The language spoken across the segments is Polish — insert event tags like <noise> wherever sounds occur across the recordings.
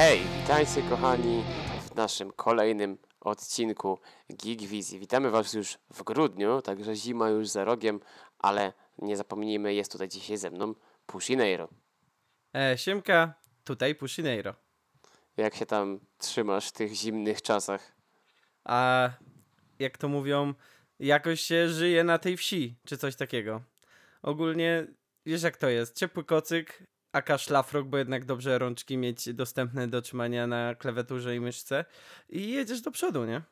Hej, witajcie kochani w naszym kolejnym odcinku Geek Wizji. Witamy Was już w grudniu, także zima już za rogiem, ale nie zapomnijmy, jest tutaj dzisiaj ze mną Pushineiro. E, siemka, tutaj Pushineiro. Jak się tam trzymasz w tych zimnych czasach? A jak to mówią, jakoś się żyje na tej wsi, czy coś takiego. Ogólnie, wiesz jak to jest, ciepły kocyk, aka szlafrok, bo jednak dobrze rączki mieć dostępne do trzymania na klawiaturze i myszce i jedziesz do przodu, nie?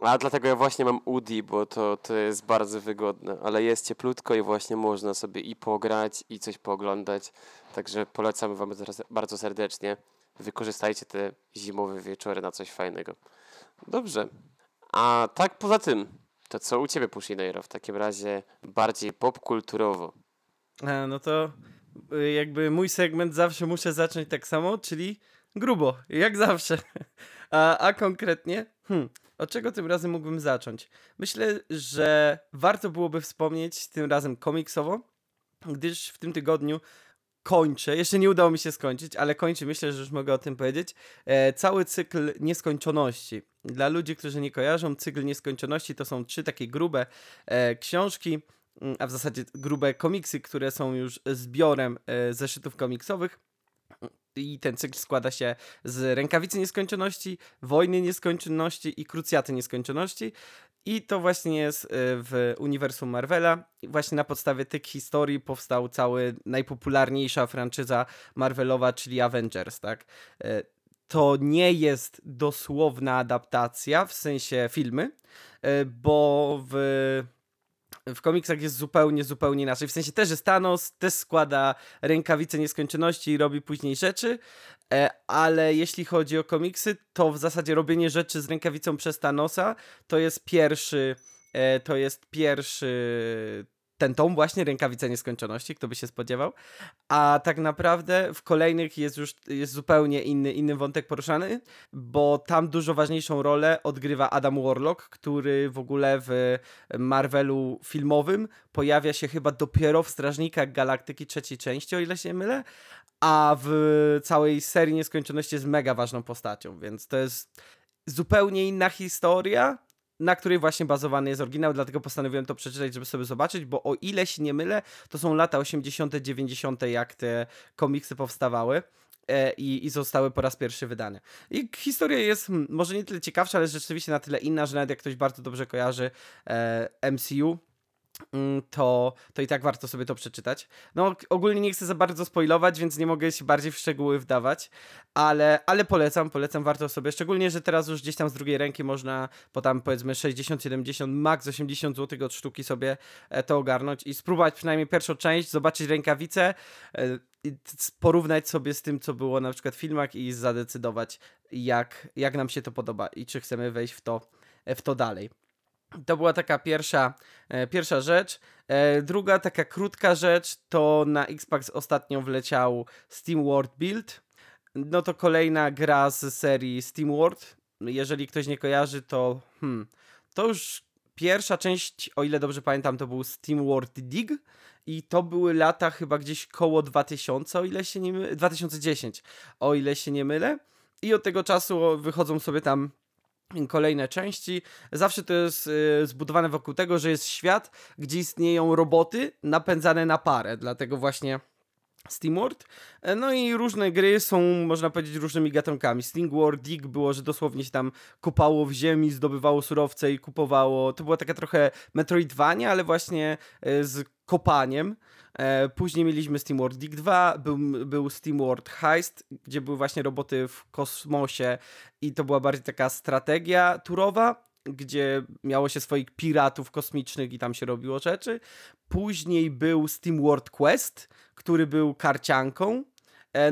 A dlatego ja właśnie mam UDI, bo to, to jest bardzo wygodne, ale jest cieplutko i właśnie można sobie i pograć, i coś pooglądać. Także polecamy Wam teraz bardzo serdecznie. Wykorzystajcie te zimowe wieczory na coś fajnego. Dobrze. A tak poza tym, to co u Ciebie, Pushineiro, w takim razie bardziej popkulturowo? A, no to jakby mój segment zawsze muszę zacząć tak samo, czyli grubo, jak zawsze. A, a konkretnie, hmm, od czego tym razem mógłbym zacząć? Myślę, że warto byłoby wspomnieć tym razem komiksowo, gdyż w tym tygodniu kończę, jeszcze nie udało mi się skończyć, ale kończę, myślę, że już mogę o tym powiedzieć, e, cały cykl nieskończoności. Dla ludzi, którzy nie kojarzą, cykl nieskończoności to są trzy takie grube e, książki, a w zasadzie grube komiksy, które są już zbiorem e, zeszytów komiksowych. I ten cykl składa się z Rękawicy Nieskończoności, Wojny Nieskończoności i Krucjaty Nieskończoności. I to właśnie jest y, w uniwersum Marvela. I właśnie na podstawie tych historii powstał cały najpopularniejsza franczyza Marvelowa, czyli Avengers, tak? Y, to nie jest dosłowna adaptacja, w sensie filmy, bo w w komiksach jest zupełnie, zupełnie inaczej. W sensie też jest Thanos, też składa rękawice nieskończoności i robi później rzeczy, e, ale jeśli chodzi o komiksy, to w zasadzie robienie rzeczy z rękawicą przez Thanosa to jest pierwszy, e, to jest pierwszy ten tom właśnie, Rękawice Nieskończoności, kto by się spodziewał. A tak naprawdę w kolejnych jest już jest zupełnie inny, inny wątek poruszany, bo tam dużo ważniejszą rolę odgrywa Adam Warlock, który w ogóle w Marvelu filmowym pojawia się chyba dopiero w Strażnikach Galaktyki trzeciej części, o ile się nie mylę, a w całej serii Nieskończoności jest mega ważną postacią, więc to jest zupełnie inna historia, na której właśnie bazowany jest oryginał, dlatego postanowiłem to przeczytać, żeby sobie zobaczyć, bo o ile się nie mylę, to są lata 80., 90., jak te komiksy powstawały. E, I, i, zostały po raz pierwszy wydane. I historia jest hmm, może nie tyle ciekawsza, ale rzeczywiście na tyle inna, że nawet jak ktoś bardzo dobrze kojarzy e, MCU, to, to i tak warto sobie to przeczytać. No, ogólnie nie chcę za bardzo spoilować, więc nie mogę się bardziej w szczegóły wdawać, ale, ale polecam, polecam, warto sobie, szczególnie, że teraz już gdzieś tam z drugiej ręki można po tam powiedzmy 60, 70, max 80 zł od sztuki sobie e, to ogarnąć i spróbować przynajmniej pierwszą część, zobaczyć rękawice, e, porównać sobie z tym, co było na przykład w filmach i zadecydować, jak, jak nam się to podoba i czy chcemy wejść w to, w to dalej. To była taka pierwsza, e, pierwsza rzecz. E, druga taka krótka rzecz to na Xbox ostatnio wleciał Steam World Build. No to kolejna gra z serii Steam World. Jeżeli ktoś nie kojarzy, to hmm, to już pierwsza część, o ile dobrze pamiętam, to był Steam World Dig i to były lata chyba gdzieś koło 2000, o ile się nie mylę, 2010, o ile się nie mylę. I od tego czasu wychodzą sobie tam kolejne części. Zawsze to jest y, zbudowane wokół tego, że jest świat, gdzie istnieją roboty napędzane na parę. Dlatego właśnie SteamWorld. E, no i różne gry są, można powiedzieć, różnymi gatunkami. SteamWorld Dig było, że dosłownie się tam kopało w ziemi, zdobywało surowce i kupowało. To była taka trochę Metroidvania, ale właśnie e, z kopaniem. E, później mieliśmy SteamWorld Dig 2, był, był SteamWorld Heist, gdzie były właśnie roboty w kosmosie i to była bardziej taka strategia turowa, gdzie miało się swoich piratów kosmicznych i tam się robiło rzeczy. Później był SteamWorld Quest, który był karcianką,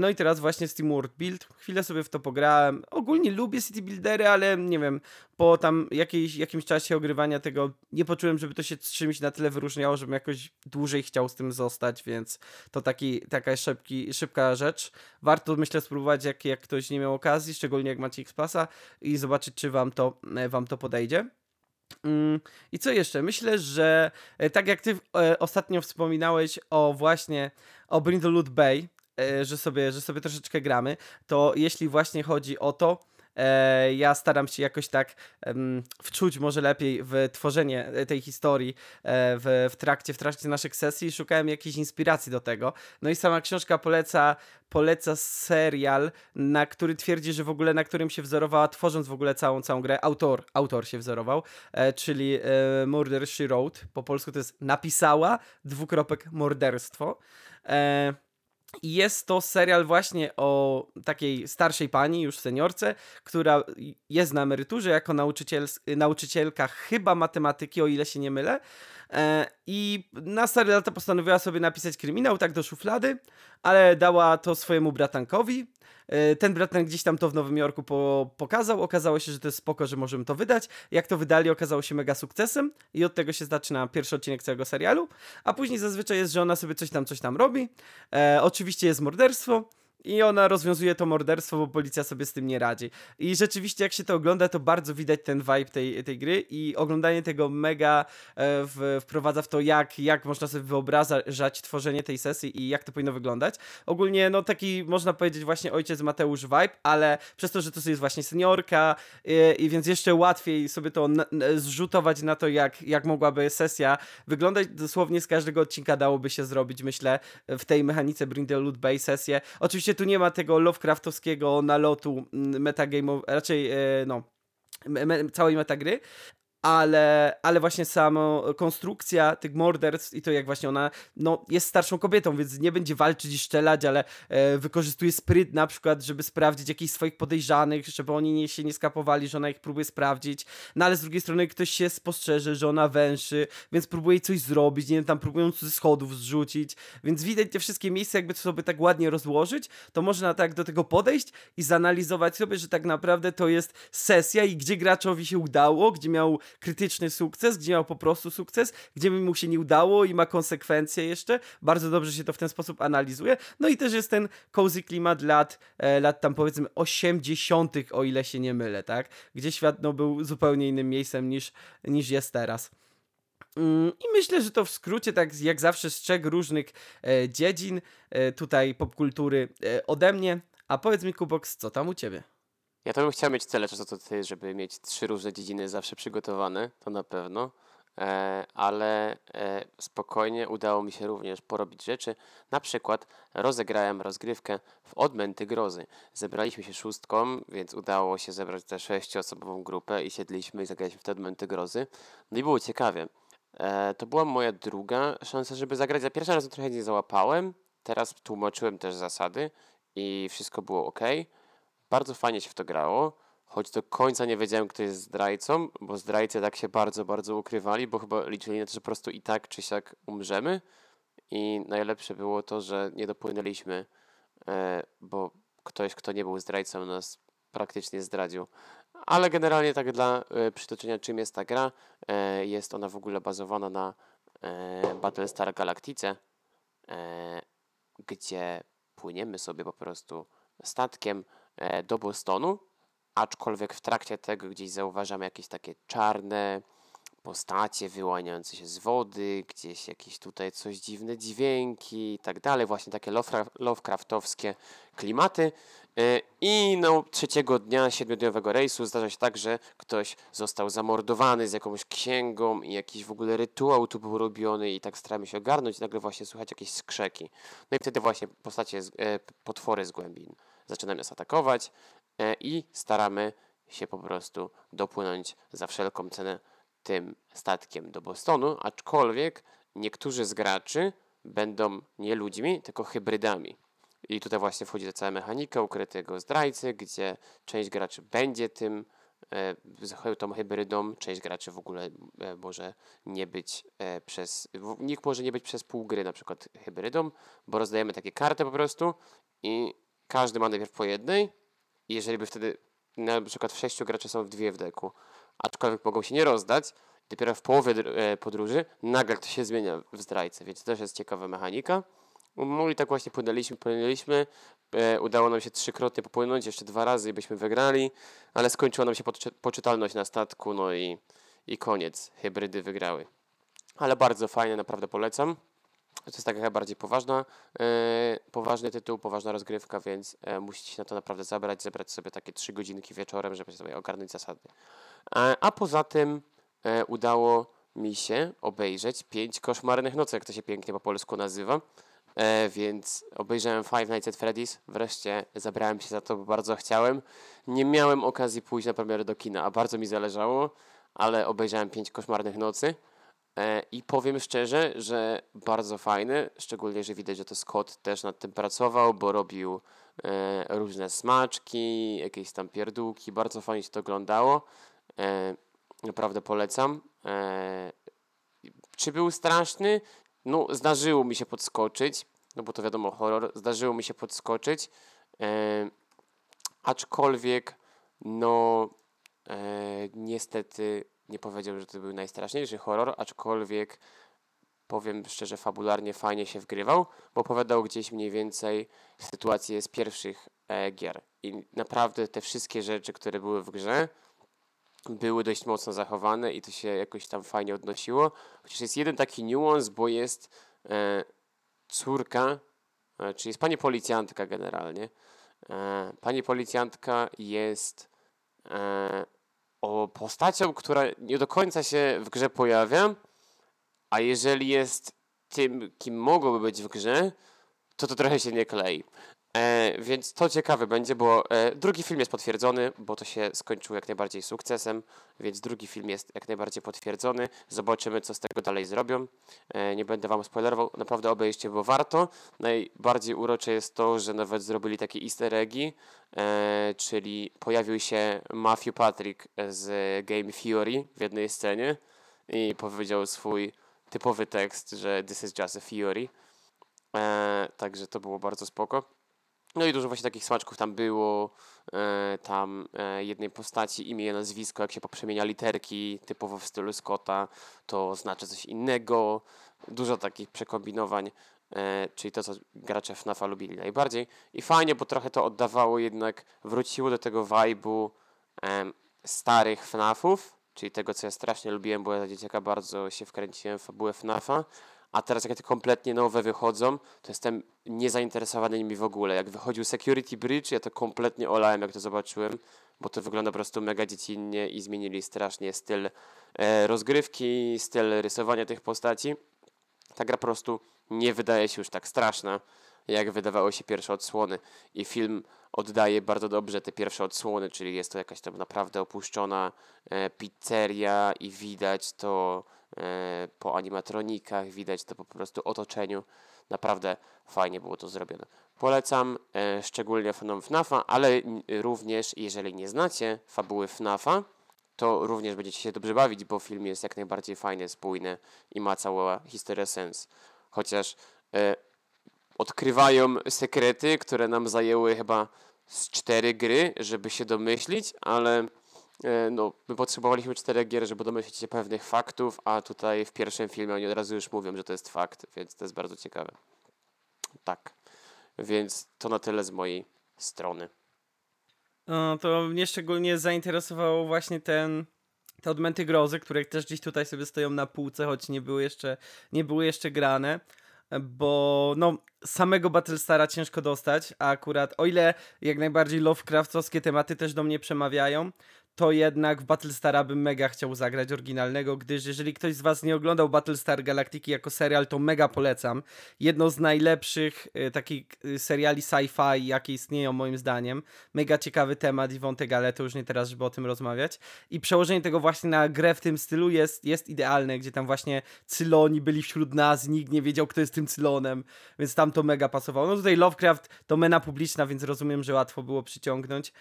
no i teraz właśnie Steam World Build. Chwilę sobie w to pograłem. Ogólnie lubię City Buildery, ale nie wiem, po tam jakiejś, jakimś czasie ogrywania tego nie poczułem, żeby to się czymś na tyle wyróżniało, żebym jakoś dłużej chciał z tym zostać, więc to taki, taka szybki, szybka rzecz. Warto myślę spróbować, jak, jak ktoś nie miał okazji, szczególnie jak macie X-Passa i zobaczyć, czy wam to, e, wam to podejdzie. Mm, I co jeszcze? Myślę, że e, tak jak ty ostatnio wspominałeś o właśnie o Brindlewood Bay, e, że sobie, że sobie troszeczkę gramy, to jeśli właśnie chodzi o to, e, ja staram się jakoś tak wczuć może lepiej w tworzenie tej historii e, w, w, trakcie, w trakcie naszych sesji. Szukałem jakiejś inspiracji do tego. No i sama książka poleca, poleca serial, na który twierdzi, że w ogóle na którym się wzorowała, tworząc w ogóle całą, całą grę. Autor, autor się wzorował, e, czyli Murder She Wrote. Po polsku to jest napisała, dwukropek morderstwo. I jest to serial właśnie o takiej starszej pani, już seniorce, która jest na emeryturze jako nauczyciel, nauczycielka chyba matematyki, o ile się nie mylę. E, I na stare lata postanowiła sobie napisać kryminał, tak do szuflady, ale dała to swojemu bratankowi. E, ten bratan gdzieś tam to w Nowym Jorku po, pokazał. Okazało się, że to jest spoko, że możemy to wydać. Jak to wydali, okazało się mega sukcesem i od tego się zaczyna pierwszy odcinek całego serialu. A później zazwyczaj jest, że ona sobie coś tam, coś tam robi. E, oczywiście jest morderstwo. I ona rozwiązuje to morderstwo, bo policja sobie z tym nie radzi. I rzeczywiście, jak się to ogląda, to bardzo widać ten vibe tej, tej gry i oglądanie tego mega e, w, wprowadza w to, jak, jak można sobie wyobrażać tworzenie tej sesji i jak to powinno wyglądać. Ogólnie, no taki, można powiedzieć, właśnie ojciec Mateusz vibe, ale przez to, że to jest właśnie seniorka i, i więc jeszcze łatwiej sobie to na, zrzutować na to, jak, jak mogłaby sesja wyglądać. Dosłownie z każdego odcinka dałoby się zrobić, myślę, w tej mechanice Bring the Loot Bay sesję. Oczywiście Oczywiście tu nie ma tego Lovecraftowskiego nalotu mm, metagame, raczej e, no, me, całej metagry, ale, ale właśnie sama konstrukcja tych morderstw i to jak właśnie ona no, jest starszą kobietą, więc nie będzie walczyć i szczelać, ale e, wykorzystuje spryt na przykład, żeby sprawdzić jakichś swoich podejrzanych, żeby oni nie, się nie skapowali, że ona ich próbuje sprawdzić, no ale z drugiej strony ktoś się spostrzeże, że ona węszy, więc próbuje coś zrobić, nie wiem, tam próbując ze schodów zrzucić, więc widać te wszystkie miejsca jakby sobie tak ładnie rozłożyć, to można tak do tego podejść i zanalizować sobie, że tak naprawdę to jest sesja i gdzie graczowi się udało, gdzie miał krytyczny sukces, gdzie miał po prostu sukces, gdzie mu się nie udało i ma konsekwencje jeszcze. Bardzo dobrze się to w ten sposób analizuje. No i też jest ten cozy klimat lat, e, lat tam powiedzmy 80., o ile się nie mylę, tak? Gdzie świat no, był zupełnie innym miejscem niż, niż jest teraz. Mm, I myślę, że to w skrócie, tak jak zawsze, z trzech różnych e, dziedzin e, tutaj popkultury e, ode mnie. A powiedz mi, Kubox, co tam u ciebie? Ja to bym chciał mieć tyle czasu co ty, żeby mieć trzy różne dziedziny zawsze przygotowane, to na pewno. E, ale e, spokojnie udało mi się również porobić rzeczy. Na przykład rozegrałem rozgrywkę w Odmęty Grozy. Zebraliśmy się szóstką, więc udało się zebrać tę sześcioosobową grupę i siedliśmy i zagraliśmy w te Odmęty Grozy. No i było ciekawie. E, to była moja druga szansa, żeby zagrać. Za pierwszym razem trochę nie załapałem. Teraz tłumaczyłem też zasady i wszystko było ok. Bardzo fajnie się w to grało, choć do końca nie wiedziałem, kto jest zdrajcą, bo zdrajcy tak się bardzo, bardzo ukrywali, bo chyba liczyli na to, że po prostu i tak czy siak umrzemy. I najlepsze było to, że nie dopłynęliśmy, e, bo ktoś, kto nie był zdrajcą, nas praktycznie zdradził. Ale generalnie tak dla e, przytoczenia, czym jest ta gra, e, jest ona w ogóle bazowana na Battlestar Galactice, gdzie płyniemy sobie po prostu statkiem do Bostonu, aczkolwiek w trakcie tego gdzieś zauważamy jakieś takie czarne postacie wyłaniające się z wody, gdzieś jakieś tutaj coś dziwne dźwięki i tak dalej, właśnie takie Lovecraftowskie klimaty. E, I no, trzeciego dnia siedmiodniowego rejsu zdarza się tak, że ktoś został zamordowany z jakąś księgą i jakiś w ogóle rytuał tu był robiony i tak staramy się ogarnąć i nagle właśnie słychać jakieś skrzeki. No i wtedy właśnie postacie, e, potwory z głębin zaczyna nas atakować e, i staramy się po prostu dopłynąć za wszelką cenę tym statkiem do Bostonu, aczkolwiek niektórzy z graczy będą nie ludźmi, tylko hybrydami. I tutaj właśnie wchodzi ta cała mechanika ukrytego zdrajcy, gdzie część graczy będzie tym e, tą hybrydą, część graczy w ogóle e, może nie być e, przez, nikt może nie być przez pół gry na przykład hybrydą, bo rozdajemy takie karty po prostu i każdy ma najpierw po jednej i jeżeli by wtedy na przykład w sześciu graczy są w dwie w deku, aczkolwiek mogą się nie rozdać, dopiero w połowie e, podróży nagle to się zmienia w zdrajce, więc to też jest ciekawa mechanika. No i tak właśnie płynęliśmy, płynęliśmy. E, udało nam się trzykrotnie popłynąć, jeszcze dwa razy byśmy wygrali, ale skończyła nam się poczytalność na statku, no i, i koniec. Hybrydy wygrały. Ale bardzo fajnie, naprawdę polecam. To jest taka bardziej poważna, e, poważny tytuł, poważna rozgrywka, więc e, musicie się na to naprawdę zabrać, zebrać sobie takie trzy godzinki wieczorem, żeby sobie ogarnąć zasady. E, a poza tym udało mi się obejrzeć pięć koszmarnych nocy, jak to się pięknie po polsku nazywa. E, więc obejrzałem Five Nights at Freddy's. Wreszcie zabrałem się za to, bo bardzo chciałem. Nie miałem okazji pójść na premierę do kina, a bardzo mi zależało, ale obejrzałem pięć koszmarnych nocy. E, I powiem szczerze, że bardzo fajny, szczególnie, że widać, że to Scott też nad tym pracował, bo robił e, różne smaczki, jakieś tam pierdółki, bardzo fajnie się to oglądało. E, naprawdę polecam. Czy był straszny? No, zdarzyło mi się podskoczyć, no bo to wiadomo, horror, zdarzyło mi się podskoczyć, aczkolwiek, no, niestety nie powiedział, że to był najstraszniejszy horror, aczkolwiek powiem szczerze, fabularnie fajnie się wgrywał, bo opowiadał gdzieś mniej więcej sytuację z pierwszych e, gier. I naprawdę te wszystkie rzeczy, które były w grze, były dość mocno zachowane i to się jakoś tam fajnie odnosiło. Chociaż jest jeden taki niuans, bo jest e, córka, e, czyli jest pani policjantka generalnie. E, pani policjantka jest e, o postacią, która nie do końca się w grze pojawia, a jeżeli jest tym, kim mogłoby być w grze, to to trochę się nie klei. E, więc to ciekawe będzie, bo e, drugi film jest potwierdzony, bo to się skończyło jak najbardziej sukcesem, więc drugi film jest jak najbardziej potwierdzony. Zobaczymy, co z tego dalej zrobią. E, nie będę wam spoilerował, naprawdę obejście, bo warto. Najbardziej urocze jest to, że nawet zrobili takie easter eggi, e, czyli pojawił się Matthew Patrick z Game Theory w jednej scenie i powiedział swój typowy tekst, że this is just a theory. E, także to było bardzo spoko. No i dużo właśnie takich smaczków tam było, e, tam e, jednej postaci, imię, nazwisko, jak się poprzemienia literki, typowo w stylu Scotta, to znaczy coś innego. Dużo takich przekombinowań, e, czyli to, co gracze FNAFa lubili najbardziej. I fajnie, bo trochę to oddawało jednak, wróciło do tego vibe'u starych FNAFów, czyli tego, co ja strasznie lubiłem, bo ja za dzieciaka bardzo się wkręciłem w fabułę FNAFa, a teraz jak te kompletnie nowe wychodzą, to jestem niezainteresowany nimi w ogóle. Jak wychodził Security Bridge, ja to kompletnie olałem, jak to zobaczyłem, bo to wygląda po prostu mega dziecinnie i zmienili strasznie styl e, rozgrywki, styl rysowania tych postaci. Ta gra po prostu nie wydaje się już tak straszna, jak wydawało się pierwsze odsłony. I film oddaje bardzo dobrze te pierwsze odsłony, czyli jest to jakaś tam naprawdę opuszczona e, pizzeria i widać to po animatronikach, widać to po prostu otoczeniu. Naprawdę fajnie było to zrobione. Polecam e, szczególnie fanom FNAFa, ale również jeżeli nie znacie fabuły FNAFa, to również będziecie się dobrze bawić, bo film jest jak najbardziej fajny, spójny i ma cała historia sens. Chociaż e, odkrywają sekrety, które nam zajęły chyba z cztery gry, żeby się domyślić, ale e, no, my potrzebowaliśmy czterech gier, żeby domyślić się pewnych faktów, a tutaj w pierwszym filmie oni od razu już mówią, że to jest fakt, więc to jest bardzo ciekawe. Tak. Więc to na tyle z mojej strony. No, to mnie szczególnie zainteresowało właśnie ten te odmęty grozy, które też gdzieś tutaj sobie stoją na półce, choć nie były jeszcze, nie były jeszcze grane, bo no samego Battlestara ciężko dostać, a akurat o ile jak najbardziej Lovecraftowskie tematy też do mnie przemawiają, to jednak w Battlestara bym mega chciał zagrać oryginalnego, gdyż jeżeli ktoś z was nie oglądał Battlestar Galactiki jako serial, to mega polecam. Jedno z najlepszych y, takich y, seriali sci-fi, jakie istnieją moim zdaniem. Mega ciekawy temat i wątek, ale to już nie teraz, żeby o tym rozmawiać. I przełożenie tego właśnie na grę w tym stylu jest, jest idealne, gdzie tam właśnie Cyloni byli wśród nas, nikt nie wiedział, kto jest tym Cylonem, więc tam to mega pasowało. No tutaj Lovecraft to mena publiczna, więc rozumiem, że łatwo było przyciągnąć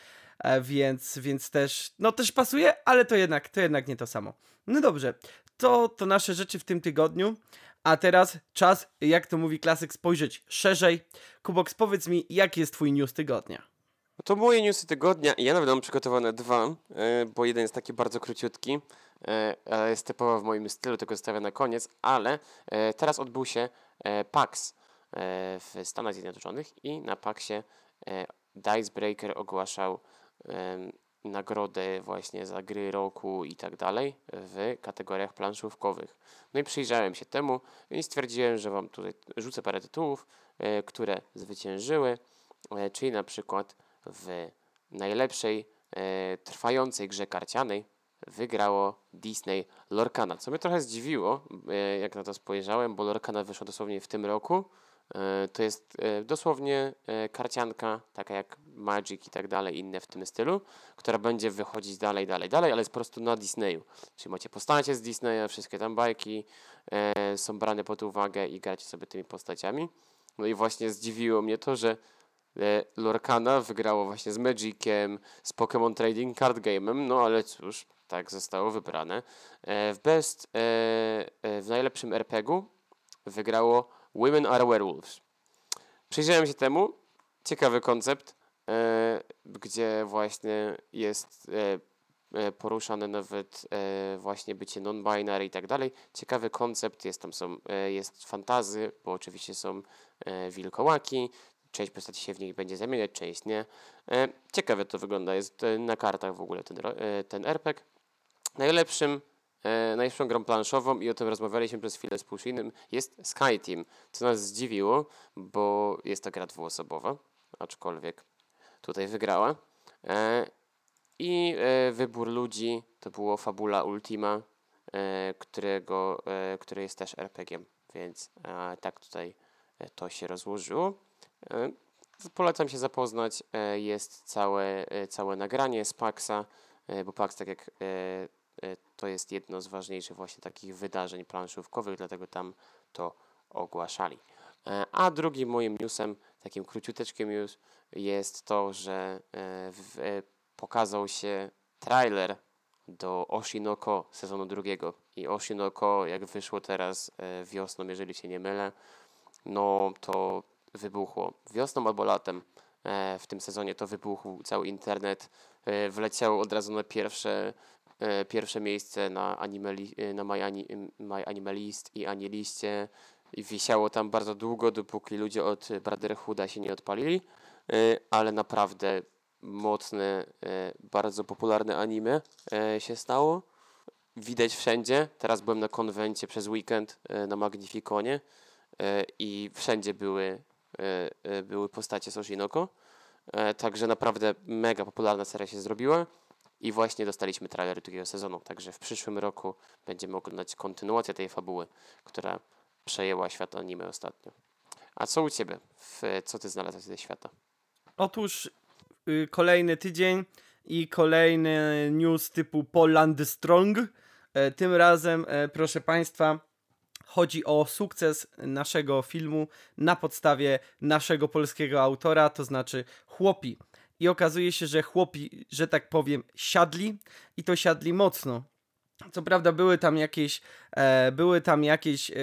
więc, więc też, no też pasuje, ale to jednak, to jednak nie to samo. No dobrze, to, to nasze rzeczy w tym tygodniu, a teraz czas, jak to mówi klasyk, spojrzeć szerzej. Kubox, powiedz mi, jaki jest twój news tygodnia? No To moje newsy tygodnia ja nawet mam przygotowane dwa, e, bo jeden jest taki bardzo króciutki, e, jest typowo w moim stylu, tego zostawię na koniec, ale e, teraz odbył się e, PAX e, w Stanach Zjednoczonych i na PAXie e, Dicebreaker ogłaszał nagrodę właśnie za gry roku i tak dalej w kategoriach planszówkowych. No i przyjrzałem się temu i stwierdziłem, że Wam tutaj rzucę parę tytułów, e, które zwyciężyły, e, czyli na przykład w najlepszej e, trwającej grze karcianej wygrało Disney Lorcana, co mnie trochę zdziwiło, jak na to spojrzałem, bo Lorcana wyszła dosłownie w tym roku, to jest e, dosłownie e, karcianka, taka jak Magic i tak dalej, inne w tym stylu, która będzie wychodzić dalej, dalej, dalej, ale jest po prostu na Disneyu. Czyli macie postacie z Disneya, wszystkie tam bajki są brane pod uwagę i gracie sobie tymi postaciami. No i właśnie zdziwiło mnie to, że Lorcana wygrało właśnie z Magiciem, z Pokémon Trading Card Game'em, no ale cóż, tak zostało wybrane. W Best, w najlepszym RPG-u wygrało Women are Werewolves. Przyjrzałem się temu. Ciekawy koncept, e, gdzie właśnie jest e, e poruszane nawet e, właśnie bycie non-binary i tak dalej. Ciekawy koncept, jest tam są, e, jest fantazy, bo oczywiście są e, wilkołaki, część postaci się w nich będzie zamieniać, część nie. Ciekawe to wygląda, jest na kartach w ogóle ten, ten RPG. Najlepszym e, najlepszą grą planszową i o tym rozmawialiśmy przez chwilę z Puszynem, jest SkyTeam, co nas zdziwiło, bo jest to gra dwuosobowa, aczkolwiek tutaj wygrała. E, I e, wybór ludzi to było Fabula Ultima, e, którego, e, który jest też RPG, więc tak tutaj e, to się rozłożyło. Polecam się zapoznać, jest całe, całe nagranie z Paxa, bo Pax, tak jak to jest jedno z ważniejszych właśnie takich wydarzeń planszówkowych, dlatego tam to ogłaszali. E, a drugim moim newsem, takim króciuteczkiem news, jest to, że e, w, pokazał się trailer do Oshinoko sezonu drugiego. I Oshinoko, jak wyszło teraz wiosną, jeżeli się nie mylę, no to wybuchło. Wiosną albo latem w tym sezonie to wybuchł cały internet. Wleciało od razu na pierwsze pierwsze miejsce na, animali, e, na My, My Animalist i Aniliście i wisiało tam bardzo długo, dopóki ludzie od Brotherhooda się nie odpalili, e, ale naprawdę mocne, bardzo popularne anime się stało. Widać wszędzie. Teraz byłem na konwencie przez weekend na Magnificonie i wszędzie były, były postacie Soshinoko. Także naprawdę mega popularna seria się zrobiła. I właśnie dostaliśmy trailer drugiego sezonu, także w przyszłym roku będziemy oglądać kontynuację tej fabuły, która przejęła świat anime ostatnio. A co u Ciebie? W, co Ty znalazłeś ze świata? Otóż y, kolejny tydzień i kolejny news typu Poland Strong. E, tym razem, e, proszę Państwa, chodzi o sukces naszego filmu na podstawie naszego polskiego autora, to znaczy Chłopi i okazuje się, że chłopi, że tak powiem, siadli i to siadli mocno. Co prawda były tam jakieś, e, były tam jakieś, e,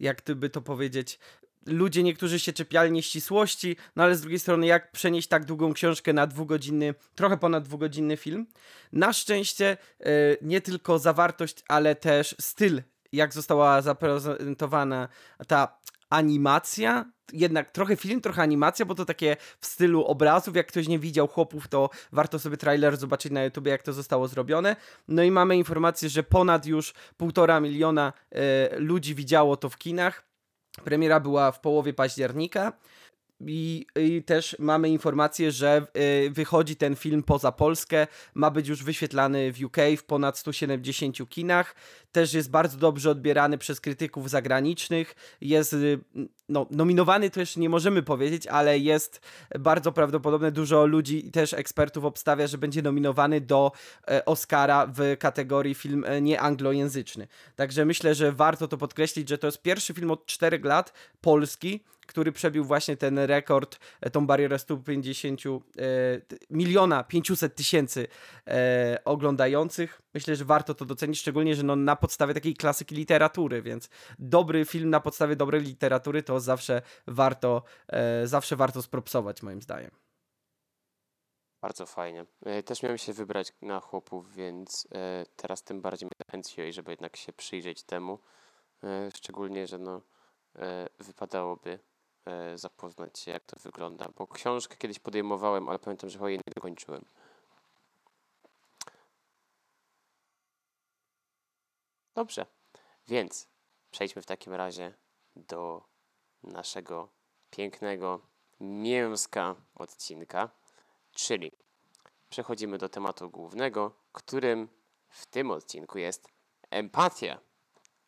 jak to powiedzieć, ludzie niektórzy się czepiali nieścisłości, no ale z drugiej strony jak przenieść tak długą książkę na dwugodzinny, trochę ponad dwugodzinny film. Na szczęście e, nie tylko zawartość, ale też styl, jak została zaprezentowana ta animacja, jednak trochę film, trochę animacja, bo to takie w stylu obrazów. Jak ktoś nie widział chłopów, to warto sobie trailer zobaczyć na YouTube, jak to zostało zrobione. No i mamy informację, że ponad już półtora miliona e, ludzi widziało to w kinach. Premiera była w połowie października. I, I, też mamy informację, że y, wychodzi ten film poza Polskę, ma być już wyświetlany w UK w ponad 170 kinach. Też jest bardzo dobrze odbierany przez krytyków zagranicznych. Jest y, no, nominowany to jeszcze nie możemy powiedzieć, ale jest bardzo prawdopodobne. Dużo ludzi, też ekspertów obstawia, że będzie nominowany do e, Oscara w kategorii film e, nieanglojęzyczny. Także myślę, że warto to podkreślić, że to jest pierwszy film od 4 lat polski który przebił właśnie ten rekord, e, tą barierę 150 e, miliona 500 tysięcy e, oglądających. Myślę, że warto to docenić, szczególnie, że no, na podstawie takiej klasyki literatury, więc dobry film na podstawie dobrej literatury to zawsze warto, zawsze warto spropsować moim zdaniem. Bardzo fajnie. Też miałem się wybrać na chłopów, więc teraz tym bardziej mnie zachęciłeś, żeby jednak się przyjrzeć temu. Szczególnie, że no, wypadałoby E, zapoznać się, jak to wygląda. Bo książkę kiedyś podejmowałem, ale pamiętam, że chyba jej nie dokończyłem. Dobrze, więc przejdźmy w takim razie do naszego pięknego, mięska odcinka, czyli przechodzimy do tematu głównego, którym w tym odcinku jest empatia,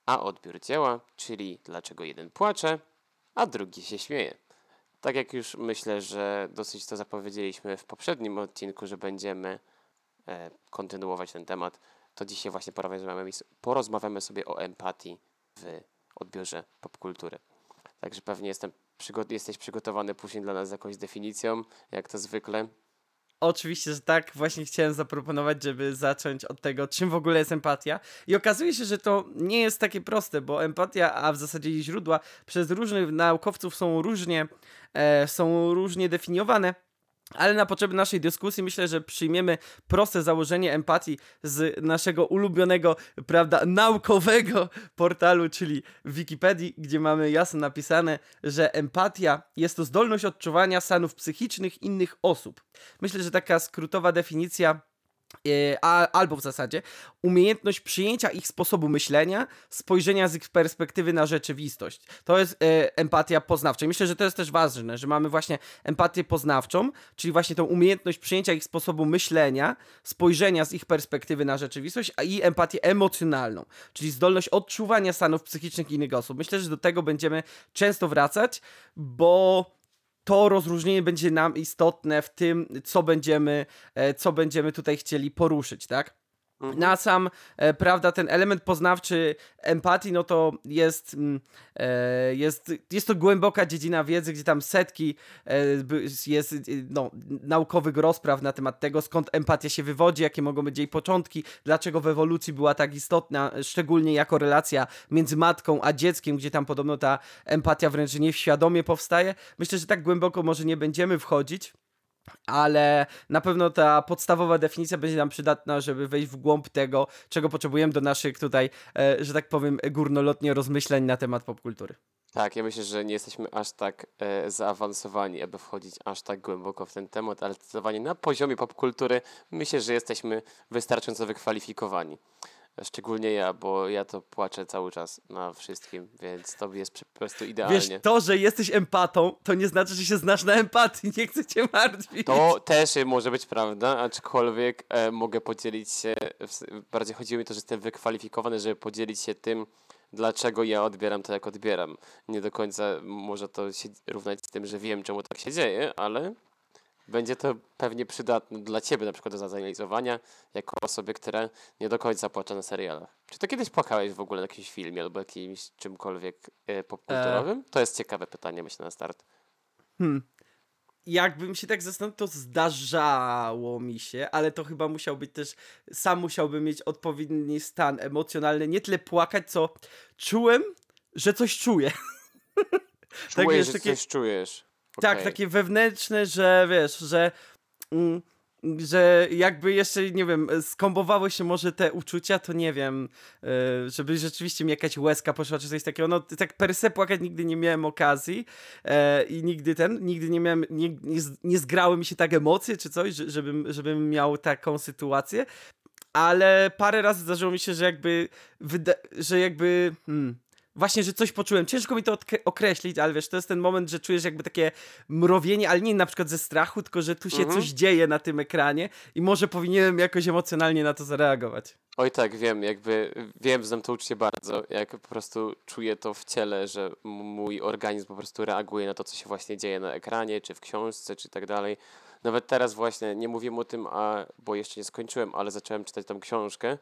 a odbiór dzieła, czyli dlaczego jeden płacze, a drugi się śmieje. Tak jak już myślę, że dosyć to zapowiedzieliśmy w poprzednim odcinku, że będziemy e, kontynuować ten temat, to dzisiaj właśnie porozmawiamy, porozmawiamy sobie o empatii w odbiorze popkultury. Także pewnie jestem, przygo- jesteś przygotowany później dla nas z jakąś definicją, jak to zwykle. Oczywiście, że tak. Właśnie chciałem zaproponować, żeby zacząć od tego, czym w ogóle jest empatia. I okazuje się, że to nie jest takie proste, bo empatia, a w zasadzie jej źródła przez różnych naukowców są różnie, e, są różnie definiowane. Ale na potrzeby naszej dyskusji myślę, że przyjmiemy proste założenie empatii z naszego ulubionego, prawda, naukowego portalu, czyli Wikipedii, gdzie mamy jasno napisane, że empatia jest to zdolność odczuwania stanów psychicznych innych osób. Myślę, że taka skrótowa definicja a, albo w zasadzie umiejętność przyjęcia ich sposobu myślenia, spojrzenia z ich perspektywy na rzeczywistość. To jest e, empatia poznawcza. I myślę, że to jest też ważne, że mamy właśnie empatię poznawczą, czyli właśnie tą umiejętność przyjęcia ich sposobu myślenia, spojrzenia z ich perspektywy na rzeczywistość, a i empatię emocjonalną, czyli zdolność odczuwania stanów psychicznych innych osób. Myślę, że do tego będziemy często wracać, bo to rozróżnienie będzie nam istotne w tym, co będziemy, e, co będziemy tutaj chcieli poruszyć, tak? Mhm. Na sam, e, prawda, ten element poznawczy empatii, no to jest, mm, e, jest, jest to głęboka dziedzina wiedzy, gdzie tam setki e, jest no, naukowych rozpraw na temat tego, skąd empatia się wywodzi, jakie mogą być jej początki, dlaczego w ewolucji była tak istotna, szczególnie jako relacja między matką a dzieckiem, gdzie tam podobno ta empatia wręcz nieświadomie powstaje. Myślę, że tak głęboko może nie będziemy wchodzić ale na pewno ta podstawowa definicja będzie nam przydatna, żeby wejść w głąb tego, czego potrzebujemy do naszych tutaj, e, że tak powiem, górnolotnie rozmyśleń na temat popkultury. Tak, ja myślę, że nie jesteśmy aż tak e, zaawansowani, aby wchodzić aż tak głęboko w ten temat, ale zdecydowanie na poziomie popkultury myślę, że jesteśmy wystarczająco wykwalifikowani. Szczególnie ja, bo ja to płaczę cały czas na wszystkim, więc to jest po prostu idealnie. Wiesz, to, że jesteś empatą, to nie znaczy, że się znasz na empatii, nie chcę cię martwić. To też może być prawda, aczkolwiek e, mogę podzielić się, bardziej chodziło mi to, że jestem wykwalifikowany, żeby podzielić się tym, dlaczego ja odbieram to, jak odbieram. Nie do końca może to się równać z tym, że wiem, czemu tak się dzieje, ale będzie to pewnie przydatne dla Ciebie na przykład do zanalizowania, jako osoby, która nie do końca płacze na serialach. Czy to kiedyś płakałeś w ogóle na jakimś filmie albo jakimś czymkolwiek e, popkulturowym? E... To jest ciekawe pytanie, myślę, na start. Hmm. Jakbym się tak zastanowił, to zdarzało mi się, ale to chyba musiał być też, sam musiałbym mieć odpowiedni stan emocjonalny, nie tyle płakać, co czułem, że coś czuję. Czujesz, <laughs> tak, wiesz, że takie... coś czujesz. Tak, takie wewnętrzne, że wiesz, że. Mm, że jakby jeszcze, nie wiem, skombowały się może te uczucia, to nie wiem, yy, żeby rzeczywiście mi jakaś łezka poszła, czy coś takiego. No tak per se płakać nigdy nie miałem okazji yy, i nigdy ten, nigdy nie miałem, nie, nie, nie zgrały mi się tak emocje, czy coś, żebym, żebym miał taką sytuację. Ale parę razy zdarzyło mi się, że jakby, że jakby, hmm, właśnie, że coś poczułem. Ciężko mi to określić, ale wiesz, to jest ten moment, że czujesz jakby takie mrowienie, ale nie na przykład ze strachu, tylko że tu się mhm. coś dzieje na tym ekranie i może powinienem jakoś emocjonalnie na to zareagować. Oj tak, wiem, jakby wiem, znam to uczucie bardzo, jak po prostu czuję to w ciele, że mój organizm po prostu reaguje na to, co się właśnie dzieje na ekranie, czy w książce, czy tak dalej. Nawet teraz właśnie, nie mówię o tym, a, bo jeszcze nie skończyłem, ale zacząłem czytać tą książkę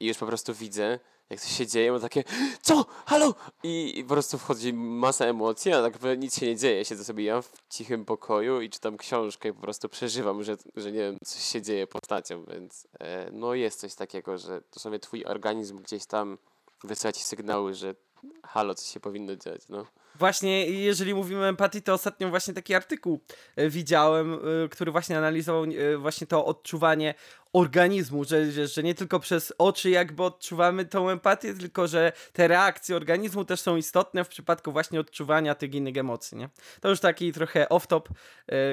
i już po prostu widzę, jak to się dzieje, mam takie co? Halo? I, I, po prostu wchodzi masa emocji, a tak naprawdę nic się nie dzieje. Siedzę sobie ja w cichym pokoju i czytam książkę i po prostu przeżywam, że, że nie wiem, coś się dzieje postacią, więc e, no jest coś takiego, że to sobie twój organizm gdzieś tam wysyła ci sygnały, że halo, coś się powinno dziać, no. Właśnie, jeżeli mówimy o empatii, to ostatnio właśnie taki artykuł e, widziałem, e, który właśnie analizował e, właśnie to odczuwanie organizmu, że, że, że nie tylko przez oczy jakby odczuwamy tą empatię, tylko że te reakcje organizmu też są istotne w przypadku właśnie odczuwania tych innych emocji, nie? To już taki trochę off-top,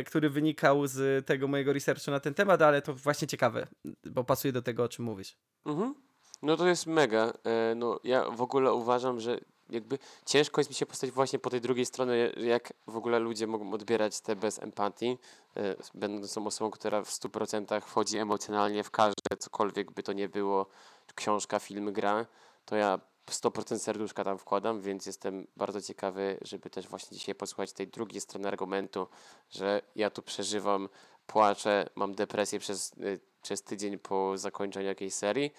który wynikał z tego mojego researchu na ten temat, ale to właśnie ciekawe, bo pasuje do tego, o czym mówisz. Mhm. No to jest mega. E, no ja w ogóle uważam, że jakby ciężko jest mi się postawić właśnie po tej drugiej stronie, jak w ogóle ludzie mogą odbierać te bez empatii, e, będąc osobą, która w 100% wchodzi emocjonalnie w każde, cokolwiek by to nie było, książka, film, gra, to ja 100% serduszka tam wkładam, więc jestem bardzo ciekawy, żeby też właśnie dzisiaj posłuchać tej drugiej strony argumentu, że ja tu przeżywam, płaczę, mam depresję przez, y, przez tydzień po zakończeniu jakiejś serii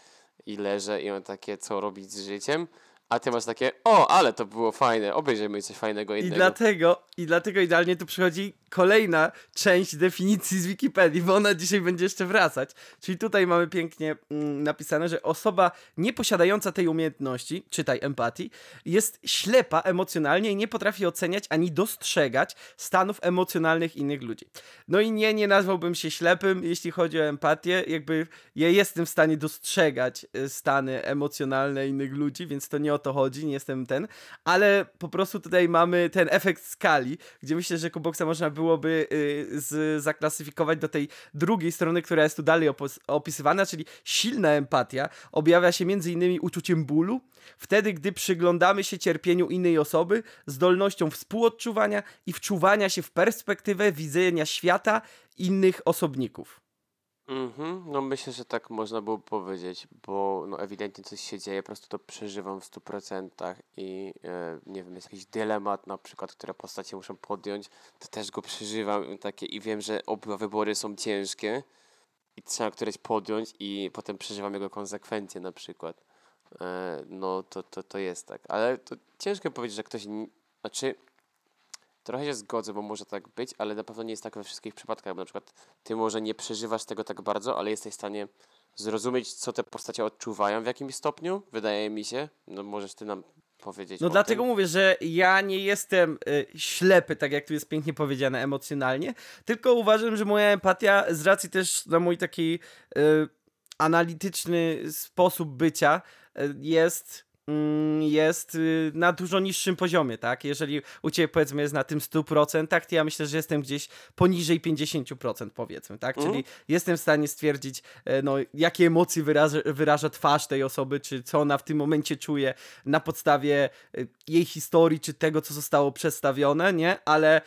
i leżę i mam takie, co robić z życiem, a ty masz takie, o, ale to było fajne, obejrzyjmy coś fajnego innego. I dlatego, I dlatego idealnie tu przychodzi kolejna część definicji z Wikipedii, bo ona dzisiaj będzie jeszcze wracać. Czyli tutaj mamy pięknie mm, napisane, że osoba nieposiadająca tej umiejętności, czytaj empatii, jest ślepa emocjonalnie i nie potrafi oceniać ani dostrzegać stanów emocjonalnych innych ludzi. No i nie, nie nazwałbym się ślepym, jeśli chodzi o empatię, jakby ja jestem w stanie dostrzegać y, stany emocjonalne innych ludzi, więc to nie o to chodzi, nie jestem ten, ale po prostu tutaj mamy ten efekt skali, gdzie myślę, że Kuboksa można byłoby y, z, zaklasyfikować do tej drugiej strony, która jest tu dalej opisywana, czyli silna empatia objawia się innymi uczuciem bólu, wtedy gdy przyglądamy się cierpieniu innej osoby, zdolnością współodczuwania i wczuwania się w perspektywę widzenia świata innych osobników. Mhm, no myślę, że tak można było powiedzieć, bo no ewidentnie coś się dzieje, po prostu to przeżywam w 100% i e, nie wiem, jest jakiś dylemat na przykład, które postacie muszą podjąć, to też go przeżywam takie i wiem, że oba wybory są ciężkie i trzeba któreś podjąć i potem przeżywam jego konsekwencje na przykład. E, no to, to, to jest tak, ale to ciężko powiedzieć, że ktoś, znaczy Trochę się zgodzę, bo może tak być, ale na pewno nie jest tak we wszystkich przypadkach. Bo na przykład ty może nie przeżywasz tego tak bardzo, ale jesteś w stanie zrozumieć, co te postacie odczuwają w jakimś stopniu, wydaje mi się. No możesz ty nam powiedzieć. No dlatego tym. mówię, że ja nie jestem y, ślepy, tak jak tu jest pięknie powiedziane, emocjonalnie, tylko uważam, że moja empatia z racji też na mój taki y, analityczny sposób bycia y, jest jest y, na dużo niższym poziomie, tak? Jeżeli u Ciebie powiedzmy jest na tym 100%, to ja myślę, że jestem gdzieś poniżej 50% powiedzmy, tak? Mm. Czyli mhm. jestem w stanie stwierdzić, e, no, jakie emocje wyraża, wyraża twarz tej osoby, czy co ona w tym momencie czuje na podstawie e, jej historii, czy tego, co zostało przedstawione, nie? Ale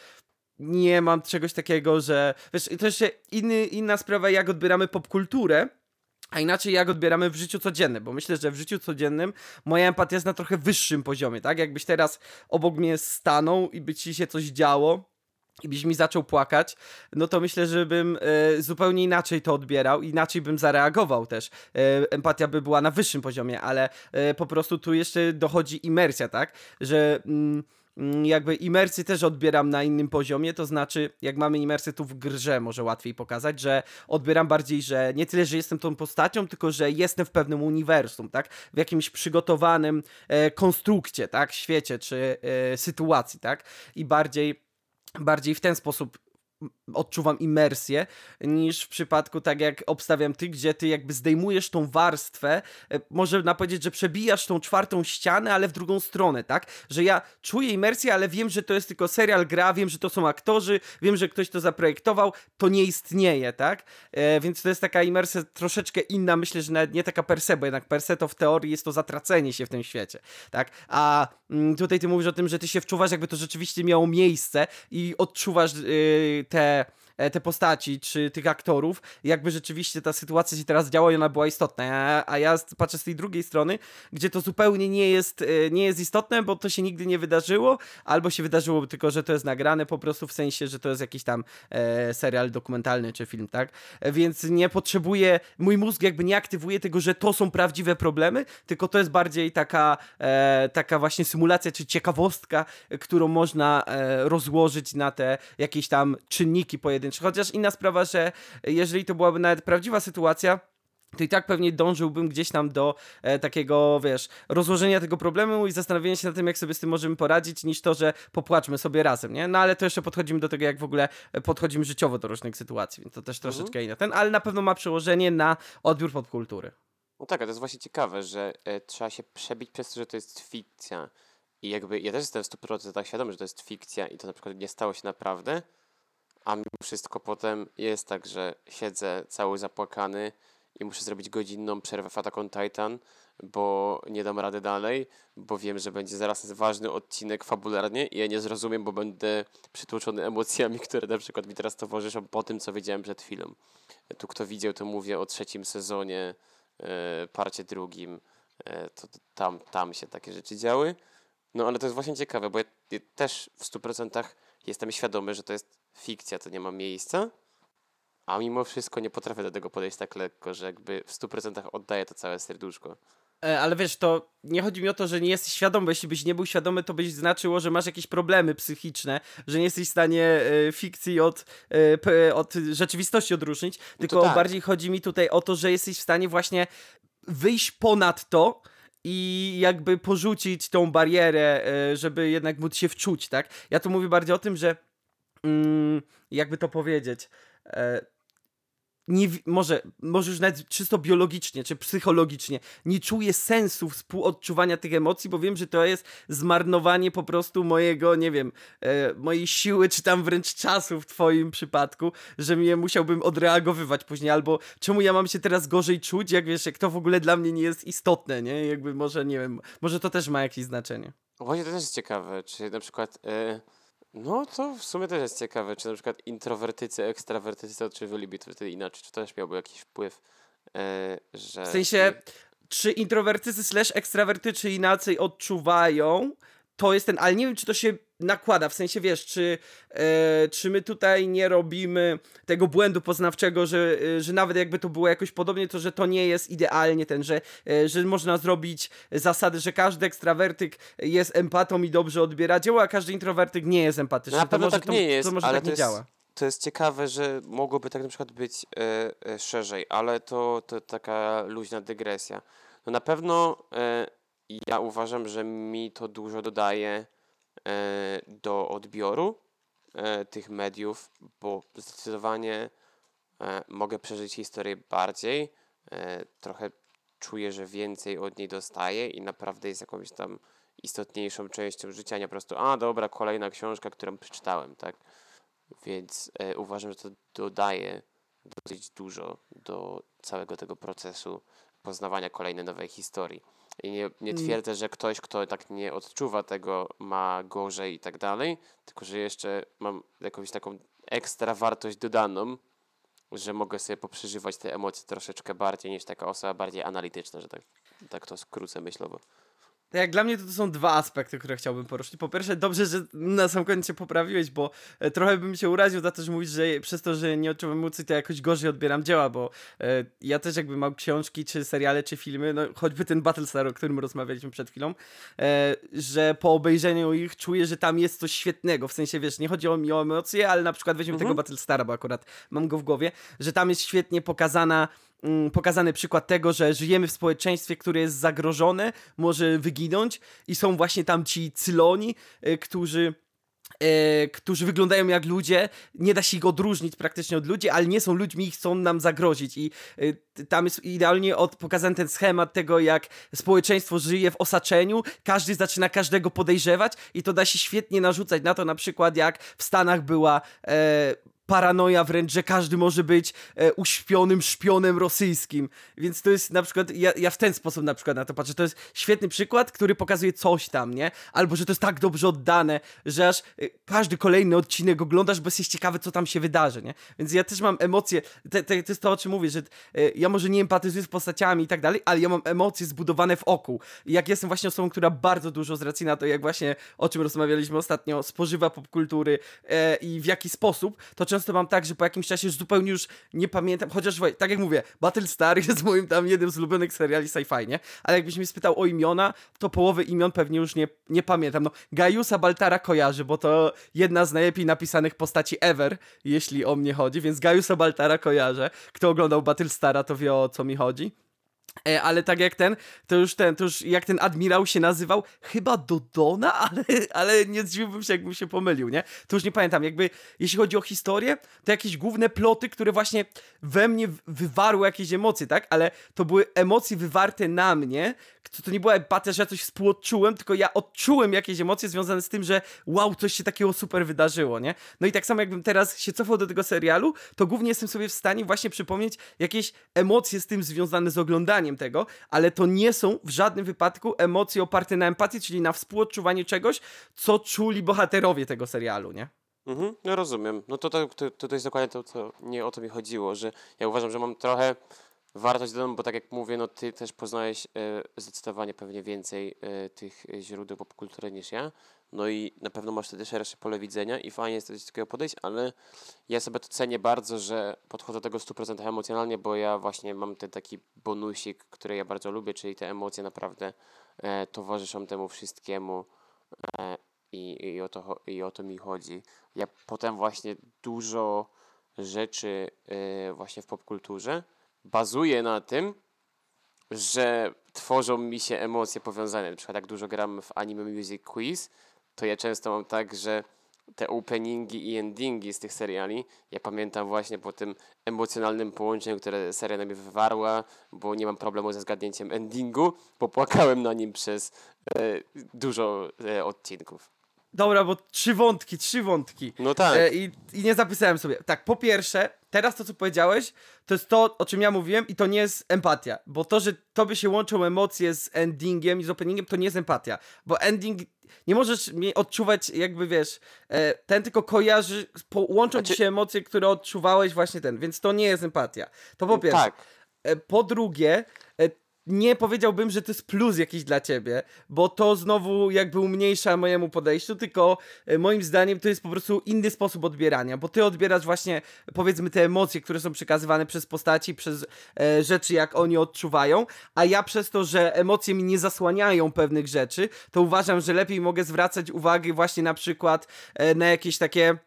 nie mam czegoś takiego, że... Wiesz, to jeszcze inny, inna sprawa, jak odbieramy popkulturę, a inaczej jak odbieramy w życiu codziennym, bo myślę, że w życiu codziennym moja empatia jest na trochę wyższym poziomie, tak? Jakbyś teraz obok mnie stanął i by ci się coś działo, i byś mi zaczął płakać, no to myślę, że bym e, zupełnie inaczej to odbierał, inaczej bym zareagował też. E, empatia by była na wyższym poziomie, ale e, po prostu tu jeszcze dochodzi imersja, tak? Że. Mm, jakby imersję też odbieram na innym poziomie, to znaczy jak mamy imersję tu w grze może łatwiej pokazać, że odbieram bardziej, że nie tyle, że jestem tą postacią, tylko że jestem w pewnym uniwersum, tak, w jakimś przygotowanym e, konstrukcie, tak, świecie czy e, sytuacji, tak, i bardziej bardziej w ten sposób odczuwam imersję, niż w przypadku tak jak obstawiam ty, gdzie ty jakby zdejmujesz tą warstwę, e, może na powiedzieć, że przebijasz tą czwartą ścianę, ale w drugą stronę, tak? Że ja czuję imersję, ale wiem, że to jest tylko serial, gra, wiem, że to są aktorzy, wiem, że ktoś to zaprojektował, to nie istnieje, tak? E, więc to jest taka imersja troszeczkę inna, myślę, że nawet nie taka per se, bo jednak per se to w teorii jest to zatracenie się w tym świecie, tak? A mm, tutaj ty mówisz o tym, że ty się wczuwasz, jakby to rzeczywiście miało miejsce i odczuwasz yy, te, te postaci, czy tych aktorów, jakby rzeczywiście ta sytuacja się teraz działa i ona była istotna. A, ja patrzę z tej drugiej strony, gdzie to zupełnie nie jest, e, nie jest istotne, bo to się nigdy nie wydarzyło, albo się wydarzyło tylko, że to jest nagrane po prostu w sensie, że to jest jakiś tam e, serial dokumentalny czy film, tak? E, więc nie potrzebuje, mój mózg jakby nie aktywuje tego, że to są prawdziwe problemy, tylko to jest bardziej taka, e, taka właśnie symulacja czy ciekawostka, którą można e, rozłożyć na te jakieś tam czynniki pojedyncze. Chociaż inna sprawa, że jeżeli to byłaby nawet prawdziwa sytuacja, to i tak pewnie dążyłbym gdzieś tam do e, takiego, wiesz, rozłożenia tego problemu i zastanowienia się nad tym, jak sobie z tym możemy poradzić, niż to, że popłaczmy sobie razem, nie? No ale to jeszcze podchodzimy do tego, jak w ogóle e, podchodzimy życiowo do różnych sytuacji, więc to też mhm. troszeczkę inne. Ten, ale na pewno ma przełożenie na odbiór popkultury. No tak, a to jest właśnie ciekawe, że e, trzeba się przebić przez to, że to jest fikcja. I jakby ja też jestem w 100% tak świadomy, że to jest fikcja i to na przykład nie stało się naprawdę, a mimo wszystko potem jest tak, że siedzę cały zapłakany i muszę zrobić godzinną przerwę w Attack on Titan, bo nie dam rady dalej, bo wiem, że będzie zaraz ważny odcinek fabularnie i ja nie zrozumiem, bo będę przytłoczony emocjami, <laughs> które na przykład mi teraz towarzyszą po tym, co wiedziałem przed chwilą. Tu kto widział, to mówię o trzecim sezonie, e, parcie drugim, e, to tam, tam się takie rzeczy działy. No ale to jest właśnie ciekawe, bo ja, ja też w 100% jestem świadomy, że to jest fikcja, to nie ma miejsca, a mimo wszystko nie potrafię do tego podejść tak lekko, że jakby w 100% oddaję to całe serduszko. E, ale wiesz, to nie chodzi mi o to, że nie jesteś świadomy, bo jeśli byś nie był świadomy, to byś znaczyło, że masz jakieś problemy psychiczne, że nie jesteś w stanie e, fikcji od, e, od rzeczywistości odróżnić, no tylko tak. bardziej chodzi mi tutaj o to, że jesteś w stanie właśnie wyjść ponad to, i jakby porzucić tą barierę, żeby jednak móc się wczuć, tak? Ja tu mówię bardziej o tym, że jakby to powiedzieć, e, nie, może, może już nawet czysto biologicznie czy psychologicznie nie czuję sensu współodczuwania tych emocji, bo wiem, że to jest zmarnowanie po prostu mojego, nie wiem, e, mojej siły, czy tam wręcz czasu w twoim przypadku, że mnie musiałbym odreagowywać później, albo czemu ja mam się teraz gorzej czuć, jak wiesz, jak to w ogóle dla mnie nie jest istotne, nie? Jakby może, nie wiem, może to też ma jakieś znaczenie. Właśnie to też jest ciekawe, czy na przykład... Yy no to w sumie też jest ciekawe, czy na przykład introwertycy, ekstrawertycy odczuwaliby to wtedy inaczej, czy to też miałby jakiś wpływ, e, że... W sensie, czy introwertycy slash ekstrawertycy inaczej odczuwają, to jest ten, ale nie wiem, czy to się nakłada, w sensie wiesz, czy, e, czy my tutaj nie robimy tego błędu poznawczego, że, e, że nawet jakby to było jakoś podobnie, to że to nie jest idealnie ten, że, e, że można zrobić zasady, że każdy ekstrawertyk jest empatą i dobrze odbiera dzieło, a każdy introwertyk nie jest empatyczny. No, na pewno to może, tak nie to, jest, to może ale tak nie jest, działa. To jest ciekawe, że mogłoby tak na przykład być e, e, szerzej, ale to, to taka luźna dygresja. No na pewno e, ja uważam, że mi to dużo dodaje E, do odbioru e, tych mediów, bo zdecydowanie e, mogę przeżyć historię bardziej, trochę czuję, że więcej od niej dostaję i naprawdę jest jakąś tam istotniejszą częścią życia, nie po prostu, a dobra, kolejna książka, którą przeczytałem, tak? Więc e, uważam, że to dodaje dosyć dużo do całego tego procesu poznawania kolejnej nowej historii. I nie, nie mm. twierdzę, że ktoś, kto tak nie odczuwa tego, ma gorzej i tak dalej, tylko że jeszcze mam jakąś taką ekstra wartość dodaną, że mogę sobie poprzeżywać te emocje troszeczkę bardziej niż taka osoba bardziej analityczna, że tak, tak to skrócę myślowo. Tak jak dla mnie to, to są dwa aspekty, które chciałbym poruszyć. Po pierwsze, dobrze, że na sam koniec się poprawiłeś, bo e, trochę bym się uraził za to, że mówisz, że przez to, że nie odczuwam emocji, to jakoś gorzej odbieram dzieła, bo e, ja też jakby mam książki, czy seriale, czy filmy, no choćby ten Battlestar, o którym rozmawialiśmy przed chwilą, e, że po obejrzeniu ich czuję, że tam jest coś świetnego, w sensie, wiesz, nie chodzi o mi o emocje, ale na przykład weźmy mhm. tego Battlestara, bo akurat mam go w głowie, że tam jest świetnie pokazana pokazany przykład tego, że żyjemy w społeczeństwie, które jest zagrożone, może wyginąć i są właśnie tam ci cyloni, e, którzy E, którzy wyglądają jak ludzie, nie da się ich odróżnić praktycznie od ludzi, ale nie są ludźmi i chcą nam zagrozić. I e, tam jest idealnie od, pokazany ten schemat tego, jak społeczeństwo żyje w osaczeniu, każdy zaczyna każdego podejrzewać i to da się świetnie narzucać na to, na przykład jak w Stanach była paranoja wręcz, że każdy może być e, uśpionym szpionem rosyjskim. Więc to jest na przykład, ja, ja w ten sposób na przykład na to patrzę. To jest świetny przykład, który pokazuje coś tam, nie? Albo, że to jest tak dobrze oddane, że aż e, każdy kolejny odcinek oglądasz, bo jesteś ciekawy, co tam się wydarzy, nie? Więc ja też mam emocje, te, te, to jest to, o czym mówię, że e, ja może nie empatyzuję z postaciami i tak dalej, ale ja mam emocje zbudowane w oku. Jak jestem właśnie osobą, która bardzo dużo z racji na to, jak właśnie o czym rozmawialiśmy ostatnio, spożywa popkultury e, i w jaki sposób, to często mam tak, że po jakimś czasie już zupełnie już nie pamiętam, chociaż tak jak mówię, Battlestar jest moim tam jednym z ulubionych seriali sci-fi, nie? Ale jakbyś mnie spytał o imiona, to połowy imion pewnie już nie, nie pamiętam. No, Gajusa Baltara kojarzy, bo to jedna z najlepiej napisanych postaci ever, jeśli o mnie chodzi, więc Gajusa Baltara kojarzę. Kto oglądał Battlestara, to wie o co mi chodzi. E, ale tak jak ten, to już ten, to już jak ten admirał się nazywał, chyba Dodona, <laughs> ale, ale nie zdziwiłbym się, jakbym się pomylił, nie? To już nie pamiętam, jakby, jeśli chodzi o historię, to jakieś główne ploty, które właśnie we mnie wywarły jakieś emocje, tak? Ale to były emocje wywarte na mnie, to, to nie była empatia, że ja coś współodczułem, tylko ja odczułem jakieś emocje związane z tym, że wow, coś się takiego super wydarzyło, nie? No i tak samo jakbym teraz się cofał do tego serialu, to głównie jestem sobie w stanie właśnie przypomnieć jakieś emocje z tym związane z oglądaniem tego, ale to nie są w żadnym wypadku emocje oparte na empatii, czyli na współodczuwaniu czegoś, co czuli bohaterowie tego serialu, nie? Mhm, no rozumiem. No to, to, to, to jest dokładnie to, co nie o to mi chodziło, że ja uważam, że mam trochę wartość dodaną, bo tak jak mówię, no ty też poznałeś e, zdecydowanie pewnie więcej e, tych źródeł popkultury niż ja. No i na pewno masz wtedy szersze pole widzenia i fajnie jest do takiego podejść, ale ja sobie to cenię bardzo, że podchodzę do tego 100% emocjonalnie, bo ja właśnie mam ten taki bonusik, który ja bardzo lubię, czyli te emocje naprawdę e, towarzyszą temu wszystkiemu e, i, i, o to, i o to mi chodzi. Ja potem właśnie dużo rzeczy e, właśnie w popkulturze bazuje na tym, że tworzą mi się emocje powiązane. Na przykład jak dużo gram w Anime Music Quiz, to ja często mam tak, że te openingi i endingi z tych seriali, ja pamiętam właśnie po tym emocjonalnym połączeniu, które seria na mnie wywarła, bo nie mam problemu ze zgadnięciem endingu, bo płakałem na nim przez e, dużo e, odcinków. Dobra, bo trzy wątki, trzy wątki. No tak. E, i, I nie zapisałem sobie. Tak, po pierwsze, teraz to, co powiedziałeś, to jest to, o czym ja mówiłem i to nie jest empatia. Bo to, że tobie się łączą emocje z endingiem i z openingiem, to nie jest empatia. Bo ending, nie możesz mi odczuwać jakby, wiesz, e, ten tylko kojarzy, łączą znaczy... ci się emocje, które odczuwałeś właśnie ten, więc to nie jest empatia. To po pierwsze. Tak. E, po drugie, nie powiedziałbym, że to jest plus jakiś dla ciebie, bo to znowu jakby umniejsza mojemu podejściu, tylko e, moim zdaniem to jest po prostu inny sposób odbierania, bo ty odbierasz właśnie powiedzmy te emocje, które są przekazywane przez postaci, przez e, rzeczy, jak oni odczuwają, a ja przez to, że emocje mi nie zasłaniają pewnych rzeczy, to uważam, że lepiej mogę zwracać uwagę właśnie na przykład e, na jakieś takie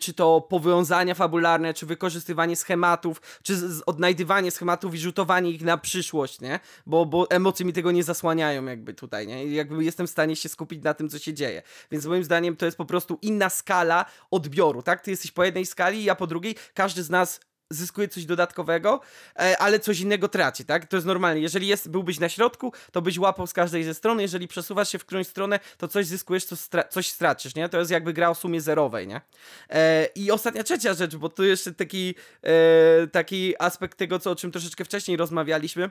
czy to powiązania fabularne, czy wykorzystywanie schematów, czy odnajdywanie schematów i rzutowanie ich na przyszłość, nie? Bo, bo emocje mi tego nie zasłaniają jakby tutaj, nie? Jakby jestem w stanie się skupić na tym, co się dzieje. Więc moim zdaniem to jest po prostu inna skala odbioru, tak? Ty jesteś po jednej skali, ja po drugiej. Każdy z nas zyskuje coś dodatkowego, e, ale coś innego traci, tak? To jest normalne. Jeżeli jest, byłbyś na środku, to byś łapał z każdej ze stron, jeżeli przesuwasz się w którąś stronę, to coś zyskujesz, to stra coś stracisz, nie? To jest jakby gra o sumie zerowej, nie? E, I ostatnia, trzecia rzecz, bo tu jeszcze taki, e, taki aspekt tego, co, o czym troszeczkę wcześniej rozmawialiśmy,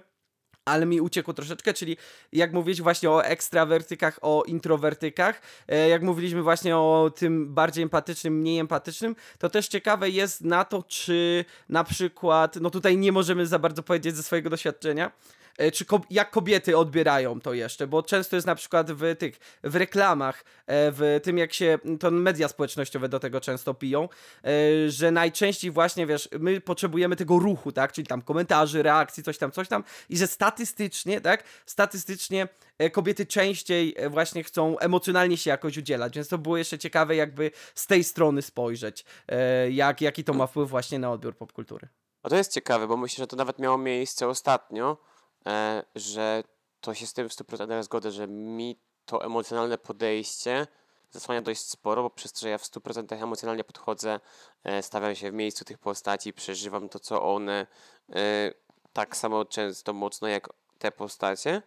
ale mi uciekło troszeczkę, czyli jak mówić właśnie o ekstrawertykach, o introwertykach, e, jak mówiliśmy właśnie o tym bardziej empatycznym, mniej empatycznym, to też ciekawe jest na to, czy na przykład, no tutaj nie możemy za bardzo powiedzieć ze swojego doświadczenia, czy ko jak kobiety odbierają to jeszcze, bo często jest na przykład w tych, w reklamach, e, w tym jak się, to media społecznościowe do tego często piją, e, że najczęściej właśnie, wiesz, my potrzebujemy tego ruchu, tak, czyli tam komentarzy, reakcji, coś tam, coś tam. I że statystycznie, tak, statystycznie kobiety częściej właśnie chcą emocjonalnie się jakoś udzielać, więc to było jeszcze ciekawe jakby z tej strony spojrzeć, jak, jaki to ma wpływ właśnie na odbiór popkultury. A to jest ciekawe, bo myślę, że to nawet miało miejsce ostatnio, E, że to się z tym w 100% zgodzę, że mi to emocjonalne podejście zasłania dość sporo, bo przez to, że ja w 100% emocjonalnie podchodzę, e, stawiam się w miejscu tych postaci, przeżywam to, co one e, tak samo często mocno jak te postacie,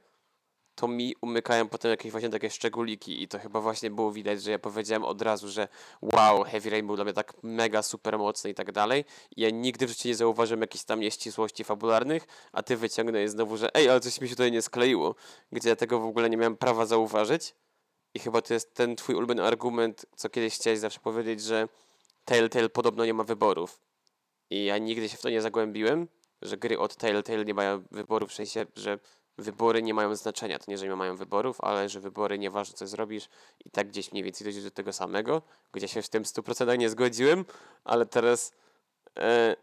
to mi umykają potem jakieś właśnie takie szczególiki i to chyba właśnie było widać, że ja powiedziałem od razu, że wow, Heavy Rain był dla mnie tak mega super mocny i tak dalej. I ja nigdy w życiu nie zauważyłem jakichś tam nieścisłości fabularnych, a ty wyciągnąłeś znowu, że ej, ale coś mi się tutaj nie skleiło, gdzie ja tego w ogóle nie miałem prawa zauważyć. I chyba to jest ten twój ulubiony argument, co kiedyś chciałeś zawsze powiedzieć, że Telltale podobno nie ma wyborów. I ja nigdy się w to nie zagłębiłem, że gry od Telltale nie mają wyborów, w sensie, że wybory nie mają znaczenia. To nie, że nie mają wyborów, ale że wybory, nieważne co zrobisz, i tak gdzieś mniej więcej dojdziesz do tego samego, gdzie się w tym 100% nie zgodziłem, ale teraz e,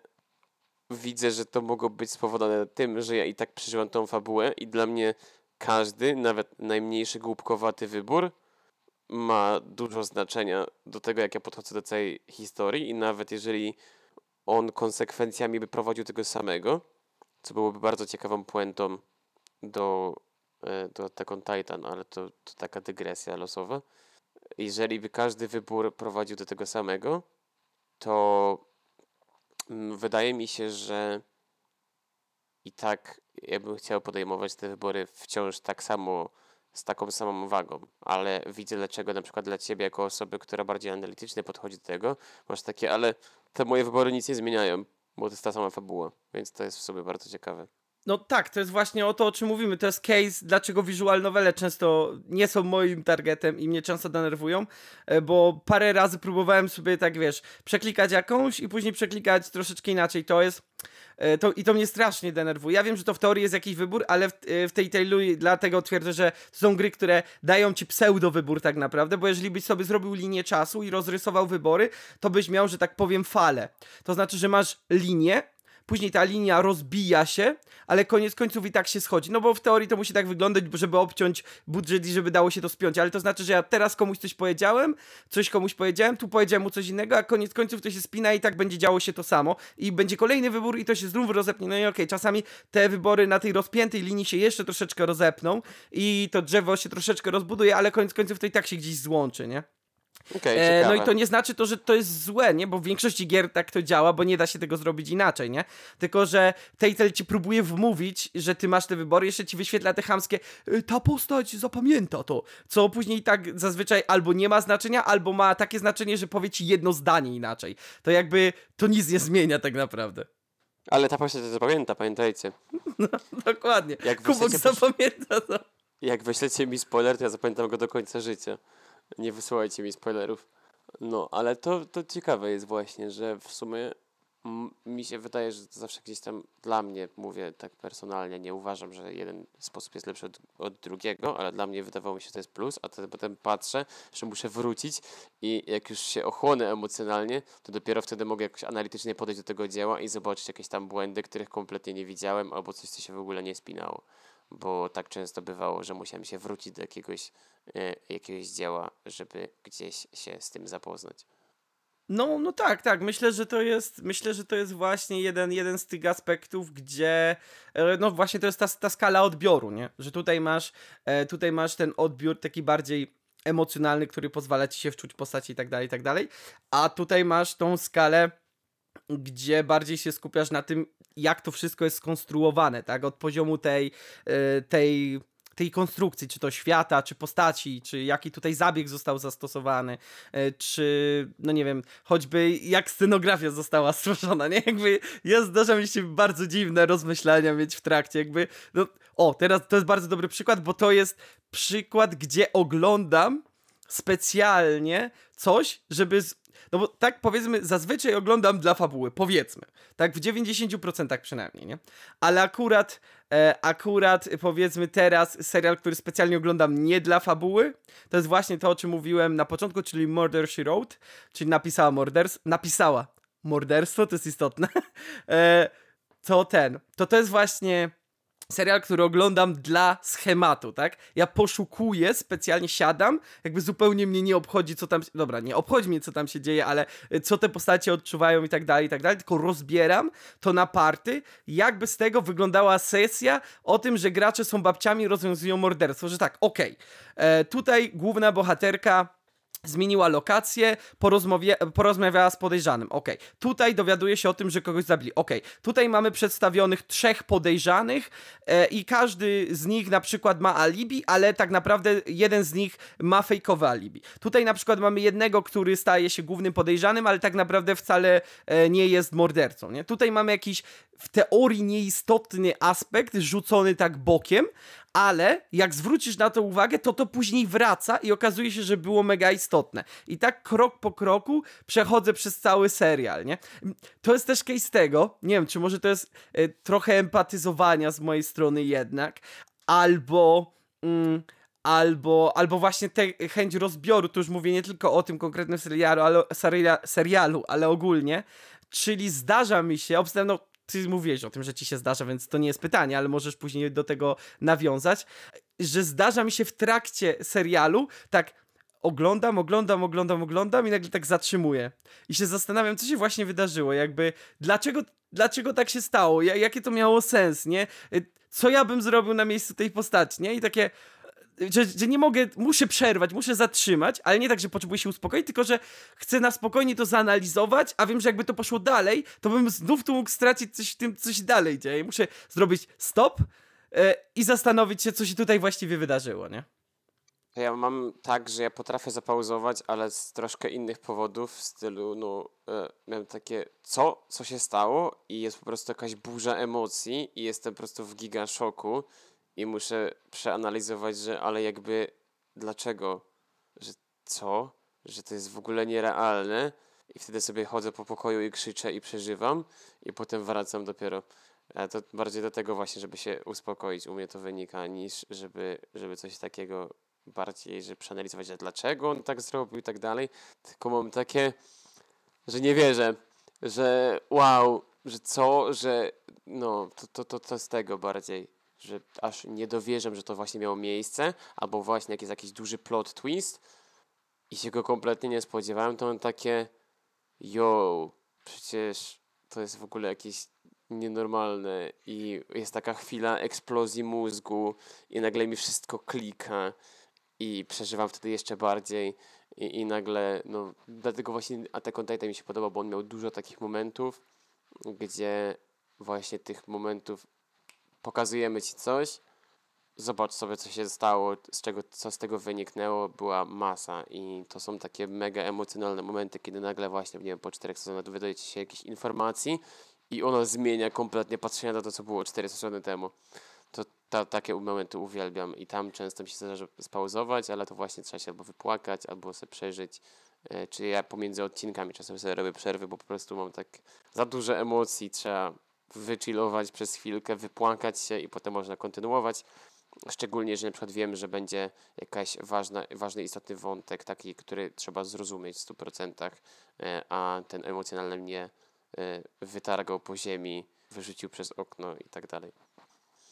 widzę, że to mogło być spowodowane tym, że ja i tak przeżyłem tą fabułę i dla mnie każdy, nawet najmniejszy głupkowaty wybór ma dużo znaczenia do tego, jak ja podchodzę do całej historii i nawet jeżeli on konsekwencjami by prowadził tego samego, co byłoby bardzo ciekawą puentą do, e, do Attack on Titan, ale to, to taka dygresja losowa. Jeżeli by każdy wybór prowadził do tego samego, to mm, wydaje mi się, że i tak ja bym chciał podejmować te wybory wciąż tak samo, z taką samą wagą, ale widzę dlaczego na przykład dla ciebie jako osoby, która bardziej analitycznie podchodzi do tego, masz takie, ale te moje wybory nic nie zmieniają, bo to jest ta sama fabuła, więc to jest w sobie bardzo ciekawe. No tak, to jest właśnie o to, o czym mówimy. To jest case, dlaczego visual novele często nie są moim targetem i mnie często denerwują, e, bo parę razy próbowałem sobie tak, wiesz, przeklikać jakąś i później przeklikać troszeczkę inaczej. To jest... E, to, I to mnie strasznie denerwuje. Ja wiem, że to w teorii jest jakiś wybór, ale w, e, w tej tailu dlatego twierdzę, że to są gry, które dają ci pseudo wybór tak naprawdę, bo jeżeli byś sobie zrobił linię czasu i rozrysował wybory, to byś miał, że tak powiem, falę. To znaczy, że masz linię, później ta linia rozbija się, ale koniec końców i tak się schodzi. No bo w teorii to musi tak wyglądać, żeby obciąć budżet i żeby dało się to spiąć, ale to znaczy, że ja teraz komuś coś powiedziałem, coś komuś powiedziałem, tu powiedziałem mu coś innego, a koniec końców to się spina i tak będzie działo się to samo i będzie kolejny wybór i to się znów rozepnie. No i okej, okay, czasami te wybory na tej rozpiętej linii się jeszcze troszeczkę rozepną i to drzewo się troszeczkę rozbuduje, ale koniec końców to i tak się gdzieś złączy, nie? Okay, e, no i to nie znaczy to, że to jest złe, nie? Bo w większości gier tak to działa, bo nie da się tego zrobić inaczej, nie? Tylko, że Telltale ci próbuje wmówić, że ty masz te wybory, jeszcze ci wyświetla te chamskie y, ta postać zapamięta to, co później tak zazwyczaj albo nie ma znaczenia, albo ma takie znaczenie, że powie ci jedno zdanie inaczej. To jakby to nic nie zmienia tak naprawdę. Ale ta postać to zapamięta, pamiętajcie. <laughs> No, dokładnie. Jak Kubok zapamięta to. Jak wyślecie mi spoiler, to ja zapamiętam go do końca życia. Nie wysyłajcie mi spoilerów. No, ale to, to ciekawe jest właśnie, że w sumie mi się wydaje, że to zawsze gdzieś tam dla mnie, mówię tak personalnie, nie uważam, że jeden sposób jest lepszy od, od drugiego, ale dla mnie wydawało mi się, że to jest plus, a potem patrzę, że muszę wrócić i jak już się ochłonę emocjonalnie, to dopiero wtedy mogę jakoś analitycznie podejść do tego dzieła i zobaczyć jakieś tam błędy, których kompletnie nie widziałem, albo coś, co się w ogóle nie spinało bo tak często bywało, że musiałem się wrócić do jakiegoś, e, jakiegoś dzieła, żeby gdzieś się z tym zapoznać. No, no tak, tak. Myślę, że to jest, myślę, że to jest właśnie jeden, jeden z tych aspektów, gdzie e, no właśnie to jest ta, ta skala odbioru, nie? Że tutaj masz, e, tutaj masz ten odbiór taki bardziej emocjonalny, który pozwala ci się wczuć postaci i tak dalej, i tak dalej. A tutaj masz tą skalę, gdzie bardziej się skupiasz na tym, jak to wszystko jest skonstruowane, tak? Od poziomu tej, e, tej tej konstrukcji, czy to świata, czy postaci, czy jaki tutaj zabieg został zastosowany, e, czy, no nie wiem, choćby jak scenografia została <laughs> stworzona, nie? Jakby ja zdarza mi się bardzo dziwne rozmyślania mieć w trakcie, jakby, no, o, teraz to jest bardzo dobry przykład, bo to jest przykład, gdzie oglądam specjalnie coś, żeby z no bo tak powiedzmy, zazwyczaj oglądam dla fabuły, powiedzmy. Tak w 90% przynajmniej, nie? Ale akurat, e, akurat powiedzmy teraz serial, który specjalnie oglądam nie dla fabuły, to jest właśnie to, o czym mówiłem na początku, czyli Murder She Wrote, czyli napisała morders, napisała morderstwo, to jest istotne. <laughs> e, to ten, to to jest właśnie serial, który oglądam dla schematu, tak? Ja poszukuję, specjalnie siadam, jakby zupełnie mnie nie obchodzi, co tam. Dobra, nie obchodzi mnie, co tam się dzieje, ale y, co te postacie odczuwają i tak dalej, i tak dalej, tylko rozbieram to na party, jakby z tego wyglądała sesja o tym, że gracze są babciami rozwiązują morderstwo, że tak, okej. Okay. E, tutaj główna bohaterka zmieniła lokację, porozmawiała z podejrzanym. Ok. Tutaj dowiaduje się o tym, że kogoś zabili. Ok. Tutaj mamy przedstawionych trzech podejrzanych e, i każdy z nich na przykład ma alibi, ale tak naprawdę jeden z nich ma fejkowe alibi. Tutaj na przykład mamy jednego, który staje się głównym podejrzanym, ale tak naprawdę wcale e, nie jest mordercą. Nie? Tutaj mamy jakiś w teorii nieistotny aspekt rzucony tak bokiem, ale jak zwrócisz na to uwagę, to to później wraca i okazuje się, że było mega istotne. I tak krok po kroku przechodzę przez cały serial, nie? To jest też case tego, nie wiem, czy może to jest y, trochę empatyzowania z mojej strony jednak, albo... Mm, albo, albo właśnie tę chęć rozbioru, to już mówię nie tylko o tym konkretnym serialu, ale, serialu, ale ogólnie, czyli zdarza mi się, obstawiam, no ty mówiłeś o tym, że ci się zdarza, więc to nie jest pytanie, ale możesz później do tego nawiązać, że zdarza mi się w trakcie serialu tak oglądam, oglądam, oglądam, oglądam i nagle tak zatrzymuję. I się zastanawiam, co się właśnie wydarzyło, jakby dlaczego, dlaczego tak się stało, ja, jakie to miało sens, nie? Y, Co ja bym zrobił na miejscu tej postaci, nie? I takie, że, że nie mogę, muszę przerwać, muszę zatrzymać, ale nie tak, że potrzebuję się uspokoić, tylko że chcę na spokojnie to zanalizować, a wiem, że jakby to poszło dalej, to bym znów tu mógł stracić coś w tym, co się dalej dzieje. Muszę zrobić stop e, i zastanowić się, co się tutaj właściwie wydarzyło, nie? Ja mam tak, że ja potrafię zapauzować, ale z troszkę innych powodów, w stylu, no, e, miałem takie, co, co się stało i jest po prostu jakaś burza emocji i jestem po prostu w giga szoku i muszę przeanalizować, że ale jakby, dlaczego, że co, że to jest w ogóle nierealne? I wtedy sobie chodzę po pokoju i krzyczę i przeżywam i potem wracam dopiero. E, To bardziej do tego właśnie, żeby się uspokoić, u mnie to wynika, niż żeby, żeby coś takiego bardziej, że przeanalizować, że dlaczego on tak zrobił i tak dalej. Tylko mam takie, że nie wierzę, że wow, że co, że no, to, to, to, to z tego bardziej, że aż nie dowierzam, że to właśnie miało miejsce, albo właśnie jak jest jakiś duży plot twist i się go kompletnie nie spodziewałem, to mam takie yo, przecież to jest w ogóle jakieś nienormalne i jest taka chwila eksplozji mózgu i nagle mi wszystko klika i przeżywam wtedy jeszcze bardziej i, i nagle, no dlatego właśnie Attack on Titan mi się podoba, bo on miał dużo takich momentów, gdzie właśnie tych momentów pokazujemy ci coś, zobacz sobie co się stało, z czego, co z tego wyniknęło, była masa i to są takie mega emocjonalne momenty, kiedy nagle właśnie, nie wiem, po czterech sezonach dowiadujecie się jakichś informacji i ono zmienia kompletnie patrzenie na to, co było cztery sezony temu. To ta, takie momenty uwielbiam i tam często mi się zdarza spauzować, ale to właśnie trzeba się albo wypłakać, albo sobie przeżyć. E, Czy ja pomiędzy odcinkami czasem sobie robię przerwy, bo po prostu mam tak za dużo emocji, trzeba wychillować przez chwilkę, wypłakać się i potem można kontynuować. Szczególnie, że na przykład wiem, że będzie jakaś ważna, ważny, istotny wątek, taki, który trzeba zrozumieć w 100%, e, a ten emocjonalny mnie e, wytargał po ziemi, wyrzucił przez okno i tak dalej.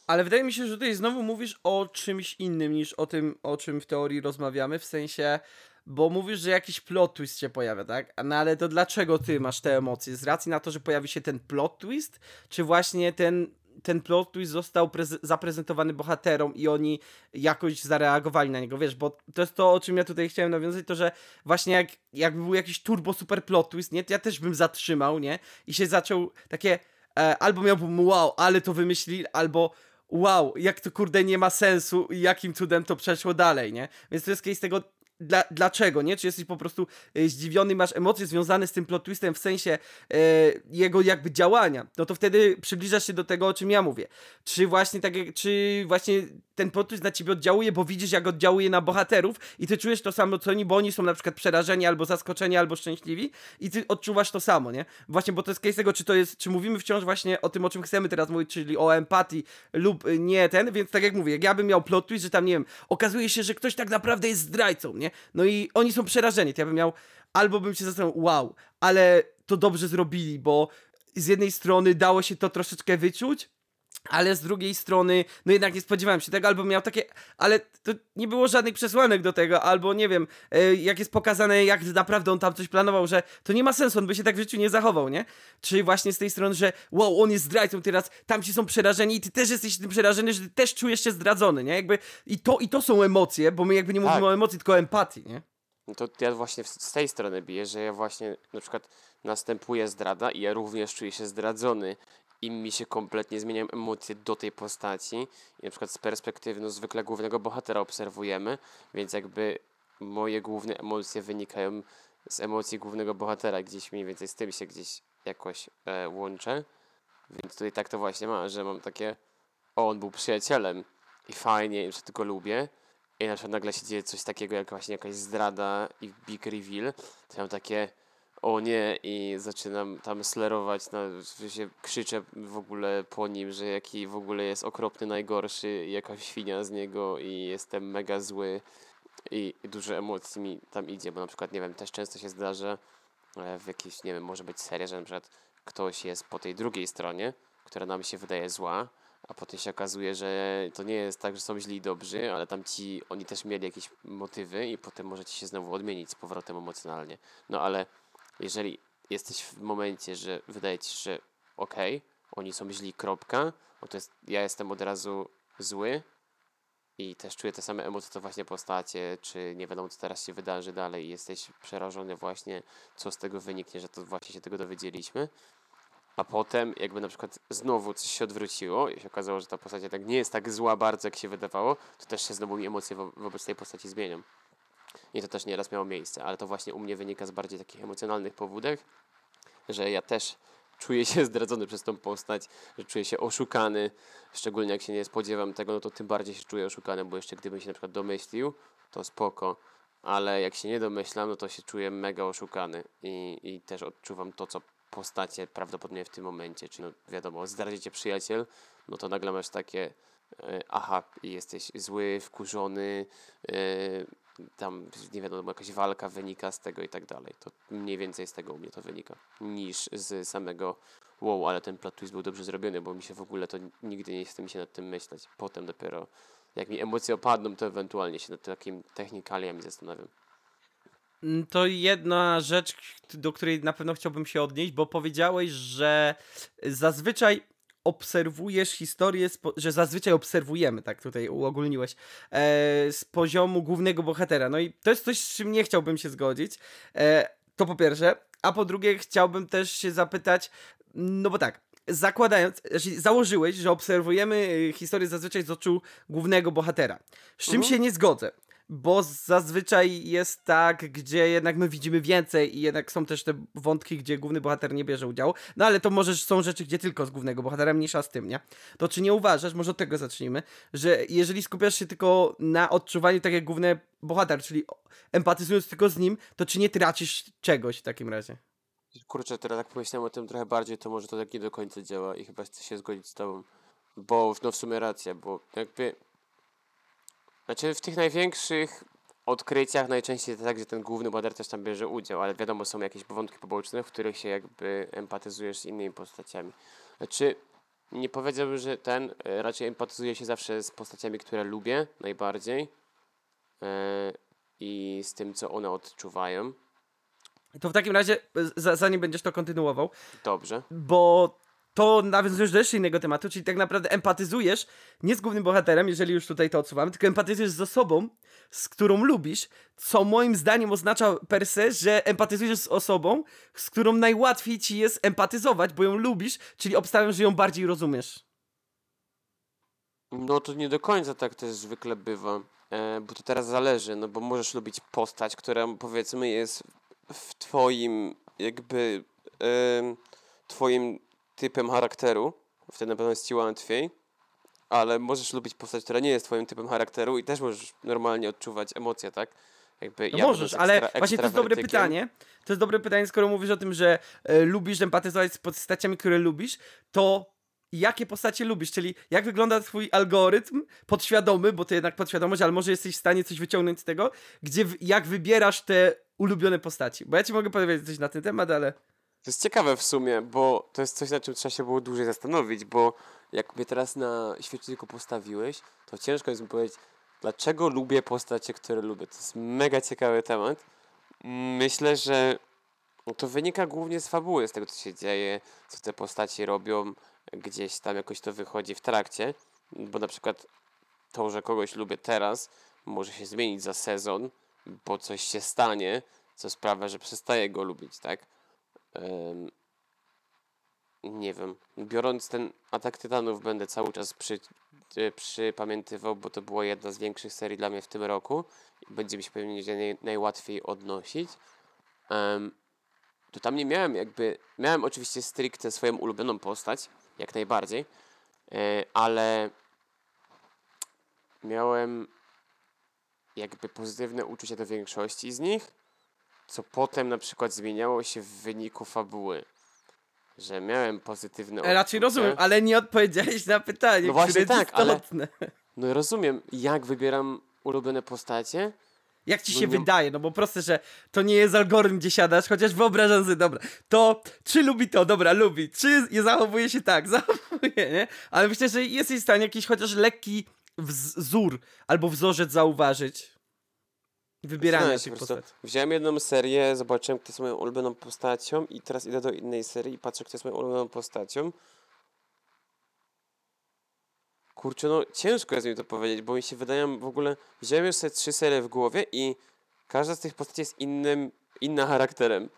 Ale wydaje mi się, że tutaj znowu mówisz o czymś innym niż o tym, o czym w teorii rozmawiamy, w sensie, bo mówisz, że jakiś plot twist się pojawia, tak? No ale to dlaczego ty masz te emocje? Z racji na to, że pojawi się ten plot twist, czy właśnie ten, ten plot twist został preze- zaprezentowany bohaterom i oni jakoś zareagowali na niego, wiesz, bo to jest to, o czym ja tutaj chciałem nawiązać, to, że właśnie jak, jakby był jakiś turbo super plot twist, nie? To ja też bym zatrzymał, nie? I się zaczął takie, e, albo miałbym wow, ale to wymyślili, albo wow, jak to kurde nie ma sensu i jakim cudem to przeszło dalej, nie? Więc to jest case tego, dla, dlaczego, nie? Czy jesteś po prostu e, zdziwiony, masz emocje związane z tym plot twistem w sensie e, jego jakby działania, no to wtedy przybliżasz się do tego, o czym ja mówię. Czy właśnie tak jak, czy właśnie ten plot twist na ciebie oddziałuje, bo widzisz, jak oddziałuje na bohaterów i ty czujesz to samo, co oni, bo oni są na przykład przerażeni, albo zaskoczeni, albo szczęśliwi i ty odczuwasz to samo, nie? Właśnie, bo to jest case tego, czy to jest, czy mówimy wciąż właśnie o tym, o czym chcemy teraz mówić, czyli o empatii lub y, nie ten, więc tak jak mówię, jak ja bym miał plot twist, że tam, nie wiem, okazuje się, że ktoś tak naprawdę jest zdrajcą, nie? No i oni są przerażeni, to ja bym miał, albo bym się zastanawiał, wow, ale to dobrze zrobili, bo z jednej strony dało się to troszeczkę wyczuć, ale z drugiej strony, no jednak nie spodziewałem się tego, albo miał takie, ale to nie było żadnych przesłanek do tego, albo nie wiem, e, jak jest pokazane, jak naprawdę on tam coś planował, że to nie ma sensu, on by się tak w życiu nie zachował, nie? Czy właśnie z tej strony, że wow, on jest zdrajcą teraz, tamci są przerażeni i ty też jesteś tym przerażony, że ty też czujesz się zdradzony, nie? Jakby i to, i to są emocje, bo my jakby nie mówimy Tak. o emocji, tylko o empatii, nie? No to ja właśnie z tej strony biję, że ja właśnie na przykład następuje zdrada i ja również czuję się zdradzony i mi się kompletnie zmieniają emocje do tej postaci. I na przykład z perspektywy no zwykle głównego bohatera obserwujemy, więc jakby moje główne emocje wynikają z emocji głównego bohatera, gdzieś mniej więcej z tym się gdzieś jakoś e, łączę, więc tutaj tak to właśnie ma, że mam takie o, on był przyjacielem i fajnie, że tylko lubię, i na przykład nagle się dzieje coś takiego, jak właśnie jakaś zdrada i big reveal, to ja mam takie o nie i zaczynam tam slerować, na, się krzyczę w ogóle po nim, że jaki w ogóle jest okropny, najgorszy jakaś świnia z niego i jestem mega zły i, i dużo emocji mi tam idzie, bo na przykład, nie wiem, też często się zdarza e, w jakiejś, nie wiem, może być seria, że na przykład ktoś jest po tej drugiej stronie, która nam się wydaje zła, a potem się okazuje, że to nie jest tak, że są źli i dobrzy, ale tam ci, oni też mieli jakieś motywy i potem możecie się znowu odmienić z powrotem emocjonalnie. No ale jeżeli jesteś w momencie, że wydaje ci się, że okej, okay, oni są źli, kropka, no to jest, ja jestem od razu zły i też czuję te same emocje, to właśnie postacie, czy nie wiadomo, co teraz się wydarzy dalej i jesteś przerażony właśnie, co z tego wyniknie, że to właśnie się tego dowiedzieliśmy. A potem, jakby na przykład znowu coś się odwróciło i się okazało, że ta postać tak nie jest tak zła bardzo, jak się wydawało, to też się znowu emocje wo wobec tej postaci zmienią. I to też nieraz miało miejsce, ale to właśnie u mnie wynika z bardziej takich emocjonalnych powódek, że ja też czuję się zdradzony przez tą postać, że czuję się oszukany, szczególnie jak się nie spodziewam tego, no to tym bardziej się czuję oszukany, bo jeszcze gdybym się na przykład domyślił, to spoko, ale jak się nie domyślam, no to się czuję mega oszukany i, i też odczuwam to, co postacie prawdopodobnie w tym momencie, czyli no wiadomo, zdradzi przyjaciel, no to nagle masz takie e, aha, jesteś zły, wkurzony, e, tam nie wiadomo, jakaś walka wynika z tego i tak dalej. To mniej więcej z tego u mnie to wynika, niż z samego wow, ale ten plot twist był dobrze zrobiony, bo mi się w ogóle to nigdy nie chce mi się nad tym myśleć. Potem dopiero, jak mi emocje opadną, to ewentualnie się nad takim technikaliami zastanawiam. Mm, to jedna rzecz, do której na pewno chciałbym się odnieść, bo powiedziałeś, że zazwyczaj obserwujesz historię, że zazwyczaj obserwujemy, tak tutaj uogólniłeś, e, z poziomu głównego bohatera. No i to jest coś, z czym nie chciałbym się zgodzić. E, to po pierwsze. A po drugie, chciałbym też się zapytać, no bo tak, zakładając, znaczy założyłeś, że obserwujemy historię zazwyczaj z oczu głównego bohatera. Z czym mhm. się nie zgodzę bo zazwyczaj jest tak, gdzie jednak my widzimy więcej i jednak są też te wątki, gdzie główny bohater nie bierze udziału. No ale to może są rzeczy, gdzie tylko z głównego bohatera, mniejsza z tym, nie? To czy nie uważasz, może od tego zacznijmy, że jeżeli skupiasz się tylko na odczuwaniu tak jak główny bohater, czyli empatyzując tylko z nim, to czy nie tracisz czegoś w takim razie? Kurczę, teraz tak pomyślałem o tym trochę bardziej, to może to tak nie do końca działa i chyba chcę się zgodzić z tobą. Bo no w sumie racja, bo jakby znaczy w tych największych odkryciach najczęściej jest tak, że ten główny bohater też tam bierze udział, ale wiadomo, są jakieś wątki poboczne, w których się jakby empatyzujesz z innymi postaciami. Znaczy, nie powiedziałbym, że ten e, raczej empatyzuje się zawsze z postaciami, które lubię najbardziej yy, i z tym, co one odczuwają. To w takim razie, zanim będziesz to kontynuował. Dobrze. Bo to nawiązujesz do jeszcze innego tematu, czyli tak naprawdę empatyzujesz nie z głównym bohaterem, jeżeli już tutaj to odsuwamy, tylko empatyzujesz z osobą, z którą lubisz, co moim zdaniem oznacza per se, że empatyzujesz z osobą, z którą najłatwiej ci jest empatyzować, bo ją lubisz, czyli obstawiam, że ją bardziej rozumiesz. No to nie do końca tak też zwykle bywa, e, bo to teraz zależy, no bo możesz lubić postać, która powiedzmy jest w twoim jakby e, twoim typem charakteru, wtedy na pewno jest ci łatwiej, ale możesz lubić postać, która nie jest twoim typem charakteru i też możesz normalnie odczuwać emocje, tak? Jakby no ja możesz, ekstra, ale właśnie to jest dobre pytanie. To jest dobre pytanie, skoro mówisz o tym, że e, lubisz empatyzować z postaciami, które lubisz, to jakie postacie lubisz, czyli jak wygląda twój algorytm podświadomy, bo to jednak podświadomość, ale może jesteś w stanie coś wyciągnąć z tego, gdzie jak wybierasz te ulubione postaci. Bo ja ci mogę powiedzieć coś na ten temat, ale... To jest ciekawe w sumie, bo to jest coś, na czym trzeba się było dłużej zastanowić, bo jak mnie teraz na świeczniku postawiłeś, to ciężko jest mi powiedzieć, dlaczego lubię postacie, które lubię. To jest mega ciekawy temat. Myślę, że to wynika głównie z fabuły, z tego, co się dzieje, co te postaci robią, gdzieś tam jakoś to wychodzi w trakcie, bo na przykład to, że kogoś lubię teraz, może się zmienić za sezon, bo coś się stanie, co sprawia, że przestaję go lubić, tak? Nie wiem, biorąc ten Atak Tytanów będę cały czas przy, e, przypamiętywał, bo to była jedna z większych serii dla mnie w tym roku. I będzie mi się pewnie naj, najłatwiej odnosić. Um, to tam nie miałem jakby, miałem oczywiście stricte swoją ulubioną postać, jak najbardziej, e, ale miałem jakby pozytywne uczucia do większości z nich, co potem na przykład zmieniało się w wyniku fabuły. Że miałem pozytywne odczucia. Raczej rozumiem, ale nie odpowiedziałeś na pytanie, no właśnie tak, jest istotne. Ale, no rozumiem, jak wybieram ulubione postacie, Jak ci No się wydaje? No bo proste, że to nie jest algorytm, gdzie siadasz, chociaż wyobrażam sobie, dobra, to czy lubi to, dobra, lubi, czy je zachowuje się tak, <laughs> zachowuje, nie? Ale myślę, że jesteś w stanie jakiś chociaż lekki wz- wzór albo wzorzec zauważyć. Wybierania tych po prostu. postaci. Wziąłem jedną serię, zobaczyłem, kto jest moją ulubioną postacią i teraz idę do innej serii i patrzę, kto jest moją ulubioną postacią. Kurczę, no ciężko jest mi to powiedzieć, bo mi się wydają w ogóle... Wziąłem już sobie trzy serie w głowie i każda z tych postaci jest innym, inna charakterem.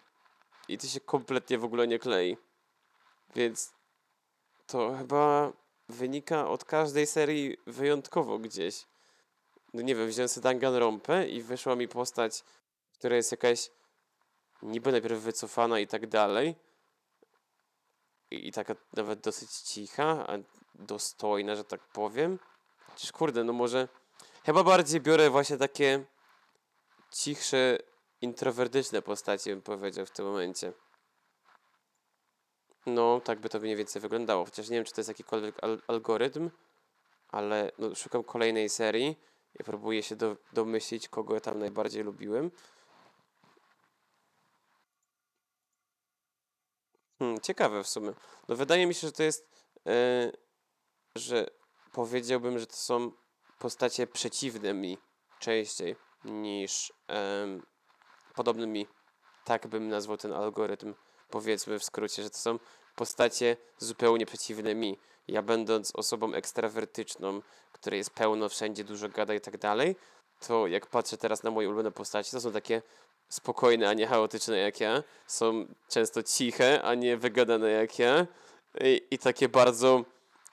I to się kompletnie w ogóle nie klei. Więc to chyba wynika od każdej serii wyjątkowo gdzieś no nie wiem, wziąłem sobie Danganronpę i wyszła mi postać, która jest jakaś niby najpierw wycofana i tak dalej. I, i taka nawet dosyć cicha, a dostojna, że tak powiem. Chociaż kurde, no może chyba bardziej biorę właśnie takie cichsze, introwertyczne postacie, bym powiedział w tym momencie. No, tak by to mniej więcej wyglądało. Chociaż nie wiem, czy to jest jakikolwiek al algorytm, ale no, szukam kolejnej serii i próbuję się do, domyślić, kogo ja tam najbardziej lubiłem. Hmm, ciekawe w sumie. No wydaje mi się, że to jest, e, że powiedziałbym, że to są postacie przeciwne mi częściej niż em, podobne mi. Tak bym nazwał ten algorytm. Powiedzmy w skrócie, że to są postacie zupełnie przeciwne mi. Ja będąc osobą ekstrawertyczną, której jest pełno, wszędzie dużo gada i tak dalej, to jak patrzę teraz na moje ulubione postacie, to są takie spokojne, a nie chaotyczne jak ja. Są często ciche, a nie wygadane jak ja. I, i takie bardzo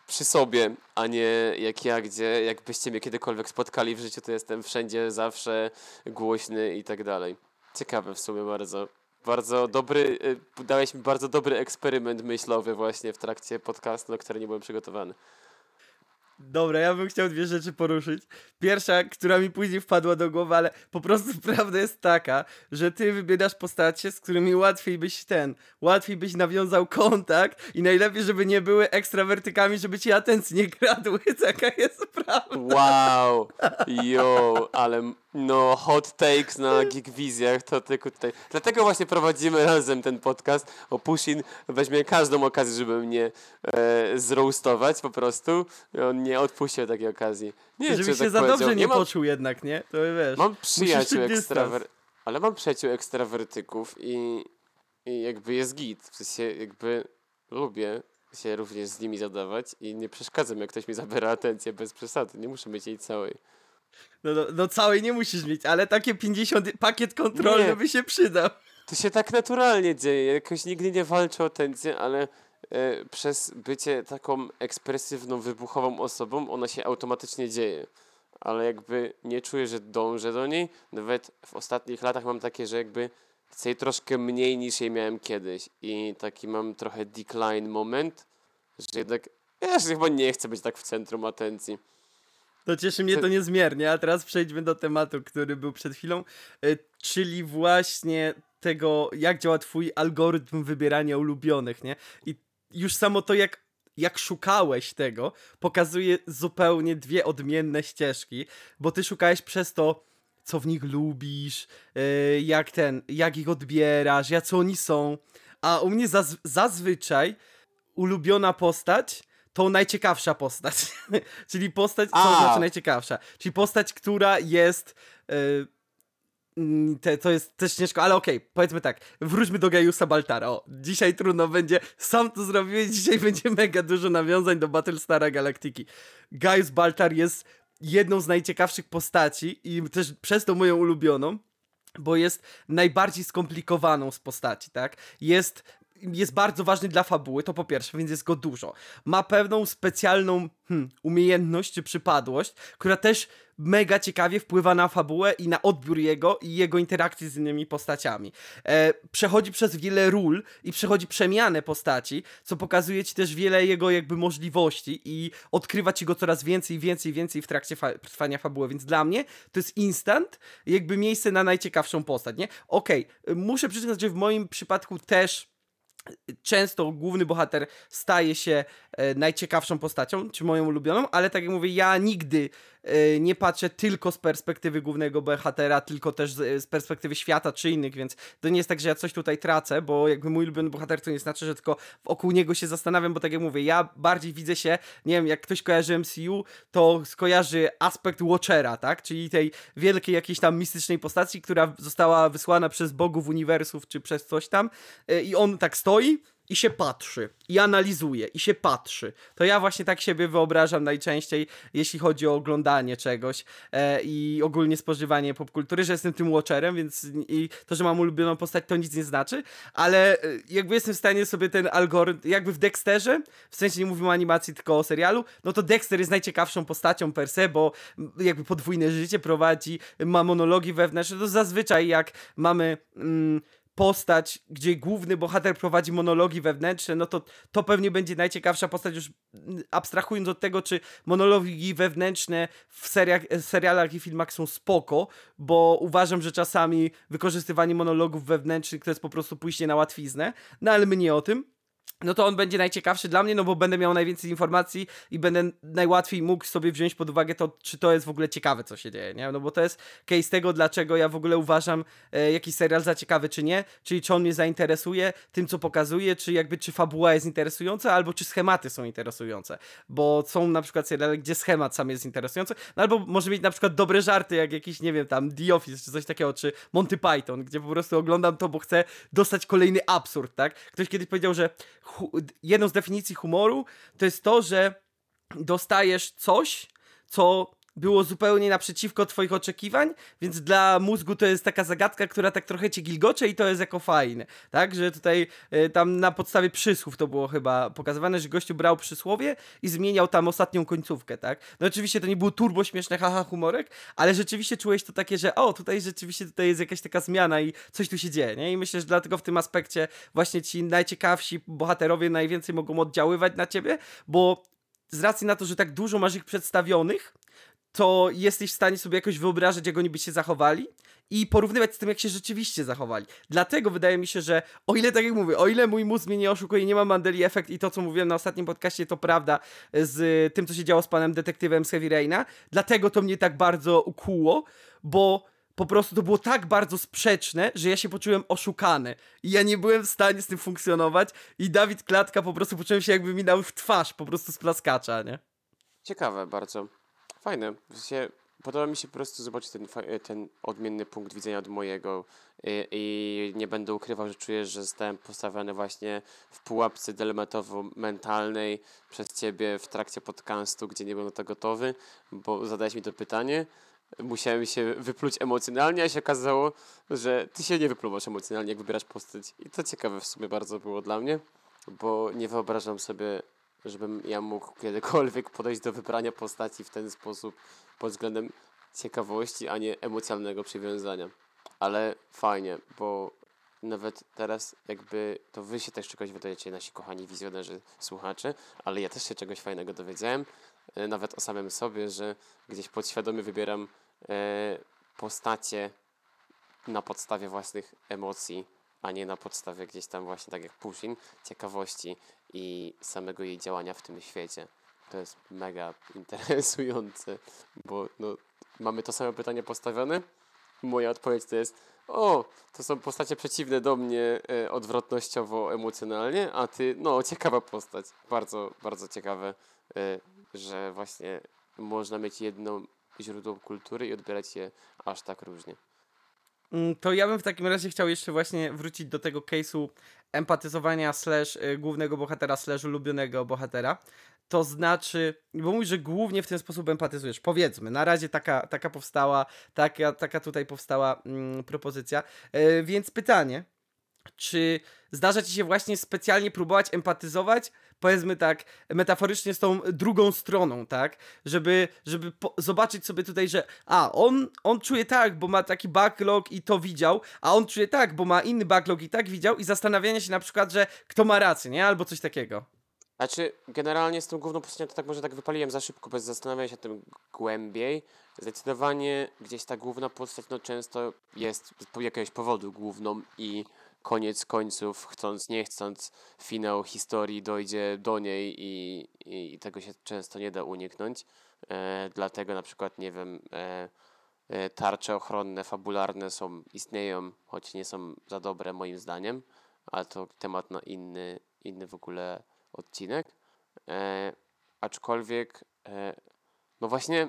przy sobie, a nie jak ja, gdzie jakbyście mnie kiedykolwiek spotkali w życiu, to jestem wszędzie, zawsze głośny i tak dalej. Ciekawe w sumie bardzo. Bardzo dobry, y, dałeś mi bardzo dobry eksperyment myślowy właśnie w trakcie podcastu, na który nie byłem przygotowany. Dobra, ja bym chciał dwie rzeczy poruszyć. Pierwsza, która mi później wpadła do głowy, ale po prostu <laughs> prawda jest taka, że ty wybierasz postacie, z którymi łatwiej byś ten, łatwiej byś nawiązał kontakt i najlepiej, żeby nie były ekstrawertykami, żeby ci atencji nie kradły. <laughs> Taka jest prawda. Wow! <laughs> Yo, ale no hot takes na Geekwizjach to tylko tutaj. Dlatego właśnie prowadzimy razem ten podcast, bo Pushin weźmie każdą okazję, żeby mnie e, zroastować po prostu. On nie odpuścił takiej okazji. Nie Żeby się tak za dobrze nie, mam, poczuł jednak, nie? To wiesz. mam przyjaciół ekstrawer... Ale mam przyjaciół ekstrawertyków i, i jakby jest git. W sensie jakby lubię się również z nimi zadawać i nie przeszkadzam, jak ktoś mi zabiera atencję bez przesady. Nie muszę mieć jej całej. No, no, no całej nie musisz mieć, ale takie 50 pakiet kontrolny Nie. by się przydał. To się tak naturalnie dzieje. Jakoś nigdy nie walczę o atencję, ale przez bycie taką ekspresywną, wybuchową osobą, ona się automatycznie dzieje. Ale jakby nie czuję, że dążę do niej. Nawet w ostatnich latach mam takie, że jakby chcę jej troszkę mniej niż jej miałem kiedyś. I taki mam trochę decline moment, że jednak ja się chyba nie chcę być tak w centrum atencji. To cieszy mnie to niezmiernie, a teraz przejdźmy do tematu, który był przed chwilą, y, czyli właśnie tego, jak działa twój algorytm wybierania ulubionych, nie? I już samo to, jak, jak szukałeś tego, pokazuje zupełnie dwie odmienne ścieżki, bo ty szukałeś przez to, co w nich lubisz, y, jak ten, jak ich odbierasz, jacy oni są, a u mnie zaz zazwyczaj ulubiona postać to najciekawsza postać. <laughs> Czyli postać, co A. znaczy najciekawsza? Czyli postać, która jest. y, mm, te, to jest też ciężko, ale okej, powiedzmy tak. Wróćmy do Gaiusa Baltara. O, dzisiaj trudno będzie. Sam to zrobiłeś, dzisiaj będzie mega dużo nawiązań do Battlestara Galactiki. Gaius Baltar jest jedną z najciekawszych postaci i też przez to moją ulubioną bo jest najbardziej skomplikowaną z postaci, tak? Jest, jest bardzo ważny dla fabuły, to po pierwsze, więc jest go dużo. Ma pewną specjalną hmm, umiejętność czy przypadłość, która też mega ciekawie wpływa na fabułę i na odbiór jego i jego interakcji z innymi postaciami. E, przechodzi przez wiele ról i przechodzi przemianę postaci, co pokazuje ci też wiele jego jakby możliwości i odkrywa ci go coraz więcej, więcej, więcej w trakcie fa- trwania fabuły, więc dla mnie to jest instant, jakby miejsce na najciekawszą postać, nie? Okej, y, muszę przyznać, że w moim przypadku też często główny bohater staje się e, najciekawszą postacią, czy moją ulubioną, ale tak jak mówię, ja nigdy nie patrzę tylko z perspektywy głównego bohatera, tylko też z, z, perspektywy świata czy innych, więc to nie jest tak, że ja coś tutaj tracę, bo jakby mój ulubiony bohater to nie znaczy, że tylko wokół niego się zastanawiam, bo tak jak mówię, ja bardziej widzę się, nie wiem, jak ktoś kojarzy MCU, to skojarzy aspekt Watchera, tak? Czyli tej wielkiej jakiejś tam mistycznej postaci, która została wysłana przez bogów uniwersów czy przez coś tam y, i on tak stoi i się patrzy, i analizuje, i się patrzy. To ja właśnie tak siebie wyobrażam najczęściej, jeśli chodzi o oglądanie czegoś e, i ogólnie spożywanie popkultury, że jestem tym watcherem, więc i to, że mam ulubioną postać, to nic nie znaczy, ale e, jakby jestem w stanie sobie ten algorytm, jakby w Dexterze, w sensie nie mówimy o animacji, tylko o serialu, no to Dexter jest najciekawszą postacią per se, bo jakby podwójne życie prowadzi, ma monologi wewnętrzne, to zazwyczaj jak mamy... Mm, postać, gdzie główny bohater prowadzi monologi wewnętrzne, no to to pewnie będzie najciekawsza postać, już abstrahując od tego, czy monologi wewnętrzne w seriach, serialach i filmach są spoko, bo uważam, że czasami wykorzystywanie monologów wewnętrznych to jest po prostu pójście na łatwiznę, no ale my nie o tym no to on będzie najciekawszy dla mnie, no bo będę miał najwięcej informacji i będę najłatwiej mógł sobie wziąć pod uwagę to, czy to jest w ogóle ciekawe, co się dzieje, nie? No bo to jest case tego, dlaczego ja w ogóle uważam e, jakiś serial za ciekawy, czy nie, czyli czy on mnie zainteresuje tym, co pokazuje, czy jakby, czy fabuła jest interesująca, albo czy schematy są interesujące, bo są na przykład seriale, gdzie schemat sam jest interesujący, no albo może mieć na przykład dobre żarty, jak jakiś, nie wiem, tam The Office, czy coś takiego, czy Monty Python, gdzie po prostu oglądam to, bo chcę dostać kolejny absurd, tak? Ktoś kiedyś powiedział, że jedną z definicji humoru to jest to, że dostajesz coś, co było zupełnie naprzeciwko twoich oczekiwań, więc dla mózgu to jest taka zagadka, która tak trochę cię gilgocze i to jest jako fajne, tak, że tutaj y, tam na podstawie przysłów to było chyba pokazywane, że gościu brał przysłowie i zmieniał tam ostatnią końcówkę, tak, no oczywiście to nie było turbo śmieszne haha humorek, ale rzeczywiście czułeś to takie, że o, tutaj rzeczywiście tutaj jest jakaś taka zmiana i coś tu się dzieje, nie, i myślę, że dlatego w tym aspekcie właśnie ci najciekawsi bohaterowie najwięcej mogą oddziaływać na ciebie, bo z racji na to, że tak dużo masz ich przedstawionych, to jesteś w stanie sobie jakoś wyobrażać, jak oni by się zachowali i porównywać z tym, jak się rzeczywiście zachowali. Dlatego wydaje mi się, że o ile, tak jak mówię, o ile mój mózg mnie nie oszukuje, nie ma Mandeli efekt i to, co mówiłem na ostatnim podcaście, to prawda z tym, co się działo z panem detektywem z Heavy Raina, dlatego to mnie tak bardzo ukuło, bo po prostu to było tak bardzo sprzeczne, że ja się poczułem oszukany i ja nie byłem w stanie z tym funkcjonować i Dawid Klatka po prostu poczułem się jakby mi dał w twarz po prostu z plaskacza, nie? Ciekawe bardzo. Fajne. W podoba mi się po prostu zobaczyć ten, ten odmienny punkt widzenia od mojego i, i nie będę ukrywał, że czuję, że zostałem postawiony właśnie w pułapce dylematowo-mentalnej przez ciebie w trakcie podcastu, gdzie nie byłem na to gotowy, bo zadałeś mi to pytanie. Musiałem się wypluć emocjonalnie, a się okazało, że ty się nie wypluwasz emocjonalnie, jak wybierasz postać. I to ciekawe w sumie bardzo było dla mnie, bo nie wyobrażam sobie żebym ja mógł kiedykolwiek podejść do wybrania postaci w ten sposób pod względem ciekawości, a nie emocjonalnego przywiązania. Ale fajnie, bo nawet teraz jakby to wy się też czegoś wydajecie, nasi kochani wizjonerzy, słuchacze, ale ja też się czegoś fajnego dowiedziałem, e, nawet o samym sobie, że gdzieś podświadomie wybieram e, postacie na podstawie własnych emocji, a nie na podstawie gdzieś tam właśnie tak jak Pushing, ciekawości i samego jej działania w tym świecie. To jest mega interesujące, bo no, mamy to samo pytanie postawione. Moja odpowiedź to jest o, to są postacie przeciwne do mnie e, odwrotnościowo, emocjonalnie, a ty, no, ciekawa postać. Bardzo, bardzo ciekawe, e, że właśnie można mieć jedno źródło kultury i odbierać je aż tak różnie. Mm, to ja bym w takim razie chciał jeszcze właśnie wrócić do tego case'u empatyzowania slash y, głównego bohatera slash ulubionego bohatera. To znaczy, bo mówisz, że głównie w ten sposób empatyzujesz. Powiedzmy, na razie taka, taka powstała, taka, taka tutaj powstała mm, propozycja. Yy, więc pytanie, czy zdarza ci się właśnie specjalnie próbować empatyzować powiedzmy tak, metaforycznie z tą drugą stroną, tak? Żeby, żeby zobaczyć sobie tutaj, że a, on, on czuje tak, bo ma taki backlog i to widział, a on czuje tak, bo ma inny backlog i tak widział i zastanawianie się na przykład, że kto ma rację, nie? Albo coś takiego. Znaczy, generalnie z tą główną postacią to tak może tak wypaliłem za szybko, bez zastanawiania się tym głębiej. Zdecydowanie gdzieś ta główna postać no często jest z jakiegoś powodu główną i koniec końców, chcąc, nie chcąc, finał historii dojdzie do niej i, i, i tego się często nie da uniknąć. E, dlatego na przykład, nie wiem, e, e, tarcze ochronne, fabularne są, istnieją, choć nie są za dobre moim zdaniem, ale to temat na inny, inny w ogóle odcinek. E, aczkolwiek, e, no właśnie,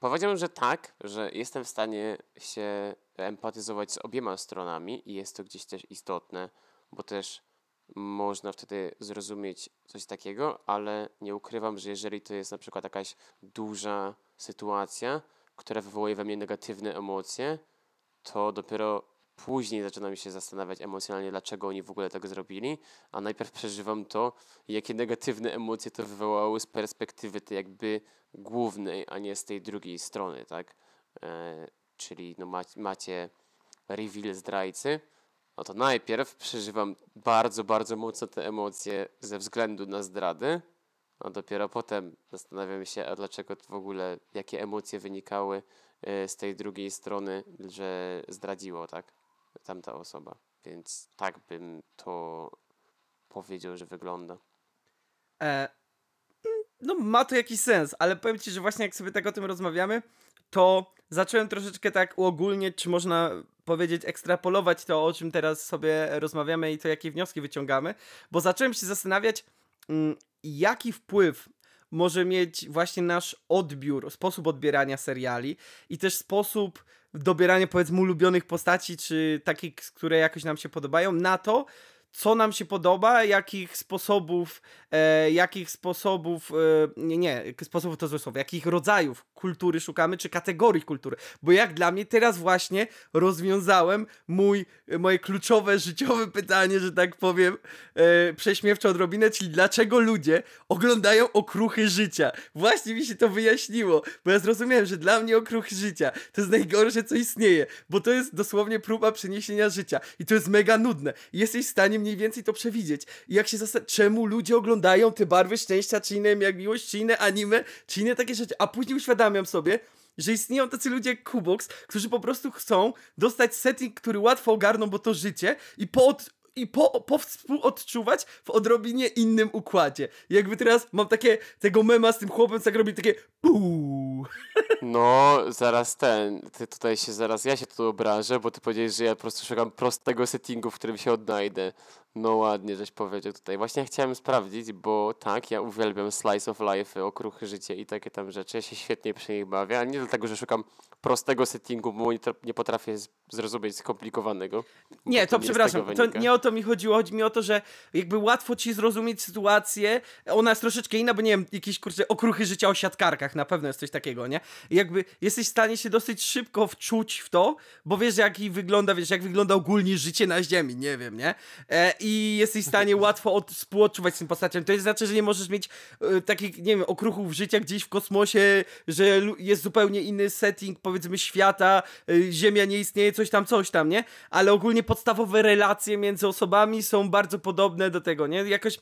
powiedziałbym, że tak, że jestem w stanie się empatyzować z obiema stronami i jest to gdzieś też istotne, bo też można wtedy zrozumieć coś takiego, ale nie ukrywam, że jeżeli to jest na przykład jakaś duża sytuacja, która wywołuje we mnie negatywne emocje, to dopiero później zaczynam się zastanawiać emocjonalnie, dlaczego oni w ogóle tak zrobili, a najpierw przeżywam to, jakie negatywne emocje to wywołało z perspektywy tej jakby głównej, a nie z tej drugiej strony, tak? E, czyli no macie reveal zdrajcy, no to najpierw przeżywam bardzo, bardzo mocno te emocje ze względu na zdrady, a dopiero potem zastanawiam się, a dlaczego w ogóle, jakie emocje wynikały e, z tej drugiej strony, że zdradziło, tak, tamta osoba. Więc tak bym to powiedział, że wygląda. E, no ma to jakiś sens, ale powiem ci, że właśnie jak sobie tak o tym rozmawiamy, to zacząłem troszeczkę tak uogólniać, czy można powiedzieć, ekstrapolować to, o czym teraz sobie rozmawiamy i to, jakie wnioski wyciągamy, bo zacząłem się zastanawiać, mm, jaki wpływ może mieć właśnie nasz odbiór, sposób odbierania seriali i też sposób dobierania powiedzmy ulubionych postaci, czy takich, które jakoś nam się podobają, na to, co nam się podoba, jakich sposobów, e, jakich sposobów, e, nie, nie, sposobów to złe słowo, jakich rodzajów kultury szukamy, czy kategorii kultury. Bo jak dla mnie teraz właśnie rozwiązałem mój, moje kluczowe życiowe pytanie, że tak powiem, e, prześmiewczo odrobinę, czyli dlaczego ludzie oglądają okruchy życia. Właśnie mi się to wyjaśniło, bo ja zrozumiałem, że dla mnie okruchy życia to jest najgorsze, co istnieje, bo to jest dosłownie próba przeniesienia życia i to jest mega nudne. Jesteś w stanie mniej więcej to przewidzieć. I jak się zastanawiam, czemu ludzie oglądają te barwy szczęścia, czy inne jak miłość, czy inne anime, czy inne takie rzeczy, a później uświadamiam sobie, że istnieją tacy ludzie jak Kubox, którzy po prostu chcą dostać setting, który łatwo ogarną, bo to życie i po od, i po, po współodczuwać w odrobinie innym układzie. jakby teraz mam takie, tego mema z tym chłopem, co tak robi takie puu. No, zaraz ten, ty tutaj się zaraz, ja się tu obrażę, bo ty powiedziałeś, że ja po prostu szukam prostego settingu, w którym się odnajdę. No ładnie, żeś powiedział tutaj. Właśnie chciałem sprawdzić, bo tak, ja uwielbiam slice of life, okruchy życie i takie tam rzeczy. Ja się świetnie przy nich bawię, ale nie dlatego, że szukam prostego settingu, bo nie potrafię zrozumieć skomplikowanego. Nie, to przepraszam, to nie o to mi chodziło. Chodzi mi o to, że jakby łatwo ci zrozumieć sytuację. Ona jest troszeczkę inna, bo nie wiem, jakieś kurczę, okruchy życia o siatkarkach, na pewno jest coś takiego, nie? I jakby jesteś w stanie się dosyć szybko wczuć w to, bo wiesz, jak wygląda, wiesz, jak wygląda ogólnie życie na Ziemi, nie wiem, nie? E, I jesteś w stanie łatwo od, współodczuwać z tym postacią. To znaczy, że nie możesz mieć e, takich, nie wiem, okruchów życia gdzieś w kosmosie, że jest zupełnie inny setting, powiedzmy, świata, e, Ziemia nie istnieje, coś tam, coś tam, nie? Ale ogólnie podstawowe relacje między osobami są bardzo podobne do tego, nie? Jakoś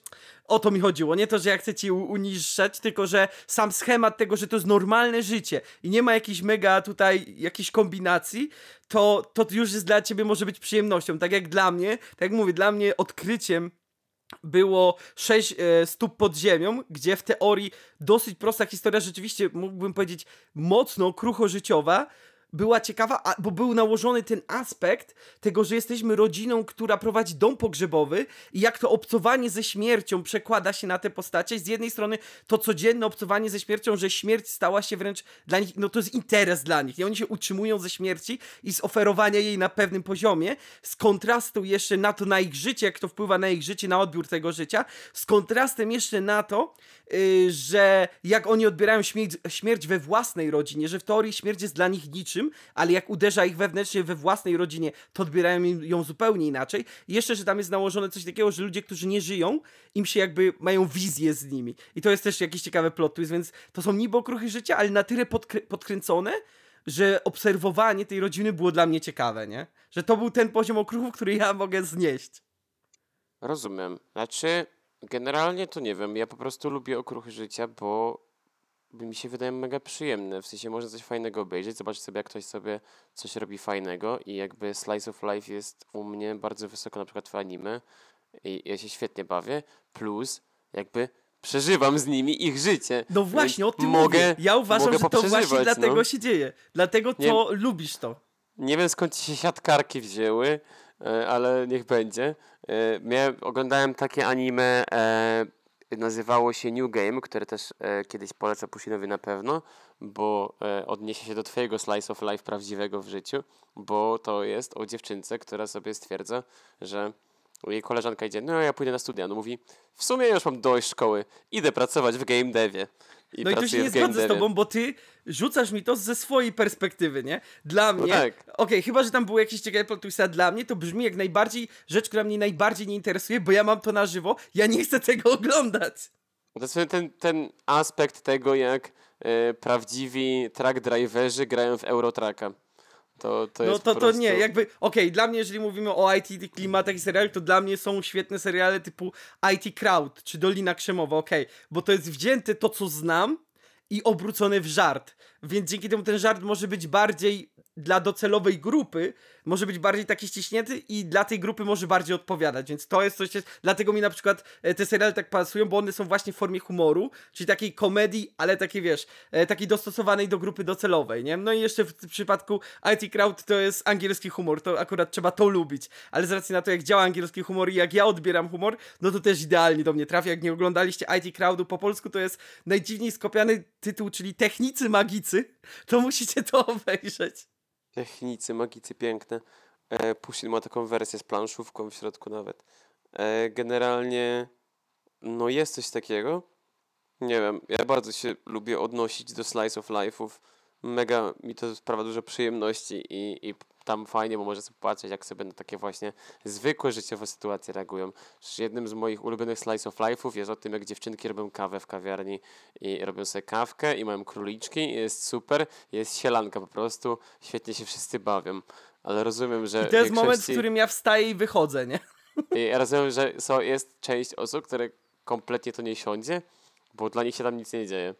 o to mi chodziło. Nie to, że ja chcę ci uniższać, tylko że sam schemat tego, że to jest normalne życie i nie ma jakiejś mega tutaj jakiejś kombinacji, to, to już jest dla ciebie może być przyjemnością. Tak jak dla mnie, tak jak mówię, dla mnie odkryciem było sześć e, stóp pod ziemią, gdzie w teorii dosyć prosta historia, rzeczywiście mógłbym powiedzieć mocno krucho-życiowa, była ciekawa, bo był nałożony ten aspekt tego, że jesteśmy rodziną, która prowadzi dom pogrzebowy i jak to obcowanie ze śmiercią przekłada się na te postacie. Z jednej strony to codzienne obcowanie ze śmiercią, że śmierć stała się wręcz dla nich, no to jest interes dla nich i oni się utrzymują ze śmierci i z oferowania jej na pewnym poziomie, z kontrastu jeszcze na to, na ich życie, jak to wpływa na ich życie, na odbiór tego życia, z kontrastem jeszcze na to, yy, że jak oni odbierają śmierć, śmierć we własnej rodzinie, że w teorii śmierć jest dla nich niczym, ale jak uderza ich wewnętrznie we własnej rodzinie, to odbierają ją zupełnie inaczej. I jeszcze, że tam jest nałożone coś takiego, że ludzie, którzy nie żyją, im się jakby mają wizję z nimi. I to jest też jakiś ciekawy plot twist, więc to są niby okruchy życia, ale na tyle podkrę podkręcone, że obserwowanie tej rodziny było dla mnie ciekawe, nie? Że to był ten poziom okruchów, który ja mogę znieść. Rozumiem. Znaczy, generalnie to nie wiem, ja po prostu lubię okruchy życia, bo mi się wydaje mega przyjemne. W sensie można coś fajnego obejrzeć, zobaczyć sobie, jak ktoś sobie coś robi fajnego i jakby slice of life jest u mnie bardzo wysoko na przykład w anime i ja się świetnie bawię. Plus jakby przeżywam z nimi ich życie. No właśnie, o tym mogę, mówię. Ja uważam, mogę że to właśnie poprzeżywać, dlatego no. się dzieje. Dlatego to lubisz to. Nie wiem skąd ci się siatkarki wzięły, e, ale niech będzie. E, Miałem, oglądałem takie anime, e, nazywało się New Game, które też e, kiedyś polecę Pusinowi na pewno, bo e, odniesie się do twojego slice of life prawdziwego w życiu, bo to jest o dziewczynce, która sobie stwierdza, że jej koleżanka idzie, no ja pójdę na studia, no mówi, w sumie już mam dość szkoły, idę pracować w game devie. I No i tu się nie zgodzę z tobą, bo ty rzucasz mi to ze swojej perspektywy, nie? Dla mnie, tak. okej, chyba, że tam było jakieś ciekawe plot twisty, a dla mnie to brzmi jak najbardziej rzecz, która mnie najbardziej nie interesuje, bo ja mam to na żywo, ja nie chcę tego oglądać. To jest ten, ten aspekt tego, jak e, prawdziwi track driverzy grają w Eurotracka. To, to No to, to prostu... nie, jakby, okej, dla mnie, jeżeli mówimy o IT, klimatach i serialach, to dla mnie są świetne seriale typu IT Crowd, czy Dolina Krzemowa, okej, bo to jest wzięte to, co znam i obrócone w żart, więc dzięki temu ten żart może być bardziej dla docelowej grupy, może być bardziej taki ściśnięty i dla tej grupy może bardziej odpowiadać, więc to jest coś, dlatego mi na przykład e, te seriale tak pasują, bo one są właśnie w formie humoru, czyli takiej komedii, ale takiej wiesz, e, takiej dostosowanej do grupy docelowej, nie? No i jeszcze w, przypadku IT Crowd to jest angielski humor, to akurat trzeba to lubić, ale z racji na to jak działa angielski humor i jak ja odbieram humor, no to też idealnie do mnie trafia, jak nie oglądaliście IT Crowdu po polsku, to jest najdziwniej skopiany tytuł, czyli Technicy Magicy, to musicie to <laughs> obejrzeć. Technicy, magicy piękne. E, ma taką wersję z planszówką w środku nawet. E, generalnie, no jest coś takiego. Nie wiem, ja bardzo się lubię odnosić do slice of life'ów. Mega mi to sprawia dużo przyjemności i, i tam fajnie, bo można sobie patrzeć, jak sobie na takie właśnie zwykłe życiowe sytuacje reagują. Przecież jednym z moich ulubionych slice of life'ów jest o tym, jak dziewczynki robią kawę w kawiarni i robią sobie kawkę i mają króliczki i jest super, jest sielanka po prostu, świetnie się wszyscy bawią. Ale rozumiem, że I to jest moment, w którym ja wstaję i wychodzę, nie? i ja rozumiem, że są, jest część osób, które kompletnie to nie siądzie, bo dla nich się tam nic nie dzieje.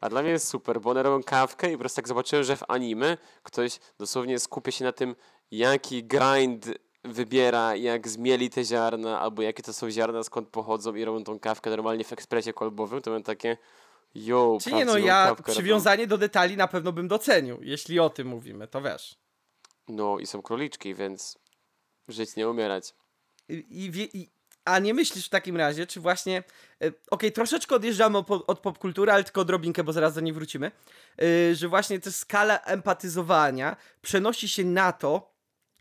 A dla mnie jest super, bo one robią kawkę i po prostu tak zobaczyłem, że w anime ktoś dosłownie skupia się na tym, jaki grind wybiera, jak zmieli te ziarna, albo jakie to są ziarna, skąd pochodzą i robią tą kawkę normalnie w ekspresie kolbowym, to mam takie yo, Czy nie, no ja robią. przywiązanie do detali na pewno bym docenił, jeśli o tym mówimy, to wiesz. No i są króliczki, więc żyć, nie umierać. I, i, i, a nie myślisz w takim razie, czy właśnie. e, Okej, troszeczkę odjeżdżamy od, po- od popkultury, ale tylko odrobinkę, bo zaraz do niej wrócimy. e, że właśnie ta skala empatyzowania przenosi się na to,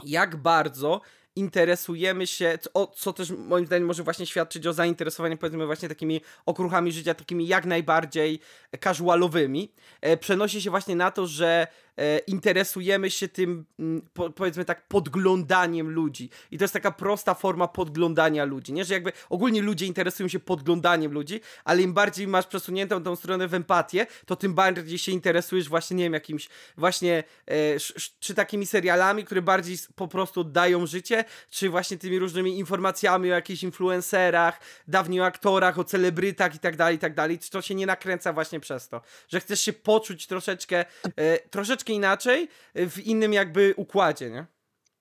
jak bardzo interesujemy się, co, co też moim zdaniem może właśnie świadczyć o zainteresowaniu powiedzmy właśnie takimi okruchami życia, takimi jak najbardziej casualowymi, e, przenosi się właśnie na to, że interesujemy się tym, mm, po, powiedzmy tak, podglądaniem ludzi. I to jest taka prosta forma podglądania ludzi, nie? Że jakby ogólnie ludzie interesują się podglądaniem ludzi, ale im bardziej masz przesuniętą tą stronę w empatię, to tym bardziej się interesujesz właśnie, nie wiem, jakimś właśnie, e, czy takimi serialami, które bardziej po prostu oddają życie, czy właśnie tymi różnymi informacjami o jakichś influencerach, dawniej o aktorach, o celebrytach i tak dalej, i tak dalej. To się nie nakręca właśnie przez to, że chcesz się poczuć troszeczkę, e, troszeczkę inaczej, e, w innym jakby układzie, nie?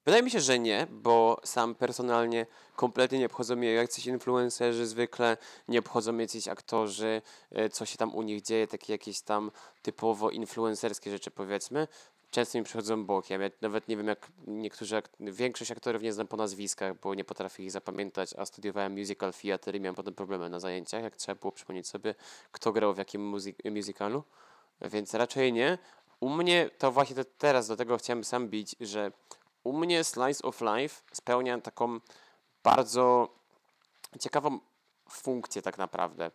Wydaje mi się, że nie, bo sam personalnie kompletnie nie obchodzą mnie jacyś influencerzy zwykle, nie obchodzą mnie jacyś aktorzy, e, co się tam u nich dzieje, takie jakieś tam typowo influencerskie rzeczy powiedzmy. Często mi przychodzą bokiem. Ja nawet nie wiem, jak niektórzy, ak- większość aktorów nie znam po nazwiskach, bo nie potrafię ich zapamiętać, a studiowałem musical theater i miałem potem problemy na zajęciach, jak trzeba było przypomnieć sobie, kto grał w jakim muzy- musicalu. Więc raczej nie. U mnie to właśnie teraz do tego chciałem sam bić, że u mnie Slice of Life spełnia taką bardzo ciekawą funkcję tak naprawdę,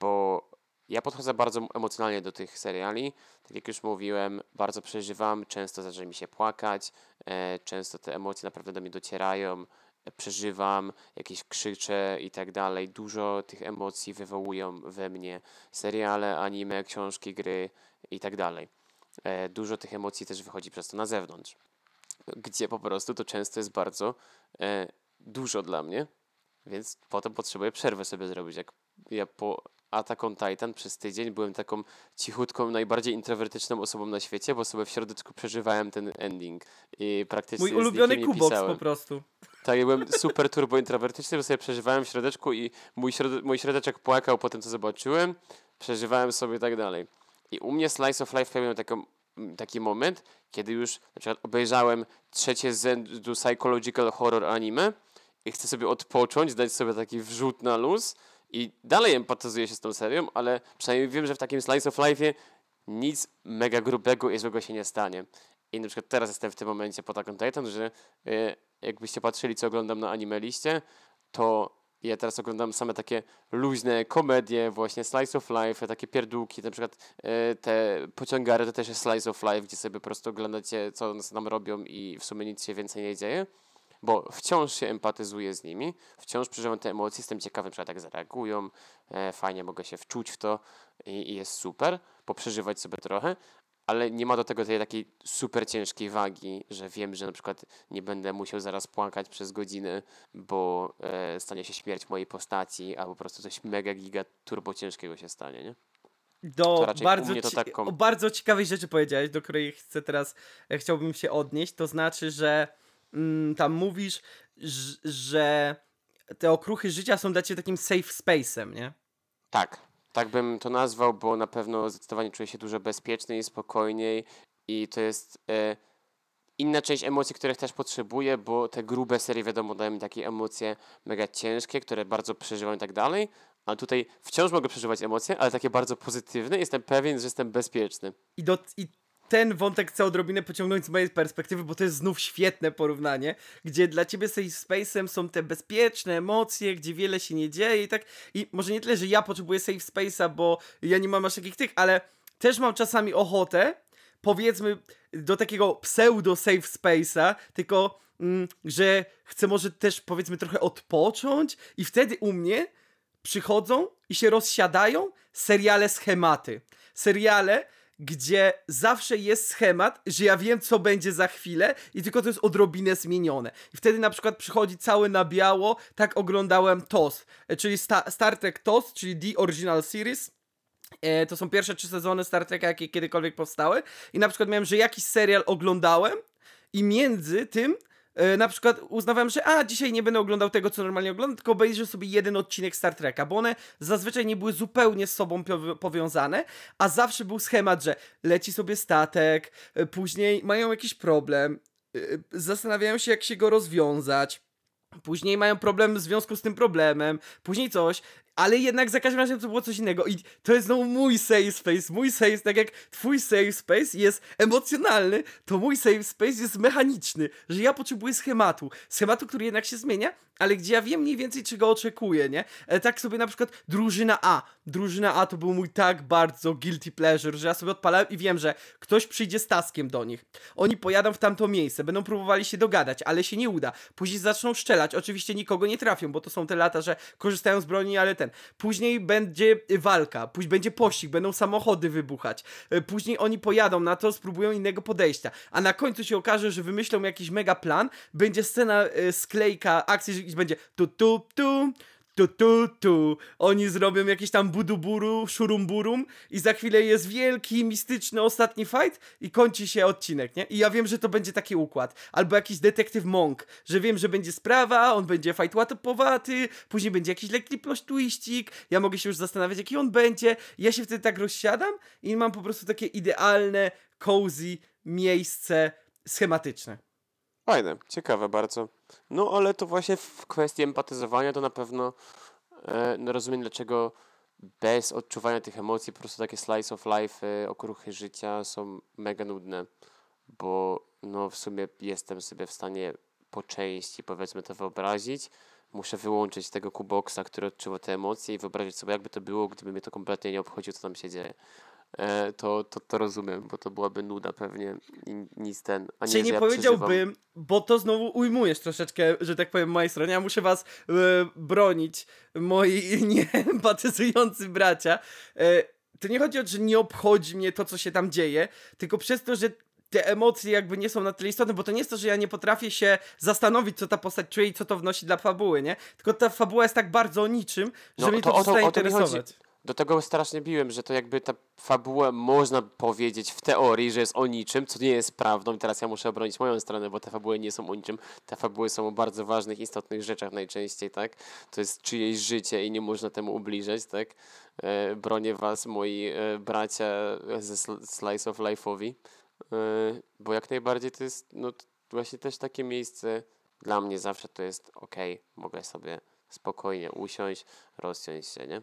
bo ja podchodzę bardzo emocjonalnie do tych seriali. Tak jak już mówiłem, bardzo przeżywam, często zdarza mi się płakać, e, często te emocje naprawdę do mnie docierają, e, przeżywam, jakieś krzyczę i tak dalej. Dużo tych emocji wywołują we mnie seriale, anime, książki, gry i tak dalej. E, Dużo tych emocji też wychodzi przez to na zewnątrz gdzie po prostu to często jest bardzo e, dużo dla mnie, więc potem potrzebuję przerwę sobie zrobić. Jak ja po Attack on Titan przez tydzień. Byłem taką cichutką, najbardziej introwertyczną osobą na świecie, bo sobie w środeczku przeżywałem ten ending. I praktycznie Mój ulubiony kubox po prostu. Tak, ja byłem super turbo introwertyczny, bo sobie przeżywałem w środeczku i mój, środe mój środeczek płakał po tym, co zobaczyłem. Przeżywałem sobie i tak dalej. I u mnie Slice of Life miał taką, taki moment, kiedy już na przykład obejrzałem trzecie z rzędu psychological horror anime i chcę sobie odpocząć, dać sobie taki wrzut na luz i dalej empatyzuję się z tą serią, ale przynajmniej wiem, że w takim Slice of Life'ie nic mega grubego i złego się nie stanie. I na przykład teraz jestem w tym momencie po taką Titan, że e, jakbyście patrzyli, co oglądam na anime liście, to ja teraz oglądam same takie luźne komedie, właśnie Slice of Life, takie pierdółki, na przykład e, te pociągary to też jest Slice of Life, gdzie sobie po prostu oglądacie, co nam robią i w sumie nic się więcej nie dzieje, bo wciąż się empatyzuję z nimi, wciąż przeżywam te emocje, jestem ciekawy, na jak zareagują, e, fajnie mogę się wczuć w to i, i jest super, poprzeżywać sobie trochę, ale nie ma do tego tej takiej super ciężkiej wagi, że wiem, że na przykład nie będę musiał zaraz płakać przez godzinę, bo e, stanie się śmierć mojej postaci, albo po prostu coś mega giga turbo ciężkiego się stanie, nie? Do bardzo, ci- tak o bardzo ciekawej rzeczy powiedziałeś, do której chcę teraz, e, chciałbym się odnieść. To znaczy, że mm, tam mówisz, że te okruchy życia są dla ciebie takim safe space'em, nie? Tak, tak bym to nazwał, bo na pewno zdecydowanie czuję się dużo bezpieczniej, spokojniej i to jest e, inna część emocji, których też potrzebuję, bo te grube serie wiadomo dają mi takie emocje mega ciężkie, które bardzo przeżywam i tak dalej, ale tutaj wciąż mogę przeżywać emocje, ale takie bardzo pozytywne, jestem pewien, że jestem bezpieczny. I, do, I ten wątek chcę odrobinę pociągnąć z mojej perspektywy, bo to jest znów świetne porównanie, gdzie dla ciebie safe space'em są te bezpieczne emocje, gdzie wiele się nie dzieje i tak. I może nie tyle, że ja potrzebuję safe space'a, bo ja nie mam aż takich tych, ale też mam czasami ochotę, powiedzmy, do takiego pseudo safe space'a, tylko mm, że chcę może też powiedzmy trochę odpocząć i wtedy u mnie przychodzą i się rozsiadają seriale schematy. Seriale, gdzie zawsze jest schemat, że ja wiem, co będzie za chwilę i tylko to jest odrobinę zmienione. I wtedy na przykład przychodzi cały na biało, tak oglądałem TOS, e, czyli Sta Star Trek TOS, czyli The Original Series. E, to są pierwsze trzy sezony Star Treka, jakie kiedykolwiek powstały. I na przykład miałem, że jakiś serial oglądałem i między tym na przykład uznawałem, że a, dzisiaj nie będę oglądał tego, co normalnie oglądam, tylko obejrzę sobie jeden odcinek Star Treka, bo one zazwyczaj nie były zupełnie z sobą powiązane, a zawsze był schemat, że leci sobie statek, e, później mają jakiś problem, e, zastanawiają się, jak się go rozwiązać, Później mają problem w związku z tym problemem, później coś, ale jednak za każdym razem to było coś innego. I to jest znowu mój safe space. Mój safe, tak jak twój safe space jest emocjonalny, to mój safe space jest mechaniczny, że ja potrzebuję schematu. Schematu, który jednak się zmienia, ale gdzie ja wiem mniej więcej, czego oczekuję, nie? E, tak sobie na przykład drużyna A. Drużyna A to był mój tak bardzo guilty pleasure, że ja sobie odpalałem i wiem, że ktoś przyjdzie z taskiem do nich. Oni pojadą w tamto miejsce, będą próbowali się dogadać, ale się nie uda. Później zaczną strzelać, oczywiście nikogo nie trafią, bo to są te lata, że korzystają z broni, ale ten. Później będzie walka, później będzie pościg, będą samochody wybuchać. E, Później oni pojadą na to, spróbują innego podejścia. A na końcu się okaże, że wymyślą jakiś mega plan, będzie scena e, sklejka akcji, że będzie tu tu tu tu tu tu. Oni zrobią jakieś tam buduburu, szurumburum i za chwilę jest wielki, mistyczny ostatni fight i kończy się odcinek, nie? I ja wiem, że to będzie taki układ. Albo jakiś detektyw Monk, że wiem, że będzie sprawa, on będzie fight łatopowaty, później będzie jakiś lekki plot twistik, ja mogę się już zastanawiać, jaki on będzie. Ja się wtedy tak rozsiadam i mam po prostu takie idealne, cozy miejsce schematyczne. Fajne, ciekawe bardzo. No ale to właśnie w kwestii empatyzowania to na pewno e, no rozumiem dlaczego bez odczuwania tych emocji po prostu takie slice of life, e, okruchy życia są mega nudne, bo no w sumie jestem sobie w stanie po części powiedzmy to wyobrazić. Muszę wyłączyć tego kuboksa, który odczuwa te emocje i wyobrazić sobie jakby to było, gdyby mnie to kompletnie nie obchodziło, co tam się dzieje. E, to, to, to rozumiem, bo to byłaby nuda pewnie i nic ten. A nie, Czy że nie ja powiedziałbym, bo to znowu ujmujesz troszeczkę, że tak powiem, mojej stronie. Ja muszę was e, bronić, moi <laughs> nieempatyzujący bracia. E, to nie chodzi o to, że nie obchodzi mnie to, co się tam dzieje, tylko przez to, że te emocje jakby nie są na tyle istotne, bo to nie jest to, że ja nie potrafię się zastanowić, co ta postać czuje i co to wnosi dla fabuły, nie? Tylko ta fabuła jest tak bardzo o niczym, że No, mnie to to przestaje interesować. Do tego strasznie biłem, że to jakby ta fabuła można powiedzieć w teorii, że jest o niczym, co nie jest prawdą. I teraz ja muszę obronić moją stronę, bo te fabuły nie są o niczym. Te fabuły są o bardzo ważnych, istotnych rzeczach najczęściej, tak? To jest czyjeś życie i nie można temu ubliżać, tak? E, bronię was, moi e, bracia ze Slice of Life'owi, e, bo jak najbardziej to jest, no właśnie też takie miejsce dla mnie zawsze to jest ok, mogę sobie spokojnie usiąść, rozsiąść się, nie?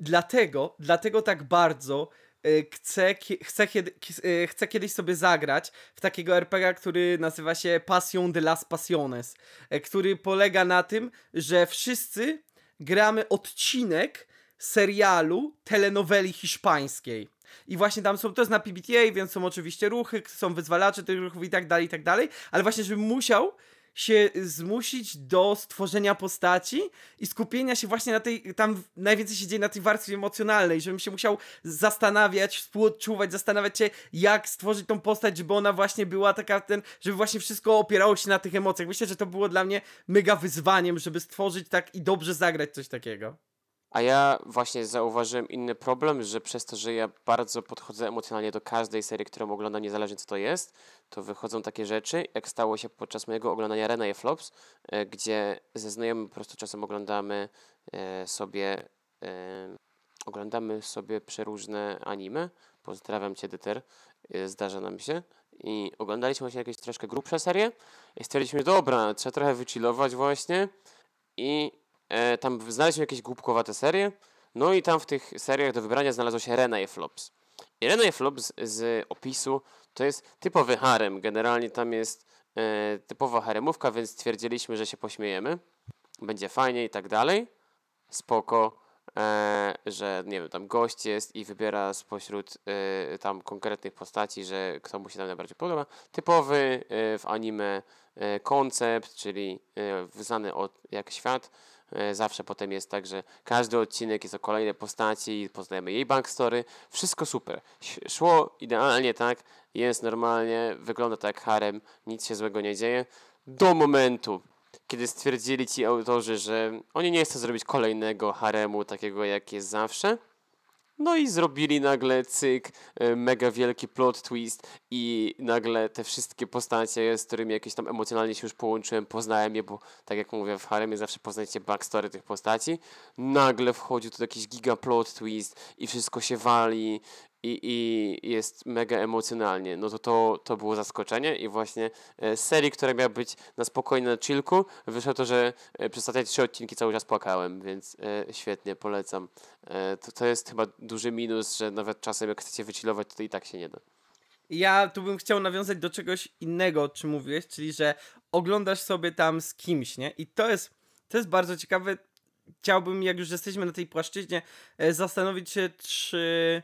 Dlatego, dlatego tak bardzo y, chcę, chcę, kiedy, y, chcę kiedyś sobie zagrać w takiego RPG, który nazywa się Passion de las Passiones, y, który polega na tym, że wszyscy gramy odcinek serialu telenoweli hiszpańskiej. I właśnie tam są, to jest na PBTA, więc są oczywiście ruchy, są wyzwalacze tych ruchów i tak dalej, i tak dalej, ale właśnie, żebym musiał się zmusić do stworzenia postaci i skupienia się właśnie na tej, tam najwięcej się dzieje na tej warstwie emocjonalnej, żebym się musiał zastanawiać, współodczuwać, zastanawiać się, jak stworzyć tą postać, żeby ona właśnie była taka, ten, żeby właśnie wszystko opierało się na tych emocjach. Myślę, że to było dla mnie mega wyzwaniem, żeby stworzyć tak i dobrze zagrać coś takiego. A ja właśnie zauważyłem inny problem, że przez to, że ja bardzo podchodzę emocjonalnie do każdej serii, którą oglądam, niezależnie co to jest, to wychodzą takie rzeczy, jak stało się podczas mojego oglądania Rena Flops, e, gdzie ze znajomym po prostu czasem oglądamy e, sobie e, oglądamy sobie przeróżne anime. Pozdrawiam Cię, Dyter. Zdarza nam się. I oglądaliśmy właśnie jakieś troszkę grubsze serie i stwierdziliśmy, dobra, trzeba trochę wychillować właśnie i e, tam znaleźliśmy jakieś głupkowate serie, no i tam w tych seriach do wybrania znalazło się Rena Flops. I Rena Flops z opisu to jest typowy harem. Generalnie tam jest e, typowa haremówka, więc stwierdziliśmy, że się pośmiejemy. Będzie fajnie i tak dalej. Spoko, e, że nie wiem, tam gość jest i wybiera spośród e, tam konkretnych postaci, że kto mu się tam najbardziej podoba. Typowy e, w anime koncept, czyli znany od jak świat zawsze potem jest tak, że każdy odcinek jest o kolejnej postaci, poznajemy jej backstory. Wszystko super. Szło idealnie, tak? Jest normalnie, wygląda tak jak harem, nic się złego nie dzieje. Do momentu, kiedy stwierdzili ci autorzy, że oni nie chcą zrobić kolejnego haremu takiego jak jest zawsze, no i zrobili nagle cyk, e, mega wielki plot twist i nagle te wszystkie postacie, z którymi jakieś tam emocjonalnie się już połączyłem, poznałem je, bo tak jak mówię, w Haremie zawsze poznajecie backstory tych postaci. Nagle wchodził tu jakiś giga plot twist i wszystko się wali i, i jest mega emocjonalnie, no to, to to było zaskoczenie i właśnie e, z serii, która miała być na spokojnie na chillku, wyszło to, że e, przez ostatnie trzy odcinki cały czas płakałem, więc e, świetnie, polecam. To, to jest chyba duży minus, że nawet czasem jak chcecie wychillować, to i tak się nie da. Ja tu bym chciał nawiązać do czegoś innego, o czym mówiłeś, czyli że oglądasz sobie tam z kimś, nie? I to jest, to jest bardzo ciekawe. Chciałbym, jak już jesteśmy na tej płaszczyźnie, zastanowić się, czy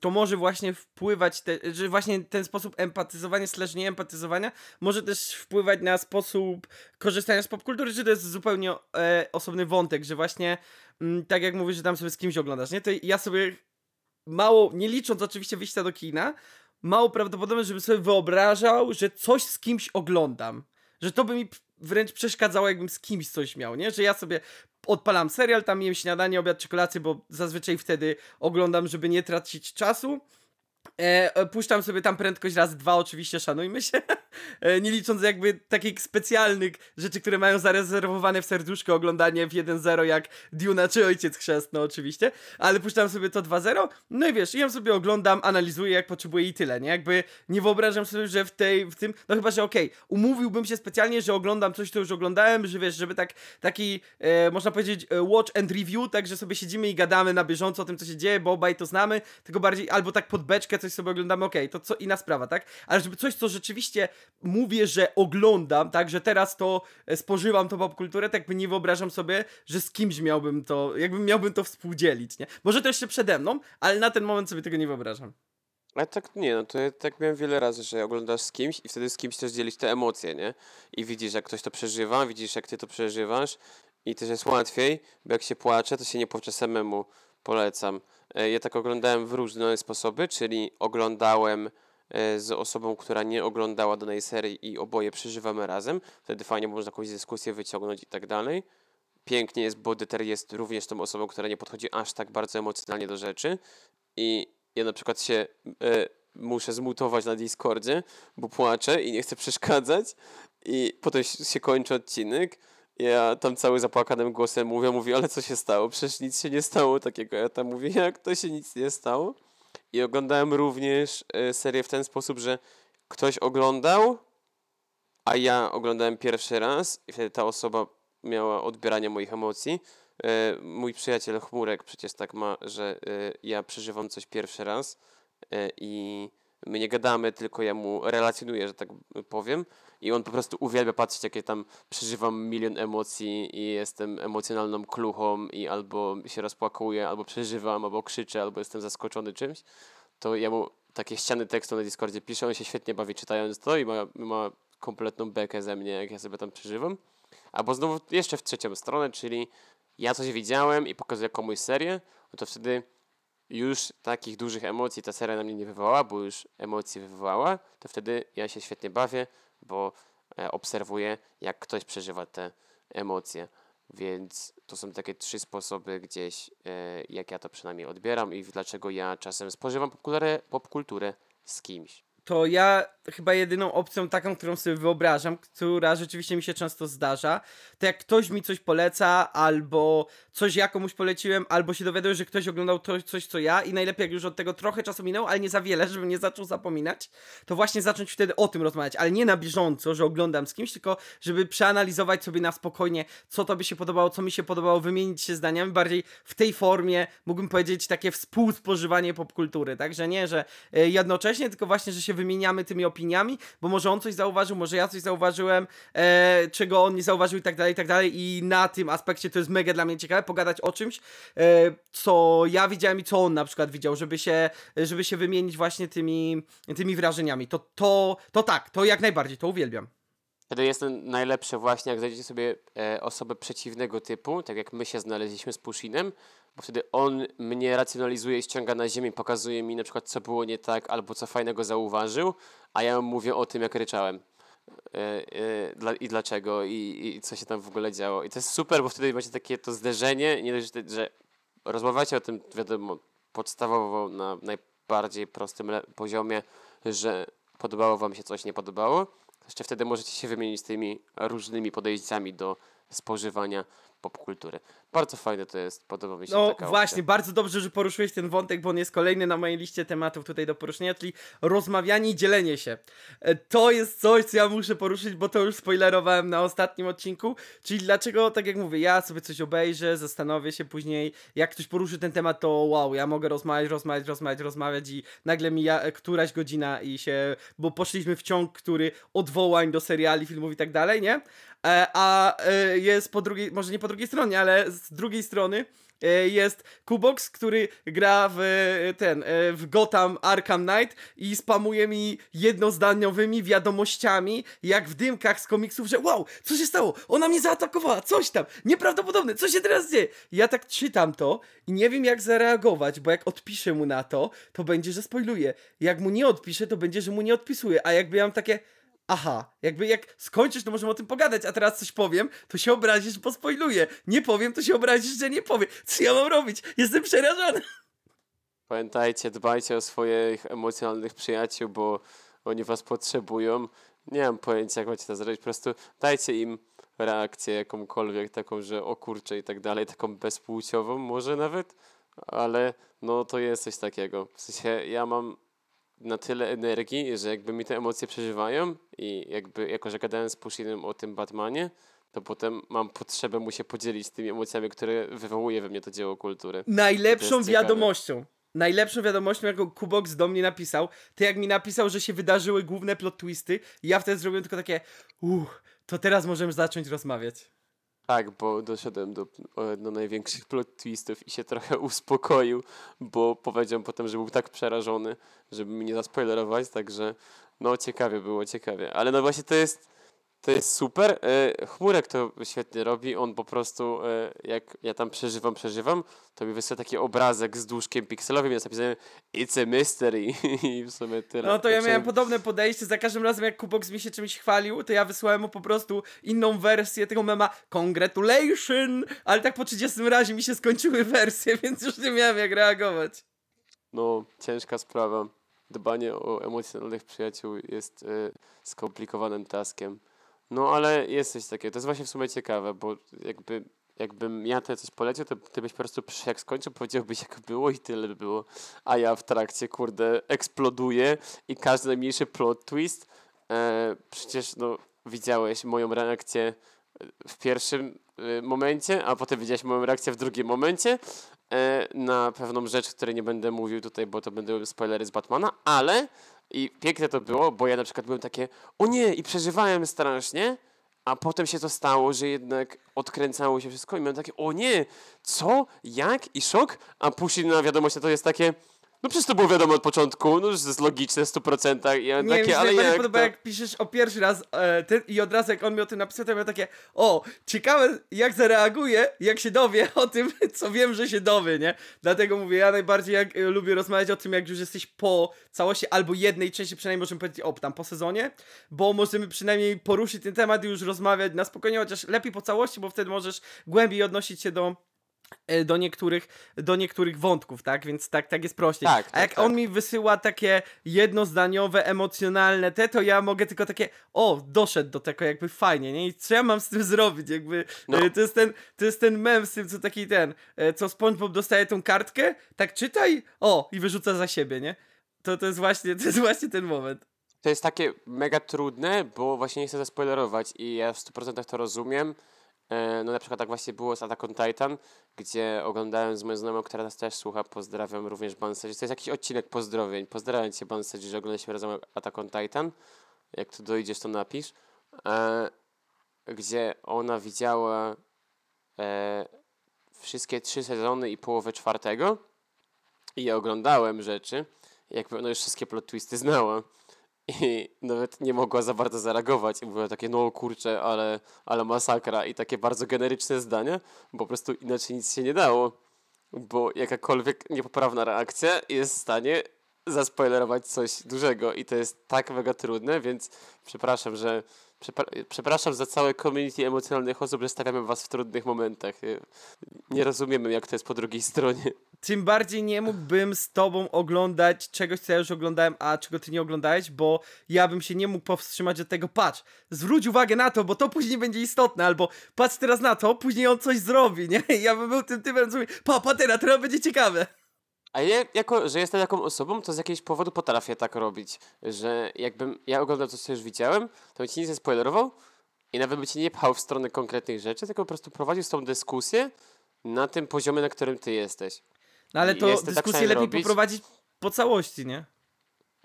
to może właśnie wpływać, te, że właśnie ten sposób empatyzowania, slash nie empatyzowania, może też wpływać na sposób korzystania z popkultury, czy to jest zupełnie e, osobny wątek, że właśnie m, mm, tak jak mówisz, że tam sobie z kimś oglądasz, nie? To ja sobie mało, nie licząc oczywiście wyjścia do kina, mało prawdopodobne, żebym sobie wyobrażał, że coś z kimś oglądam. Że to by mi wręcz przeszkadzało, jakbym z kimś coś miał, nie? Że ja sobie odpalam serial, tam jem śniadanie, obiad czy kolację, bo zazwyczaj wtedy oglądam, żeby nie tracić czasu. E, e, puszczam sobie tam prędkość raz, dwa, oczywiście szanujmy się. <laughs> E, nie licząc jakby takich specjalnych rzeczy, które mają zarezerwowane w serduszko oglądanie w 1.0 jak Duna czy Ojciec Chrzestny oczywiście. Ale puszczam sobie to 2.0. No i wiesz, ja sobie oglądam, analizuję jak potrzebuję i tyle, nie? Jakby nie wyobrażam sobie, że w tej, w tym, no chyba, że okej, okay, umówiłbym się specjalnie, że oglądam coś, co już oglądałem, że wiesz, żeby tak, taki, e, można powiedzieć, e, watch and review, tak, że sobie siedzimy i gadamy na bieżąco o tym, co się dzieje, bo obaj to znamy, tylko bardziej, albo tak pod beczkę coś sobie oglądamy, okej, okay, to co inna sprawa, tak? Ale żeby coś, co rzeczywiście mówię, że oglądam, tak, że teraz to e, spożywam tą popkulturę, tak nie wyobrażam sobie, że z kimś miałbym to, jakbym miałbym to współdzielić, nie? Może to jeszcze przede mną, ale na ten moment sobie tego nie wyobrażam. Ale tak nie, no to ja tak miałem wiele razy, że oglądasz z kimś i wtedy z kimś też dzielić te emocje, nie? I widzisz, jak ktoś to przeżywa, widzisz, jak ty to przeżywasz i też jest łatwiej, bo jak się płacze, to się nie płacze samemu. Polecam. E, ja tak oglądałem w różne sposoby, czyli oglądałem e, z osobą, która nie oglądała danej serii i oboje przeżywamy razem. Wtedy fajnie można jakąś dyskusję wyciągnąć i tak dalej. pięknie jest, bo Deter jest również tą osobą, która nie podchodzi aż tak bardzo emocjonalnie do rzeczy i ja na przykład się e, muszę zmutować na Discordzie, bo płaczę i nie chcę przeszkadzać i potem się kończy odcinek ja tam cały zapłakanym głosem mówię, mówię, ale co się stało? Przecież nic się nie stało takiego. Ja tam mówię, jak to się nic nie stało? I oglądałem również e, serię w ten sposób, że ktoś oglądał, a ja oglądałem pierwszy raz i wtedy ta osoba miała odbieranie moich emocji. E, mój przyjaciel Chmurek przecież tak ma, że e, ja przeżywam coś pierwszy raz i my nie gadamy, tylko ja mu relacjonuję, że tak powiem. I on po prostu uwielbia patrzeć, jakie tam przeżywam milion emocji i jestem emocjonalną kluchą i albo się rozpłakuję, albo przeżywam, albo krzyczę, albo jestem zaskoczony czymś. To ja mu takie ściany tekstu na Discordzie piszę, on się świetnie bawi czytając to i ma, ma kompletną bekę ze mnie, jak ja sobie tam przeżywam. Albo znowu jeszcze w trzecią stronę, czyli ja coś widziałem i pokazuję komuś serię, no to wtedy już takich dużych emocji ta seria na mnie nie wywołała, bo już emocji wywołała, to wtedy ja się świetnie bawię, bo e, obserwuję, jak ktoś przeżywa te emocje. Więc to są takie trzy sposoby gdzieś, e, jak ja to przynajmniej odbieram i dlaczego ja czasem spożywam popkulturę, popkulturę z kimś to ja chyba jedyną opcją taką, którą sobie wyobrażam, która rzeczywiście mi się często zdarza, to jak ktoś mi coś poleca, albo coś ja komuś poleciłem, albo się dowiaduję, że ktoś oglądał to, coś co ja i najlepiej jak już od tego trochę czasu minęło, ale nie za wiele, <laughs> żebym nie zaczął zapominać, to właśnie zacząć wtedy o tym rozmawiać, ale nie na bieżąco, że oglądam z kimś, tylko żeby przeanalizować sobie na spokojnie, co to by się podobało, co mi się podobało, wymienić się zdaniami, bardziej w tej formie mógłbym powiedzieć takie współspożywanie popkultury, także nie, że e, jednocześnie, tylko właśnie, że się wymieniamy tymi opiniami, bo może on coś zauważył, może ja coś zauważyłem, e, czego on nie zauważył i tak dalej, i tak dalej i na tym aspekcie to jest mega dla mnie ciekawe, pogadać o czymś, e, co ja widziałem i co on na przykład widział, żeby się, żeby się wymienić właśnie tymi, tymi wrażeniami. To, to, to tak, to jak najbardziej, to uwielbiam. Wtedy jest najlepsze właśnie, jak znajdziecie sobie e, osobę przeciwnego typu, tak jak my się znaleźliśmy z Pushinem, bo wtedy on mnie racjonalizuje i ściąga na ziemię, pokazuje mi na przykład, co było nie tak, albo co fajnego zauważył, a ja mówię o tym, jak ryczałem. E, e, I dlaczego, i, i co się tam w ogóle działo. I to jest super, bo wtedy macie takie to zderzenie, nie dość, że rozmawiacie o tym, wiadomo, podstawowo na najbardziej prostym poziomie, że podobało wam się coś, nie podobało. Jeszcze wtedy możecie się wymienić z tymi różnymi podejściami do spożywania popkultury. Bardzo fajne to jest, podoba mi się No właśnie, opcja. bardzo dobrze, że poruszyłeś ten wątek, bo on jest kolejny na mojej liście tematów tutaj do poruszenia, czyli rozmawianie i dzielenie się. E, to jest coś, co ja muszę poruszyć, bo to już spoilerowałem na ostatnim odcinku, czyli dlaczego, tak jak mówię, ja sobie coś obejrzę, zastanowię się później, jak ktoś poruszy ten temat, to wow, ja mogę rozmawiać, rozmawiać, rozmawiać, rozmawiać i nagle mi ja, któraś godzina i się, bo poszliśmy w ciąg, który odwołań do seriali, filmów i tak dalej, nie? E, a e, jest po drugiej, może nie po drugiej stronie, ale z drugiej strony e, jest Kubox, który gra w ten, w Gotham Arkham Knight i spamuje mi jednozdaniowymi wiadomościami, jak w dymkach z komiksów, że wow, co się stało? Ona mnie zaatakowała, coś tam, nieprawdopodobne, co się teraz dzieje? ja tak czytam to i nie wiem jak zareagować, bo jak odpiszę mu na to, to będzie, że spoiluje. Jak mu nie odpiszę, to będzie, że mu nie odpisuje, a jakby ja mam takie aha, jakby jak skończysz, to możemy o tym pogadać, a teraz coś powiem, to się obrazisz, bo spoiluję. Nie powiem, to się obrazisz, że nie powiem. Co ja mam robić? Jestem przerażony. Pamiętajcie, dbajcie o swoich emocjonalnych przyjaciół, bo oni was potrzebują. Nie mam pojęcia, jak macie to zrobić. Po prostu dajcie im reakcję jakąkolwiek, taką, że o kurczę i tak dalej, taką bezpłciową może nawet, ale no to jest coś takiego. W sensie ja mam na tyle energii, że jakby mi te emocje przeżywają i jakby jako, że gadałem z Pushinem o tym Batmanie, to potem mam potrzebę mu się podzielić tymi emocjami, które wywołuje we mnie to dzieło kultury. Najlepszą wiadomością. Najlepszą wiadomością, jaką Kubox do mnie napisał, to jak mi napisał, że się wydarzyły główne plot twisty, ja wtedy zrobiłem tylko takie, uff, to teraz możemy zacząć rozmawiać. Tak, bo doszedłem do, do największych plot twistów i się trochę uspokoił, bo powiedział potem, że był tak przerażony, żeby mi nie zaspoilerować, także no ciekawie było, ciekawie. Ale no właśnie to jest to jest super. E, Chmurek to świetnie robi. On po prostu, e, jak ja tam przeżywam, przeżywam, to mi wysyła taki obrazek z duszkiem pikselowym, jest napisane It's a mystery <laughs> i w sumie tyle. No to ja Znaczy, miałem podobne podejście. Za każdym razem, jak Kubox mi się czymś chwalił, to ja wysłałem mu po prostu inną wersję tego mema Congratulation! Ale tak po 30 razie mi się skończyły wersje, <laughs> więc już nie miałem jak reagować. No, ciężka sprawa. Dbanie o emocjonalnych przyjaciół jest e, skomplikowanym taskiem. No, ale jest coś takiego. To jest właśnie w sumie ciekawe, bo jakby jakbym ja tutaj coś polecił, to ty byś po prostu jak skończył, powiedziałbyś jak było i tyle by było. A ja w trakcie, kurde, eksploduję i każdy najmniejszy plot twist. E, przecież, no, widziałeś moją reakcję w pierwszym e, momencie, a potem widziałeś moją reakcję w drugim momencie e, na pewną rzecz, której nie będę mówił tutaj, bo to będą spoilery z Batmana, ale i piękne to było, bo ja na przykład byłem takie, o nie, i przeżywałem strasznie, a potem się to stało, że jednak odkręcało się wszystko i miałem takie, o nie, co, jak i szok, a później na wiadomość to jest takie, no przecież to było wiadomo od początku, no że jest logiczne w 100% i ja Nie, takie, mi się ale jak podoba, to... jak piszesz o pierwszy raz e, ten, i od razu jak on mi o tym napisał, to ja miałem takie, o, ciekawe jak zareaguje, jak się dowie <laughs> o tym, co wiem, że się dowie, nie? Dlatego mówię, ja najbardziej jak, e, lubię rozmawiać o tym, jak już jesteś po całości, albo jednej części, przynajmniej możemy powiedzieć, o, tam po sezonie, bo możemy przynajmniej poruszyć ten temat i już rozmawiać na spokojnie, chociaż lepiej po całości, bo wtedy możesz głębiej odnosić się do do niektórych, do niektórych wątków, tak? Więc tak, tak jest prościej. Tak, A tak, jak tak. on mi wysyła takie jednozdaniowe, emocjonalne te, to ja mogę tylko takie, o, doszedł do tego, jakby fajnie, nie? I co ja mam z tym zrobić? Jakby, No. e, to, jest ten, to jest ten mem z tym, co taki ten, e, co SpongeBob dostaje tą kartkę, tak czytaj, o, i wyrzuca za siebie, nie? To, to jest właśnie, <laughs> to jest właśnie ten moment. To jest takie mega trudne, bo właśnie nie chcę zaspoilerować i ja w 100% to rozumiem. E, No na przykład tak właśnie było z Attack on Titan, gdzie oglądałem z moją znajomą, która nas też słucha, pozdrawiam również Banseji. To jest jakiś odcinek pozdrowień. Pozdrawiam cię Banseji, że oglądaliśmy razem Attack on Titan. Jak tu dojdziesz, to napisz. E, Gdzie ona widziała e, wszystkie trzy sezony i połowę czwartego i ja oglądałem rzeczy, jakby ona już wszystkie plot twisty znała. I nawet nie mogła za bardzo zareagować. I mówiła takie, no kurczę, ale, ale masakra. I takie bardzo generyczne zdania, bo po prostu inaczej nic się nie dało. Bo jakakolwiek niepoprawna reakcja jest w stanie zaspoilerować coś dużego. I to jest tak mega trudne, więc przepraszam, że przepraszam za całe community emocjonalnych osób, że stawiamy was w trudnych momentach. Nie rozumiemy, jak to jest po drugiej stronie. Tym bardziej nie mógłbym z tobą oglądać czegoś, co ja już oglądałem, a czego ty nie oglądałeś, bo ja bym się nie mógł powstrzymać od tego, patrz, zwróć uwagę na to, bo to później będzie istotne, albo patrz teraz na to, później on coś zrobi, nie? <laughs> Ja bym był tym typem, co mówi, pa, teraz będzie ciekawe. A ja, jako, że jestem taką osobą, to z jakiegoś powodu potrafię tak robić, że jakbym ja oglądał coś, co już widziałem, to bym ci nic nie spoilerował i nawet by ci nie pchał w stronę konkretnych rzeczy, tylko po prostu prowadził z tą dyskusję na tym poziomie, na którym ty jesteś. No ale I to tak dyskusję stanie lepiej robić. poprowadzić po całości, nie?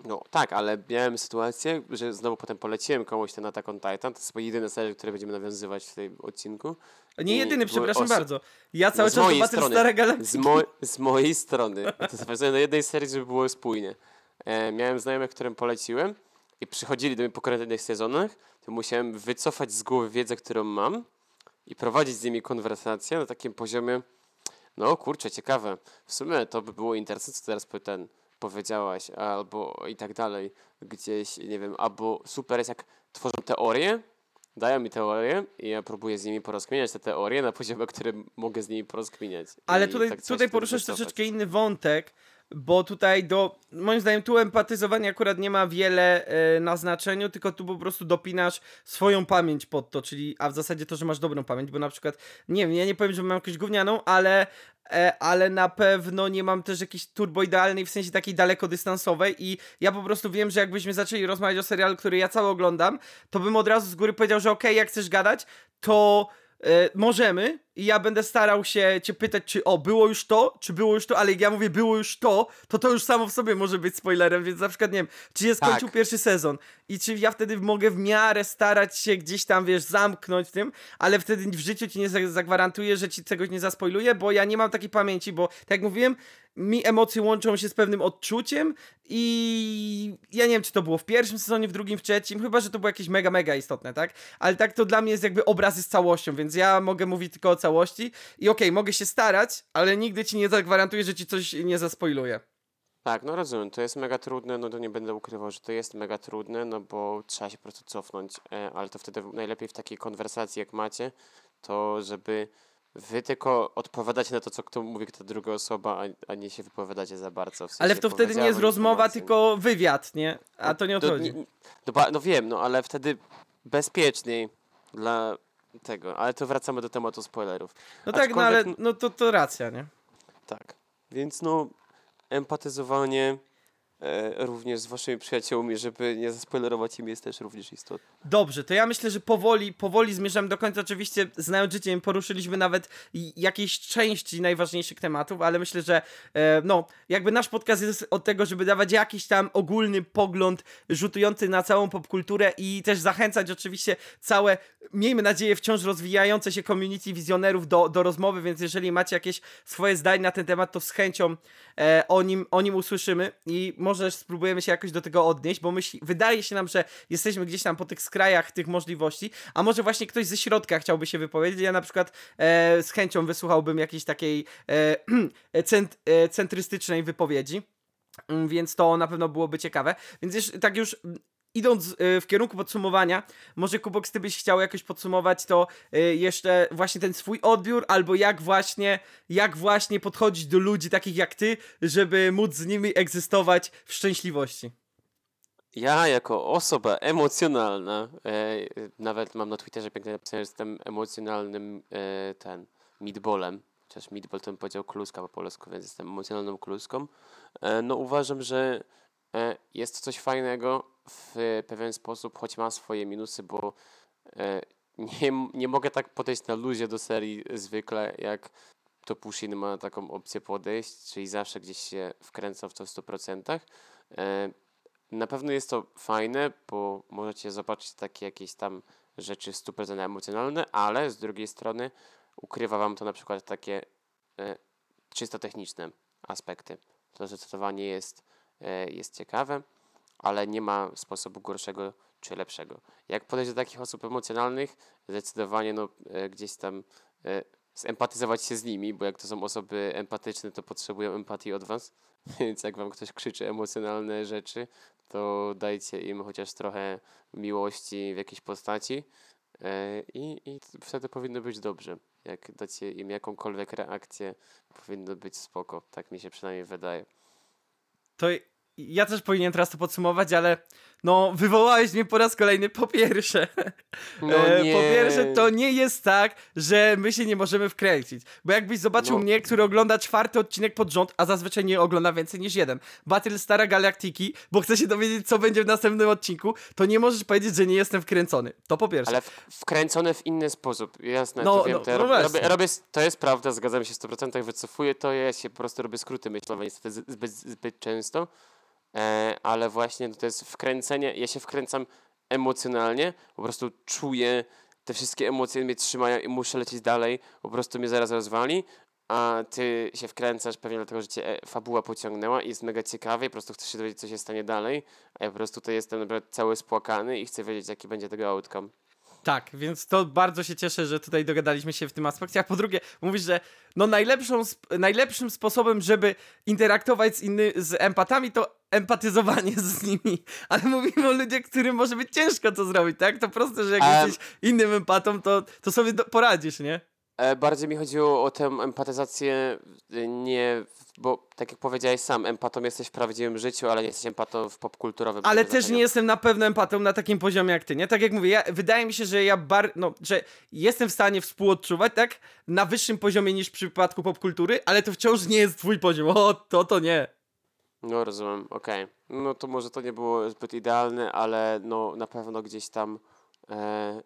No tak, ale miałem sytuację, że znowu potem poleciłem komuś ten Attack on Titan, to jest jedyny serial, który będziemy nawiązywać w tym odcinku. Nie I jedyny, przepraszam oso- bardzo. Ja cały z czas Battlestar strony. Galactica. Z, mo z mojej strony. To nawiązuję do jednej serii, żeby było spójnie. E, miałem znajomych, którym poleciłem i przychodzili do mnie po kolejnych sezonach, to musiałem wycofać z głowy wiedzę, którą mam i prowadzić z nimi konwersację na takim poziomie, no kurczę, ciekawe. W sumie to by było interesujące, co teraz ten powiedziałaś, albo i tak dalej. Gdzieś, nie wiem, albo super jest jak tworzą teorie, dają mi teorie i ja próbuję z nimi porozkminiać te teorie na poziomie, którym mogę z nimi porozkminiać. Ale tutaj, tak tutaj poruszasz troszeczkę inny wątek, bo tutaj do, moim zdaniem tu empatyzowanie akurat nie ma wiele e, na znaczeniu, tylko tu po prostu dopinasz swoją pamięć pod to, czyli, a w zasadzie to, że masz dobrą pamięć, bo na przykład, nie wiem, ja nie powiem, że mam jakąś gównianą, ale, ale na pewno nie mam też jakiejś turbo idealnej, w sensie takiej dalekodystansowej i ja po prostu wiem, że jakbyśmy zaczęli rozmawiać o serialu, który ja cały oglądam, to bym od razu z góry powiedział, że okej, jak chcesz gadać, to e, możemy i ja będę starał się cię pytać, czy o, było już to, czy było już to, ale jak ja mówię było już to, to to już samo w sobie może być spoilerem, więc na przykład, nie wiem, czy się skończył Tak. pierwszy sezon i czy ja wtedy mogę w miarę starać się gdzieś tam, wiesz, zamknąć tym, ale wtedy w życiu ci nie za- zagwarantuję, że ci czegoś nie zaspoiluję, bo ja nie mam takiej pamięci, bo tak jak mówiłem, mi emocje łączą się z pewnym odczuciem i ja nie wiem, czy to było w pierwszym sezonie, w drugim, w trzecim, chyba, że to było jakieś mega, mega istotne, tak? Ale tak to dla mnie jest jakby obraz z całością, więc ja mogę mówić tylko o całości i okej, mogę się starać, ale nigdy ci nie zagwarantuję, że ci coś nie zaspoiluję. Tak, no rozumiem, to jest mega trudne, no to nie będę ukrywał, że to jest mega trudne, no bo trzeba się po prostu cofnąć, e, ale to wtedy najlepiej w takiej konwersacji jak macie, to żeby wy tylko odpowiadacie na to, co kto mówi, kto druga osoba, a, a nie się wypowiadacie za bardzo. W sensie Ale to wtedy nie jest rozmowa, informacji. tylko wywiad, nie? A to nie o to No, No, no wiem, no ale wtedy bezpieczniej dla tego, ale to wracamy do tematu spoilerów. No tak, no ale aczkolwiek- no to, to racja, nie? Tak, więc no empatyzowanie e, również z waszymi przyjaciółmi, żeby nie zaspoilerować im jest też również istotne. Dobrze, to ja myślę, że powoli, powoli zmierzam do końca. Oczywiście, znając życie, poruszyliśmy nawet jakieś części najważniejszych tematów, ale myślę, że e, no, jakby nasz podcast jest od tego, żeby dawać jakiś tam ogólny pogląd rzutujący na całą popkulturę i też zachęcać oczywiście całe, miejmy nadzieję, wciąż rozwijające się community wizjonerów do, do rozmowy, więc jeżeli macie jakieś swoje zdanie na ten temat, to z chęcią e, o, nim, o nim usłyszymy i może spróbujemy się jakoś do tego odnieść, bo myśli, wydaje się nam, że jesteśmy gdzieś tam po tych skrajach tych możliwości, a może właśnie ktoś ze środka chciałby się wypowiedzieć. Ja na przykład e, z chęcią wysłuchałbym jakiejś takiej e, <clears throat> cent, e, centrystycznej wypowiedzi. Mm, Więc to na pewno byłoby ciekawe. Więc już, tak już idąc e, w kierunku podsumowania, może Kubox, ty byś chciał jakoś podsumować to e, jeszcze właśnie ten swój odbiór, albo jak właśnie, jak właśnie podchodzić do ludzi takich jak ty, żeby móc z nimi egzystować w szczęśliwości. Ja jako osoba emocjonalna, e, nawet mam na Twitterze pięknie napisane, że jestem emocjonalnym ten meatballem, chociaż meatball to bym powiedział kluska po polsku, więc jestem emocjonalną kluską. No uważam, że jest to coś fajnego w pewien sposób, choć ma swoje minusy, bo e, nie, nie mogę tak podejść na luzie do serii zwykle, jak to Pushin ma taką opcję podejść, czyli zawsze gdzieś się wkręca w to w 100%. E, na pewno jest to fajne, bo możecie zobaczyć takie jakieś tam rzeczy 100% emocjonalne, ale z drugiej strony ukrywa wam to na przykład takie e, czysto techniczne aspekty. To zdecydowanie jest, jest ciekawe, ale nie ma sposobu gorszego czy lepszego. Jak podejść do takich osób emocjonalnych, zdecydowanie no, e, gdzieś tam e, zempatyzować się z nimi, bo jak to są osoby empatyczne, to potrzebują empatii od was. <laughs> Więc jak wam ktoś krzyczy emocjonalne rzeczy, to dajcie im chociaż trochę miłości w jakiejś postaci e, i, i wtedy powinno być dobrze. Jak dacie im jakąkolwiek reakcję, powinno być spoko. Tak mi się przynajmniej wydaje. To ja też powinien teraz to podsumować, ale no, wywołałeś mnie po raz kolejny. Po pierwsze, No e, nie. po pierwsze, to nie jest tak, że my się nie możemy wkręcić. Bo jakbyś zobaczył No. mnie, który ogląda czwarty odcinek pod rząd, a zazwyczaj nie ogląda więcej niż jeden, Battlestara Galactiki, bo chce się dowiedzieć, co będzie w następnym odcinku, to nie możesz powiedzieć, że nie jestem wkręcony. To po pierwsze. Ale w, wkręcone w inny sposób. Jasne, No, to wiem. no, to ja no rob, właśnie. robię, robię, to jest prawda, zgadzam się w 100%, wycofuję to, ja się po prostu robię skróty myślowe niestety zbyt, zbyt często, ale właśnie to jest wkręcenie, ja się wkręcam emocjonalnie, po prostu czuję, te wszystkie emocje mnie trzymają i muszę lecieć dalej, po prostu mnie zaraz rozwali, a ty się wkręcasz pewnie dlatego, że cię e, fabuła pociągnęła i jest mega ciekawie, po prostu chcesz się dowiedzieć, co się stanie dalej, a ja po prostu tutaj jestem naprawdę cały spłakany i chcę wiedzieć, jaki będzie tego outcome. Tak, więc to bardzo się cieszę, że tutaj dogadaliśmy się w tym aspekcie. A po drugie, mówisz, że no najlepszą, najlepszym sposobem, żeby interaktować z, inny, z empatami, to empatyzowanie z nimi. Ale mówimy o ludziach, którym może być ciężko to zrobić, tak? To proste, że jak Em. jesteś innym empatą, to, to sobie do, poradzisz, nie? E, Bardziej mi chodziło o tę empatyzację, y, nie, bo tak jak powiedziałeś sam, empatą jesteś w prawdziwym życiu, ale nie jesteś empatą w popkulturowym. Ale też nie jestem na pewno empatą na takim poziomie jak ty, nie? Tak jak mówię, ja, wydaje mi się, że ja bar, no, że jestem w stanie współodczuwać, tak? Na wyższym poziomie niż w przypadku popkultury, ale to wciąż nie jest twój poziom. O, to to nie. No rozumiem, okej. No to może to nie było zbyt idealne, ale no na pewno gdzieś tam e,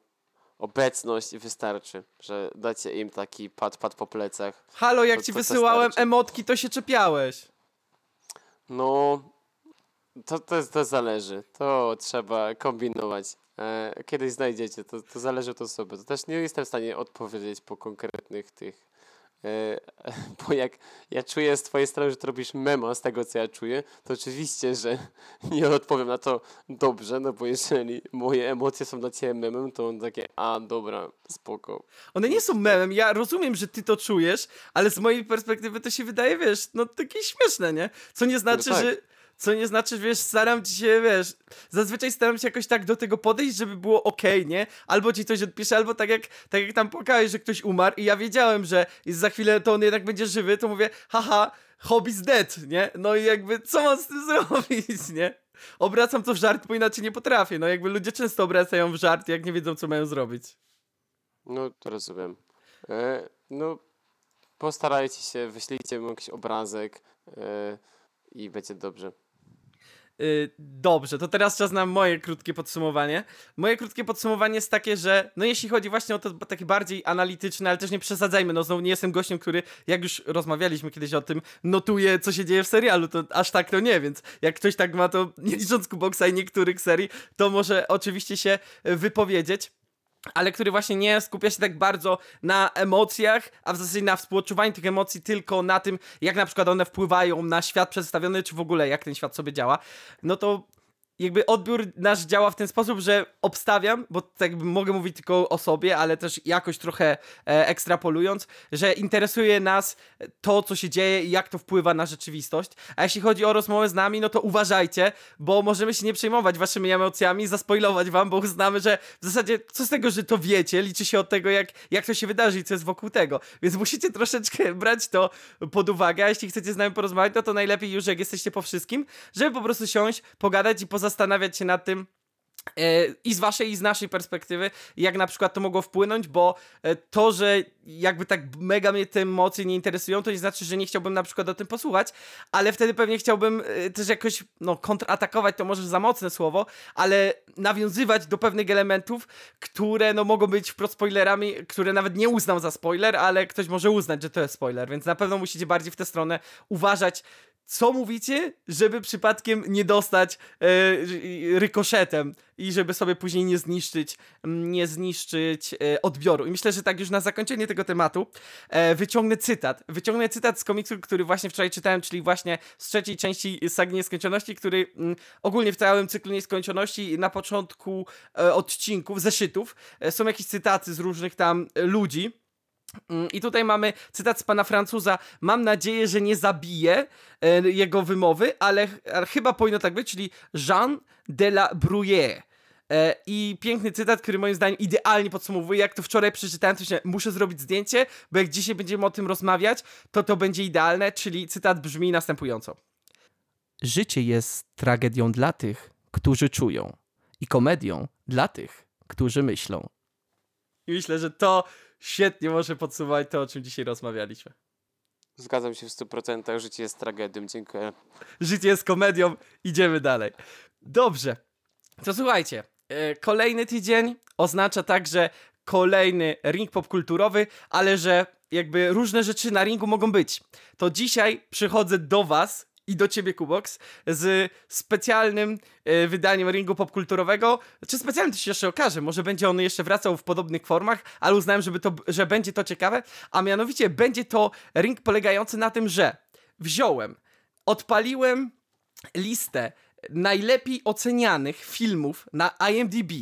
obecność wystarczy, że dacie im taki pad, pad po plecach. Halo, jak To- ci to- to wysyłałem starczy. emotki, to się czepiałeś. No, to, to, to zależy. To trzeba kombinować. E, Kiedyś znajdziecie, to, to zależy od osoby. To też nie jestem w stanie odpowiedzieć po konkretnych tych. E, <laughs> Bo jak ja czuję z twojej strony, że ty robisz mema z tego, co ja czuję, to oczywiście, że <laughs> nie odpowiem na to dobrze, no bo jeżeli moje emocje są dla ciebie memem, to on takie, a dobra, spoko. One nie są memem, ja rozumiem, że ty to czujesz, ale z mojej perspektywy to się wydaje, wiesz, no takie śmieszne, nie? Co nie znaczy, tak. że... Co nie znaczy, wiesz, staram ci się, wiesz, zazwyczaj staram się jakoś tak do tego podejść, żeby było okej, nie? Albo ci coś odpisze, albo tak jak, tak jak tam pokażesz, że ktoś umarł i ja wiedziałem, że za chwilę to on jednak będzie żywy, to mówię, haha, hobby's dead, nie? No i jakby, co mam z tym <laughs> zrobić, nie? Obracam to w żart, bo inaczej nie potrafię, no jakby ludzie często obracają w żart, jak nie wiedzą, co mają zrobić. No, to rozumiem. E, no, postarajcie się, wyślijcie mu jakiś obrazek e, i będzie dobrze. Y, Dobrze, to teraz czas na moje krótkie podsumowanie. Moje krótkie podsumowanie jest takie, że no jeśli chodzi właśnie o to takie bardziej analityczne, ale też nie przesadzajmy, no znowu nie jestem gościem, który, jak już rozmawialiśmy kiedyś o tym, notuje co się dzieje w serialu, to aż tak to nie, więc jak ktoś tak ma, to nie licząc Kuboksa i niektórych serii, to może oczywiście się wypowiedzieć ale który właśnie nie skupia się tak bardzo na emocjach, a w zasadzie na współodczuwaniu tych emocji, tylko na tym, jak na przykład one wpływają na świat przedstawiony, czy w ogóle jak ten świat sobie działa, no to jakby odbiór nasz działa w ten sposób, że obstawiam, bo tak mogę mówić tylko o sobie, ale też jakoś trochę e, ekstrapolując, że interesuje nas to, co się dzieje i jak to wpływa na rzeczywistość. A jeśli chodzi o rozmowę z nami, no to uważajcie, bo możemy się nie przejmować waszymi emocjami, zaspoilować wam, bo uznamy, że w zasadzie co z tego, że to wiecie, liczy się od tego, jak, jak to się wydarzy i co jest wokół tego. Więc musicie troszeczkę <laughs> brać to pod uwagę, a jeśli chcecie z nami porozmawiać, no to najlepiej już, jak jesteście po wszystkim, żeby po prostu siąść, pogadać i pozastanawiać się nad tym, e, i z waszej, i z naszej perspektywy, jak na przykład to mogło wpłynąć, bo e, to, że jakby tak mega mnie te emocje nie interesują, to nie znaczy, że nie chciałbym na przykład o tym posłuchać, ale wtedy pewnie chciałbym e, też jakoś, no, kontratakować, to może za mocne słowo, ale nawiązywać do pewnych elementów, które, no, mogą być wprost spoilerami, które nawet nie uznam za spoiler, ale ktoś może uznać, że to jest spoiler, więc na pewno musicie bardziej w tę stronę uważać, co mówicie, żeby przypadkiem nie dostać e, ry- rykoszetem i żeby sobie później nie zniszczyć, mm, nie zniszczyć e, odbioru. I myślę, że tak już na zakończenie tego tematu e, wyciągnę cytat. Wyciągnę cytat z komiksu, który właśnie wczoraj czytałem, czyli właśnie z trzeciej części Sagi Nieskończoności, który mm, ogólnie w całym cyklu Nieskończoności na początku e, odcinków, zeszytów e, są jakieś cytaty z różnych tam e, ludzi. Mm, I tutaj mamy cytat z pana Francuza. Mam nadzieję, że nie zabije e, jego wymowy, ale, ale chyba powinno tak być, czyli Jean de la Bruyère. E, I piękny cytat, który moim zdaniem idealnie podsumowuje. Jak to wczoraj przeczytałem, to się muszę zrobić zdjęcie, bo jak dzisiaj będziemy o tym rozmawiać, to to będzie idealne. Czyli cytat brzmi następująco: Życie jest tragedią dla tych, którzy czują, i komedią dla tych, którzy myślą. I myślę, że to świetnie może podsumować to, o czym dzisiaj rozmawialiśmy. Zgadzam się w 100%, życie jest tragedią, dziękuję. Życie jest komedią, idziemy dalej. Dobrze, to słuchajcie, e, kolejny tydzień oznacza także kolejny ring popkulturowy, ale że jakby różne rzeczy na ringu mogą być. To dzisiaj przychodzę do was i do ciebie, Kubox, z specjalnym e, wydaniem ringu popkulturowego. Czy specjalnym to się jeszcze okaże, może będzie on jeszcze wracał w podobnych formach, ale uznałem, żeby to, że będzie to ciekawe, a mianowicie będzie to ring polegający na tym, że wziąłem, odpaliłem listę najlepiej ocenianych filmów na IMDb.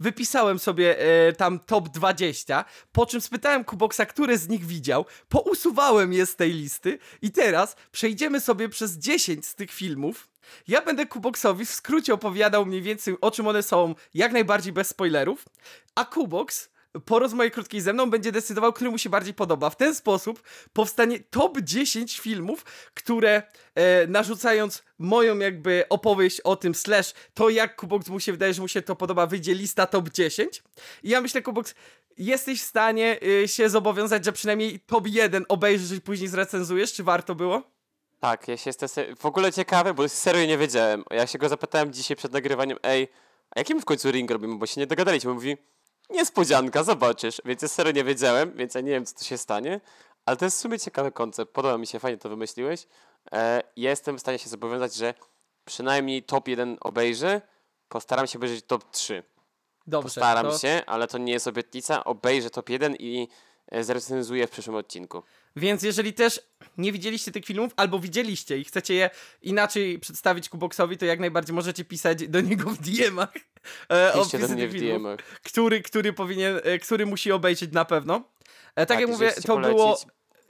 Wypisałem sobie e, tam top 20, po czym spytałem Kuboksa, które z nich widział, pousuwałem je z tej listy i teraz przejdziemy sobie przez 10 z tych filmów. Ja będę Kuboksowi w skrócie opowiadał mniej więcej o czym one są, jak najbardziej bez spoilerów, a Kuboks po rozmowie krótkiej ze mną będzie decydował, który mu się bardziej podoba. W ten sposób powstanie top 10 filmów, które e, narzucając moją jakby opowieść o tym, slash to jak Kubox mu się wydaje, że mu się to podoba, wyjdzie lista top 10. I ja myślę, Kubox, jesteś w stanie e, się zobowiązać, że przynajmniej top 1 obejrzysz i później zrecenzujesz, czy warto było? Tak, ja się jestem w ogóle ciekawy, bo serio nie wiedziałem. Ja się go zapytałem dzisiaj przed nagrywaniem, ej, a jaki my w końcu ring robimy, bo się nie dogadaliśmy. Mówi, Niespodzianka, zobaczysz. Więc ja serio nie wiedziałem, więc ja nie wiem, co tu się stanie. Ale to jest w sumie ciekawy koncept. Podoba mi się, fajnie to wymyśliłeś. E, jestem w stanie się zobowiązać, że przynajmniej top 1 obejrzę. Postaram się obejrzeć top 3. Dobrze. Postaram to... się, ale to nie jest obietnica. Obejrzę top 1 i e, zrecenzuję w przyszłym odcinku. Więc jeżeli też nie widzieliście tych filmów, albo widzieliście i chcecie je inaczej przedstawić Kuboksowi, to jak najbardziej możecie pisać do niego w DM-ach. E, Piszcie do mnie w DM-ach. Który, który powinien, e, który musi obejrzeć na pewno. E, tak, tak jak mówię, to polecić. było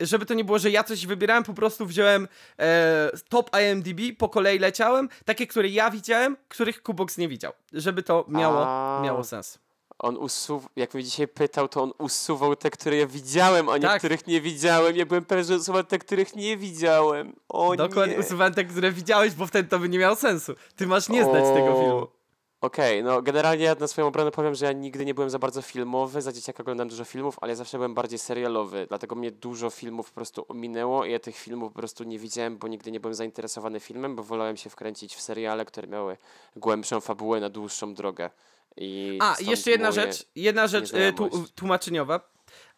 żeby to nie było, że ja coś wybierałem, po prostu wziąłem e, top IMDb, po kolei leciałem, takie, które ja widziałem, których Kubox nie widział, żeby to miało, A... miało sens. On usuwał, jak mnie dzisiaj pytał, to on usuwał te, które ja widziałem, a tak. których nie widziałem. Ja byłem pewien, że usuwał te, których nie widziałem. O Dokładnie, nie. usuwałem te, które widziałeś, bo wtedy to by nie miało sensu. Ty masz nie znać o... tego filmu. Okej, okay, no generalnie ja na swoją obronę powiem, że ja nigdy nie byłem za bardzo filmowy, za dzieciaka oglądam dużo filmów, ale ja zawsze byłem bardziej serialowy, dlatego mnie dużo filmów po prostu ominęło i ja tych filmów po prostu nie widziałem, bo nigdy nie byłem zainteresowany filmem, bo wolałem się wkręcić w seriale, które miały głębszą fabułę na dłuższą drogę. I A, jeszcze jedna rzecz, jedna rzecz e, tu, tłumaczeniowa.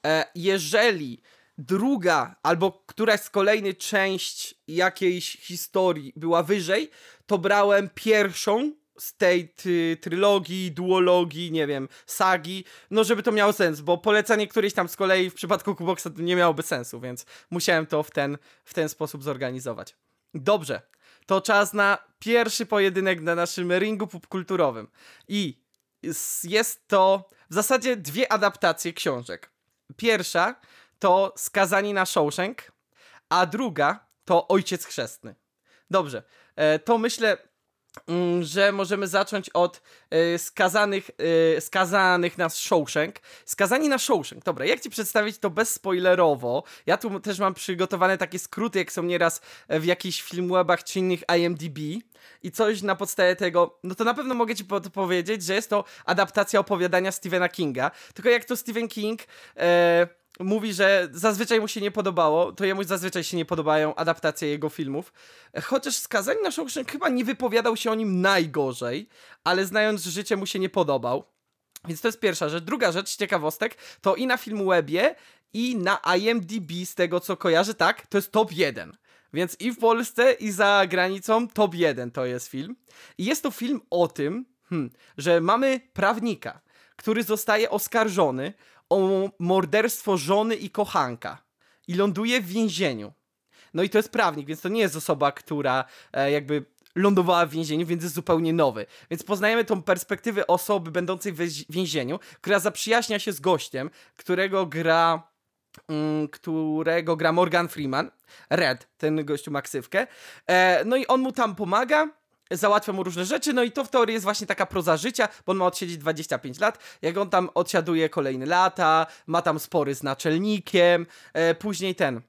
E, jeżeli druga albo któraś z kolejnych część jakiejś historii była wyżej, to brałem pierwszą z tej ty, trylogii, duologii, nie wiem, sagi, no żeby to miało sens, bo polecanie którejś tam z kolei w przypadku Kuboxa nie miałoby sensu, więc musiałem to w ten, w ten sposób zorganizować. Dobrze, to czas na pierwszy pojedynek na naszym ringu popkulturowym. I jest to w zasadzie dwie adaptacje książek. Pierwsza to Skazani na Shawshank, a druga to Ojciec Chrzestny. Dobrze, e, to myślę że możemy zacząć od y, skazanych, y, skazanych na Shawshank. Skazani na Shawshank. Dobra, jak ci przedstawić to bezspoilerowo? Ja tu też mam przygotowane takie skróty, jak są nieraz w jakichś filmwebach czy innych IMDb i coś na podstawie tego, no to na pewno mogę ci powiedzieć, że jest to adaptacja opowiadania Stephena Kinga. Tylko jak to Stephen King... E, mówi, że zazwyczaj mu się nie podobało, to jemu zazwyczaj się nie podobają adaptacje jego filmów. Chociaż skazani na Shawshank chyba nie wypowiadał się o nim najgorzej, ale znając życie mu się nie podobał. Więc to jest pierwsza rzecz. Druga rzecz, ciekawostek, to i na Filmwebie, i na IMDb, z tego co kojarzę, tak, to jest top 1. Więc i w Polsce, i za granicą top 1 to jest film. I jest to film o tym, hmm, że mamy prawnika, który zostaje oskarżony o morderstwo żony i kochanka i ląduje w więzieniu. No i to jest prawnik, więc to nie jest osoba, która e, jakby lądowała w więzieniu, więc jest zupełnie nowy. Więc poznajemy tą perspektywę osoby będącej w więzieniu, która zaprzyjaźnia się z gościem, którego gra mm, którego gra Morgan Freeman, Red, ten gościu ma ksywkę. E, no i on mu tam pomaga, załatwia mu różne rzeczy, no i to w teorii jest właśnie taka proza życia, bo on ma odsiedzieć 25 lat, jak on tam odsiaduje kolejne lata, ma tam spory z naczelnikiem, e, później ten...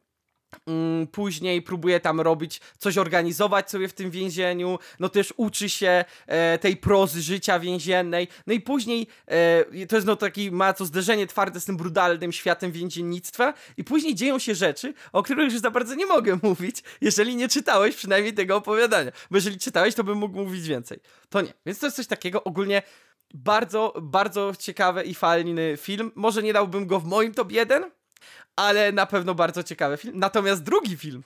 Mm, później próbuje tam robić, coś organizować sobie w tym więzieniu, no też uczy się e, tej prozy życia więziennej, no i później e, to jest no taki, ma to zderzenie twarde z tym brutalnym światem więziennictwa i później dzieją się rzeczy, o których już za bardzo nie mogę <laughs> mówić, jeżeli nie czytałeś przynajmniej tego opowiadania, bo jeżeli czytałeś, to bym mógł mówić więcej. To nie, więc to jest coś takiego ogólnie bardzo, bardzo ciekawy i fajny film. Może nie dałbym go w moim top 1, ale na pewno bardzo ciekawy film. Natomiast drugi film,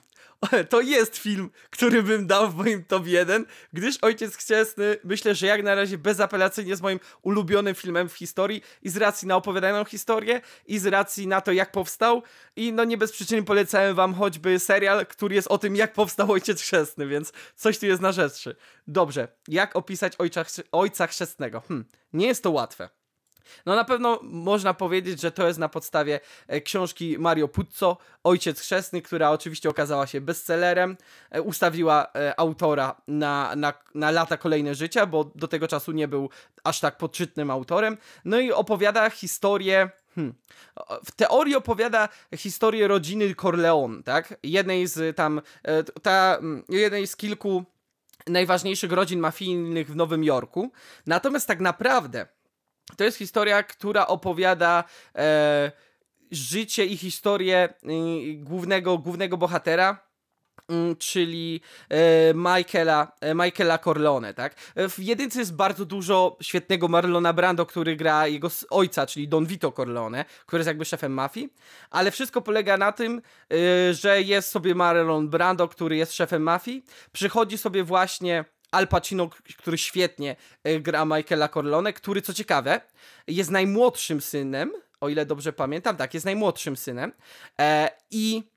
<laughs> to jest film, który bym dał w moim top 1, gdyż Ojciec Chrzestny myślę, że jak na razie bezapelacyjnie jest moim ulubionym filmem w historii i z racji na opowiadaną historię i z racji na to, jak powstał i no nie bez przyczyny polecałem wam choćby serial, który jest o tym, jak powstał Ojciec Chrzestny, więc coś tu jest na rzeczy. Dobrze, jak opisać Ojca, Ojca Chrzestnego? Hm, nie jest to łatwe. No na pewno można powiedzieć, że to jest na podstawie e, książki Mario Puzo, Ojciec Chrzestny, która oczywiście okazała się bestsellerem. E, ustawiła e, autora na, na, na lata kolejne życia, bo do tego czasu nie był aż tak podczytnym autorem. No i opowiada historię Hmm. W teorii opowiada historię rodziny Corleone, tak? Jednej z tam, ta, jednej z kilku najważniejszych rodzin mafijnych w Nowym Jorku. Natomiast tak naprawdę to jest historia, która opowiada e, życie i historię y, głównego, głównego bohatera, mm, czyli e, Michaela, e, Michaela Corleone, tak? W jedynce jest bardzo dużo świetnego Marlona Brando, który gra jego ojca, czyli Don Vito Corleone, który jest jakby szefem mafii, ale wszystko polega na tym, że jest sobie Marlon Brando, który jest szefem mafii, przychodzi sobie właśnie Al Pacino, który świetnie gra Michaela Corleone, który co ciekawe jest najmłodszym synem, o ile dobrze pamiętam, tak, jest najmłodszym synem i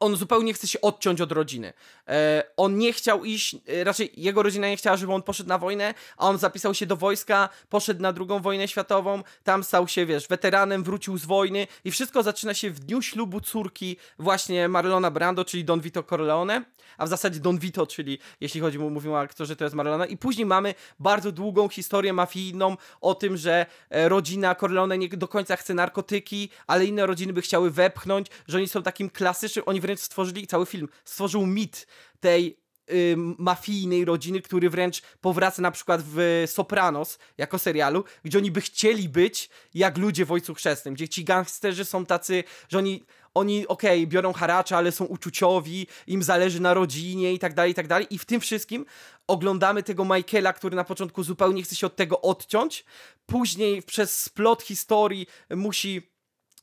on zupełnie chce się odciąć od rodziny. E, on nie chciał iść, e, raczej jego rodzina nie chciała, żeby on poszedł na wojnę, a on zapisał się do wojska, poszedł na drugą wojnę światową, tam stał się, wiesz, weteranem, wrócił z wojny i wszystko zaczyna się w dniu ślubu córki właśnie Marlona Brando, czyli Don Vito Corleone, a w zasadzie Don Vito, czyli jeśli chodzi, mówimy o aktorze, to jest Marlona i później mamy bardzo długą historię mafijną o tym, że e, rodzina Corleone nie do końca chce narkotyki, ale inne rodziny by chciały wepchnąć, że oni są takim klasycznym, oni wręcz stworzyli, cały film stworzył mit tej y, mafijnej rodziny, który wręcz powraca na przykład w Sopranos jako serialu, gdzie oni by chcieli być jak ludzie w Ojcu Chrzestnym, gdzie ci gangsterzy są tacy, że oni oni, okej, okay, biorą haracza, ale są uczuciowi, im zależy na rodzinie i tak dalej, i tak dalej. I w tym wszystkim oglądamy tego Michaela, który na początku zupełnie chce się od tego odciąć, później przez splot historii musi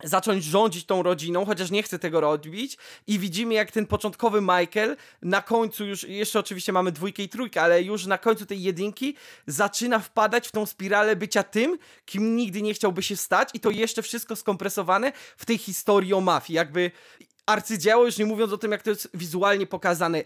zacząć rządzić tą rodziną, chociaż nie chce tego robić. I widzimy jak ten początkowy Michael na końcu już, jeszcze oczywiście mamy dwójkę i trójkę, ale już na końcu tej jedynki zaczyna wpadać w tą spiralę bycia tym, kim nigdy nie chciałby się stać. I to jeszcze wszystko skompresowane w tej historii o mafii, jakby arcydzieło, już nie mówiąc o tym, jak to jest wizualnie pokazane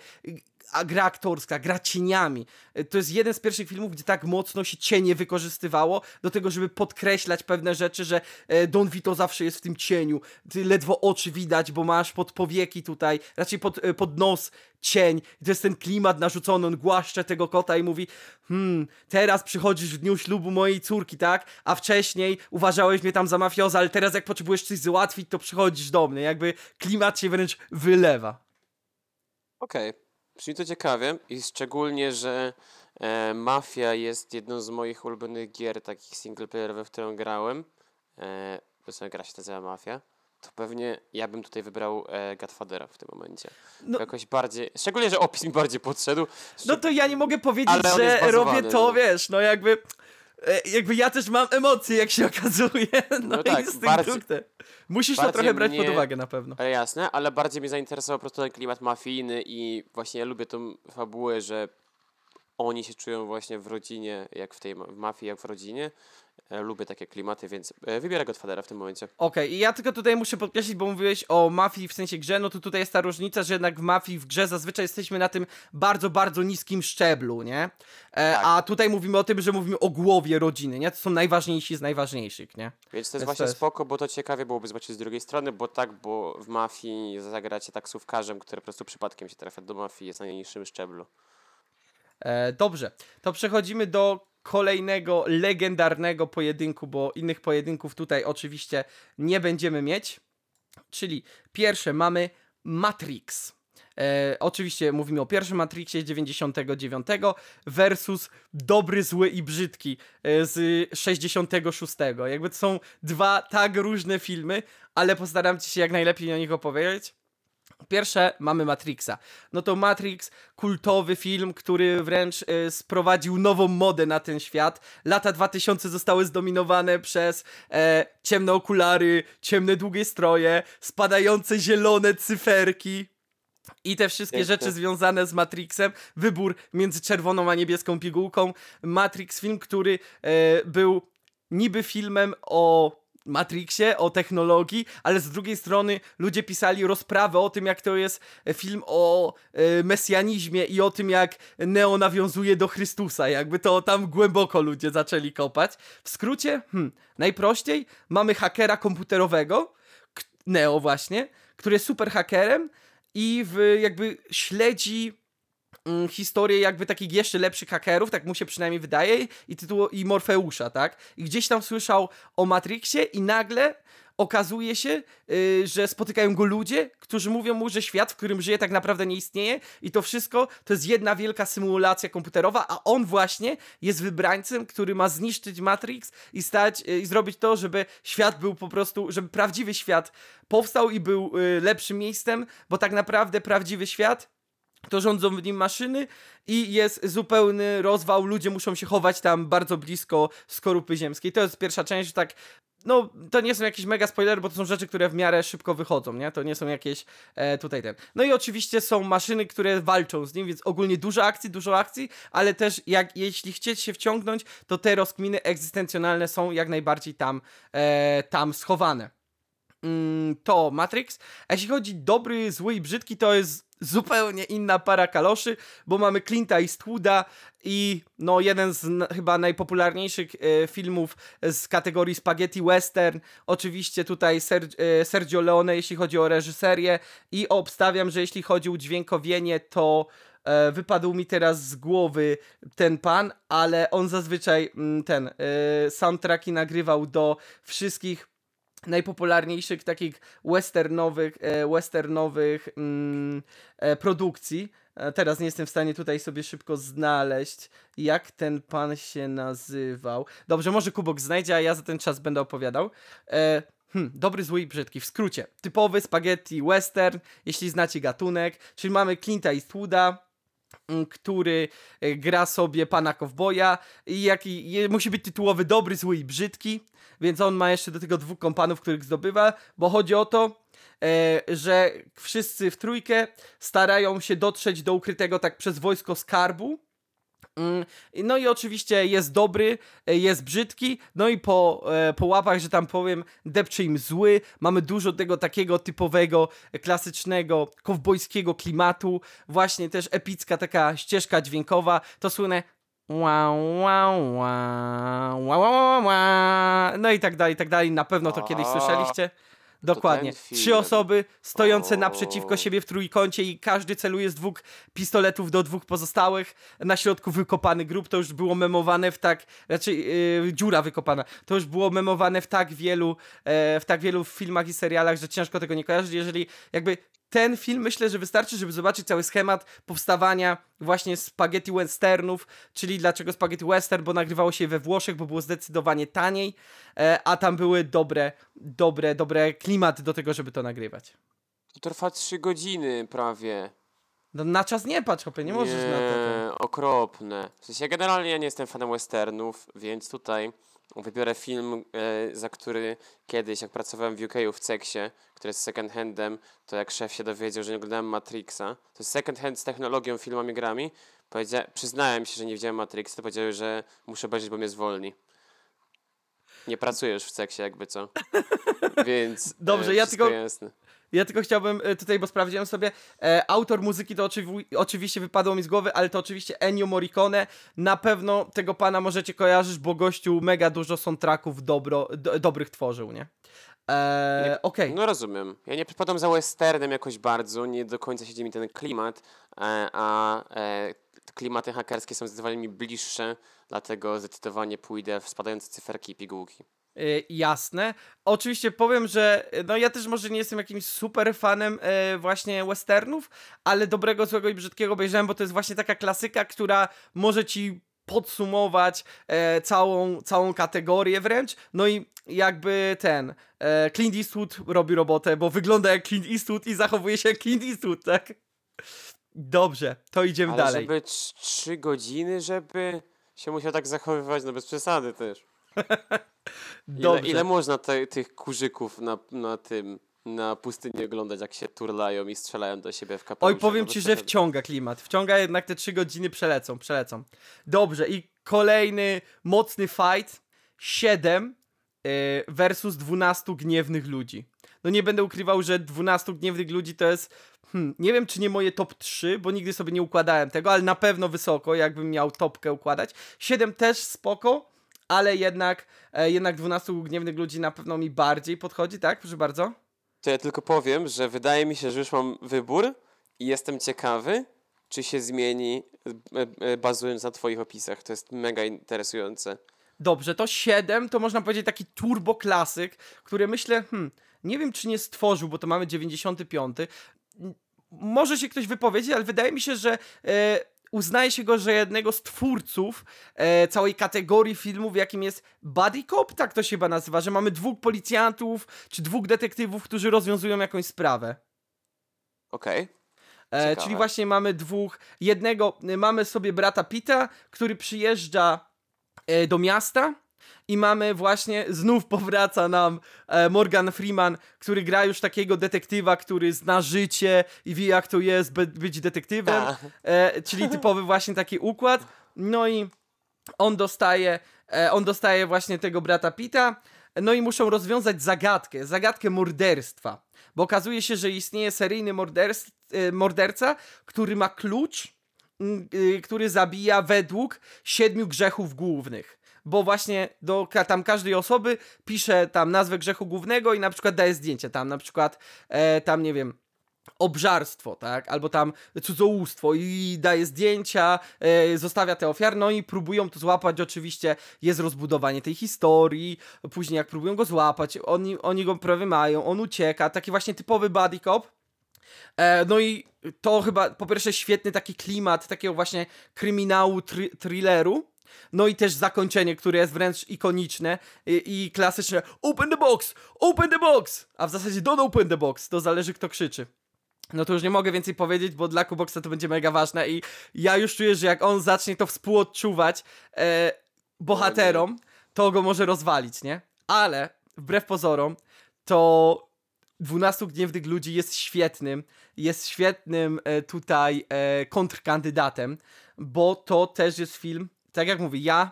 a gra aktorska, gra cieniami. E, to jest jeden z pierwszych filmów, gdzie tak mocno się cienie wykorzystywało do tego, żeby podkreślać pewne rzeczy, że e, Don Vito zawsze jest w tym cieniu. Ty ledwo oczy widać, bo masz pod powieki tutaj, raczej pod, e, pod nos cień. To jest ten klimat narzucony, on głaszcze tego kota i mówi hmm, teraz przychodzisz w dniu ślubu mojej córki, tak? A wcześniej uważałeś mnie tam za mafioza, ale teraz jak potrzebujesz coś załatwić, to przychodzisz do mnie. Jakby klimat się wręcz wylewa. Okej. Okay. Brzmi to ciekawie i szczególnie, że e, Mafia jest jedną z moich ulubionych gier takich singleplayerowych, w którą grałem. E, gra się nazywa Mafia. To pewnie ja bym tutaj wybrał e, Godfathera w tym momencie. No, Jakoś bardziej, szczególnie, że opis mi bardziej podszedł. No to ja nie mogę powiedzieć, że robię to, no. wiesz, no jakby jakby ja też mam emocje, jak się okazuje. <laughs> No, no tak, bardziej, Musisz to trochę brać mnie, pod uwagę na pewno. E, jasne, ale bardziej mnie zainteresował po prostu ten klimat mafijny i właśnie ja lubię tą fabułę, że oni się czują właśnie w rodzinie, jak w tej w mafii, jak w rodzinie. E, lubię takie klimaty, więc e, wybierę Godfathera w tym momencie. Okej, okay, i ja tylko tutaj muszę podkreślić, bo mówiłeś o mafii w sensie grze, no to tutaj jest ta różnica, że jednak w mafii, w grze zazwyczaj jesteśmy na tym bardzo, bardzo niskim szczeblu, nie? E, tak. A tutaj mówimy o tym, że mówimy o głowie rodziny, nie? To są najważniejsi z najważniejszych, nie? Więc to jest właśnie to jest... spoko, bo to ciekawie byłoby zobaczyć z drugiej strony, bo tak, bo w mafii zagracie taksówkarzem, który po prostu przypadkiem się trafia do mafii, jest na najniższym szczeblu. E, dobrze, to przechodzimy do kolejnego legendarnego pojedynku, bo innych pojedynków tutaj oczywiście nie będziemy mieć. Czyli pierwsze mamy Matrix. E, oczywiście mówimy o pierwszym Matrixie 99 versus Dobry, Zły i Brzydki e, z 66. Jakby to są dwa tak różne filmy, ale postaram się jak najlepiej o nich opowiedzieć. Pierwsze mamy Matrixa. No to Matrix, kultowy film, który wręcz y, sprowadził nową modę na ten świat. Lata 2000 zostały zdominowane przez e, ciemne okulary, ciemne długie stroje, spadające zielone cyferki. I te wszystkie rzeczy związane z Matrixem, wybór między czerwoną a niebieską pigułką. Matrix, film, który e, był niby filmem o Matrixie, o technologii, ale z drugiej strony ludzie pisali rozprawę o tym, jak to jest film o e, mesjanizmie i o tym, jak Neo nawiązuje do Chrystusa. Jakby to tam głęboko ludzie zaczęli kopać. W skrócie, hmm, najprościej mamy hakera komputerowego, Neo właśnie, który jest super hakerem i w, jakby śledzi historię jakby takich jeszcze lepszych hakerów, tak mu się przynajmniej wydaje, i tytuł i Morfeusza, tak? I gdzieś tam słyszał o Matrixie i nagle okazuje się, yy, że spotykają go ludzie, którzy mówią mu, że świat, w którym żyje, tak naprawdę nie istnieje i to wszystko to jest jedna wielka symulacja komputerowa, a on właśnie jest wybrańcem, który ma zniszczyć Matrix i stać yy, i zrobić to, żeby świat był po prostu, żeby prawdziwy świat powstał i był yy, lepszym miejscem, bo tak naprawdę prawdziwy świat to rządzą w nim maszyny i jest zupełny rozwał, ludzie muszą się chować tam bardzo blisko skorupy ziemskiej. To jest pierwsza część, tak no, to nie są jakieś mega spoilery, bo to są rzeczy, które w miarę szybko wychodzą, nie? To nie są jakieś e, tutaj ten. No i oczywiście są maszyny, które walczą z nim, więc ogólnie dużo akcji, dużo akcji, ale też jak jeśli chcieć się wciągnąć, to te rozkminy egzystencjonalne są jak najbardziej tam, e, tam schowane. Mm, to Matrix. A jeśli chodzi dobry, zły i brzydki, to jest zupełnie inna para kaloszy, bo mamy Clint'a Eastwooda i no jeden z chyba najpopularniejszych e, filmów z kategorii spaghetti western. Oczywiście tutaj Ser, e, Sergio Leone, jeśli chodzi o reżyserię i obstawiam, że jeśli chodzi o udźwiękowienie, to e, wypadł mi teraz z głowy ten pan, ale on zazwyczaj m, mm, ten e, soundtracki nagrywał do wszystkich najpopularniejszych takich westernowych, e, westernowych mm, e, produkcji. E, teraz nie jestem w stanie tutaj sobie szybko znaleźć, jak ten pan się nazywał. Dobrze, może Kubok znajdzie, a ja za ten czas będę opowiadał. E, Hmm, dobry, zły i brzydki. W skrócie, typowy spaghetti western, jeśli znacie gatunek, czyli mamy Clint'a Eastwooda, który e, gra sobie pana kowboja i jaki, musi być tytułowy dobry, zły i brzydki więc on ma jeszcze do tego dwóch kompanów, których zdobywa, bo chodzi o to, e, że wszyscy w trójkę starają się dotrzeć do ukrytego tak przez wojsko skarbu. Mm, no i oczywiście jest dobry, e, jest brzydki, no i po, e, po łapach, że tam powiem, depcze im zły. Mamy dużo tego takiego typowego, klasycznego, kowbojskiego klimatu. Właśnie też epicka taka ścieżka dźwiękowa. To słynne Wow, wow, wow, wow, wow, wow. No i tak dalej, i tak dalej. Na pewno to kiedyś słyszeliście. Dokładnie. Trzy osoby stojące o. naprzeciwko siebie w trójkącie i każdy celuje z dwóch pistoletów do dwóch pozostałych. Na środku wykopany grób, to już było memowane w tak, raczej yy, dziura wykopana. To już było memowane w tak wielu, yy, w tak wielu filmach i serialach, że ciężko tego nie kojarzyć. Jeżeli jakby ten film myślę, że wystarczy, żeby zobaczyć cały schemat powstawania właśnie spaghetti westernów, czyli dlaczego spaghetti western, bo nagrywało się we Włoszech, bo było zdecydowanie taniej, e, a tam były dobre, dobre, dobre klimaty do tego, żeby to nagrywać. To trwa 3 godziny prawie. No na czas nie patrz, hopie, nie możesz nie, na to. okropne. W sensie generalnie ja nie jestem fanem westernów, więc tutaj wybiorę film, e, za który kiedyś, jak pracowałem w UK w Ceksie, który jest second handem, to jak szef się dowiedział, że nie oglądałem Matrixa, to jest second hand z technologią, filmami, grami, powiedzia- przyznałem się, że nie widziałem Matrixa, to powiedział, że muszę obejrzeć, bo mnie zwolni. Nie pracuję już w Ceksie, jakby co. <laughs> Więc Dobrze, e, ja tylko jasne. Ja tylko chciałbym e, tutaj, bo sprawdziłem sobie, e, autor muzyki to oczywi oczywiście wypadło mi z głowy, ale to oczywiście Ennio Morricone. Na pewno tego pana możecie kojarzyć, bo gościu mega dużo soundtracków dobro, do, dobrych tworzył, nie? Eee, Okej. Okay. No rozumiem. Ja nie przypadam za westernem jakoś bardzo, nie do końca siedzi mi ten klimat, e, a e, klimaty hakerskie są zdecydowanie mi bliższe, dlatego zdecydowanie pójdę w spadające cyferki i pigułki. Y, jasne. Oczywiście powiem, że y, no ja też może nie jestem jakimś super fanem y, właśnie westernów, ale dobrego, złego i brzydkiego obejrzałem, bo to jest właśnie taka klasyka, która może ci podsumować e, całą, całą kategorię wręcz. No i jakby ten e, Clint Eastwood robi robotę, bo wygląda jak Clint Eastwood i zachowuje się jak Clint Eastwood, tak? Dobrze, to idziemy Ale dalej. żeby trzy godziny, żeby się musiał tak zachowywać, no bez przesady też. Ile, ile można te, tych kurzyków na, na tym na pustyni oglądać, jak się turlają i strzelają do siebie w kapelusze. Oj, powiem ci, że wciąga klimat. Wciąga jednak te trzy godziny przelecą, przelecą. Dobrze, i kolejny mocny fight. 7 yy, versus 12 gniewnych ludzi. No nie będę ukrywał, że 12 gniewnych ludzi to jest. Hmm, nie wiem, czy nie moje top 3, bo nigdy sobie nie układałem tego, ale na pewno wysoko, jakbym miał topkę układać. 7 też spoko ale jednak, e, jednak 12 gniewnych ludzi na pewno mi bardziej podchodzi, tak? Proszę bardzo. To ja tylko powiem, że wydaje mi się, że już mam wybór i jestem ciekawy, czy się zmieni e, e, bazując na twoich opisach. To jest mega interesujące. Dobrze, to 7 to można powiedzieć taki turbo klasyk, który myślę, hmm, nie wiem czy nie stworzył, bo to mamy 95. Może się ktoś wypowiedzieć, ale wydaje mi się, że e, uznaje się go, że jednego z twórców e, całej kategorii filmów, jakim jest Buddy Cop, tak to się chyba nazywa, że mamy dwóch policjantów czy dwóch detektywów, którzy rozwiązują jakąś sprawę. Okej. Okay. E, czyli właśnie mamy dwóch, jednego, mamy sobie brata Pita, który przyjeżdża e, do miasta i mamy właśnie, znów powraca nam e, Morgan Freeman, który gra już takiego detektywa, który zna życie i wie jak to jest by, być detektywem, e, czyli typowy właśnie taki układ. No i on dostaje, e, on dostaje właśnie tego brata Pita, no i muszą rozwiązać zagadkę, zagadkę morderstwa. Bo okazuje się, że istnieje seryjny e, morderca, który ma klucz, y, który zabija według siedmiu grzechów głównych bo właśnie do tam każdej osoby pisze tam nazwę grzechu głównego i na przykład daje zdjęcie. Tam, na przykład e, tam nie wiem, obżarstwo, tak? Albo tam cudzołóstwo i daje zdjęcia, e, zostawia te ofiary, no i próbują to złapać, oczywiście jest rozbudowanie tej historii, później jak próbują go złapać, oni, oni go prawie mają, on ucieka, taki właśnie typowy buddy cop, e, no i to chyba po pierwsze świetny taki klimat takiego właśnie kryminału, thrilleru, no i też zakończenie, które jest wręcz ikoniczne i, i, klasyczne Open the box! Open the box! A w zasadzie don't open the box, to zależy kto krzyczy. No to już nie mogę więcej powiedzieć, bo dla Kuboxa to będzie mega ważne i ja już czuję, że jak on zacznie to współodczuwać e, bohaterom, to go może rozwalić, nie? Ale wbrew pozorom, to 12 Gniewnych Ludzi jest świetnym, jest świetnym e, tutaj e, kontrkandydatem, bo to też jest film, tak jak mówię, ja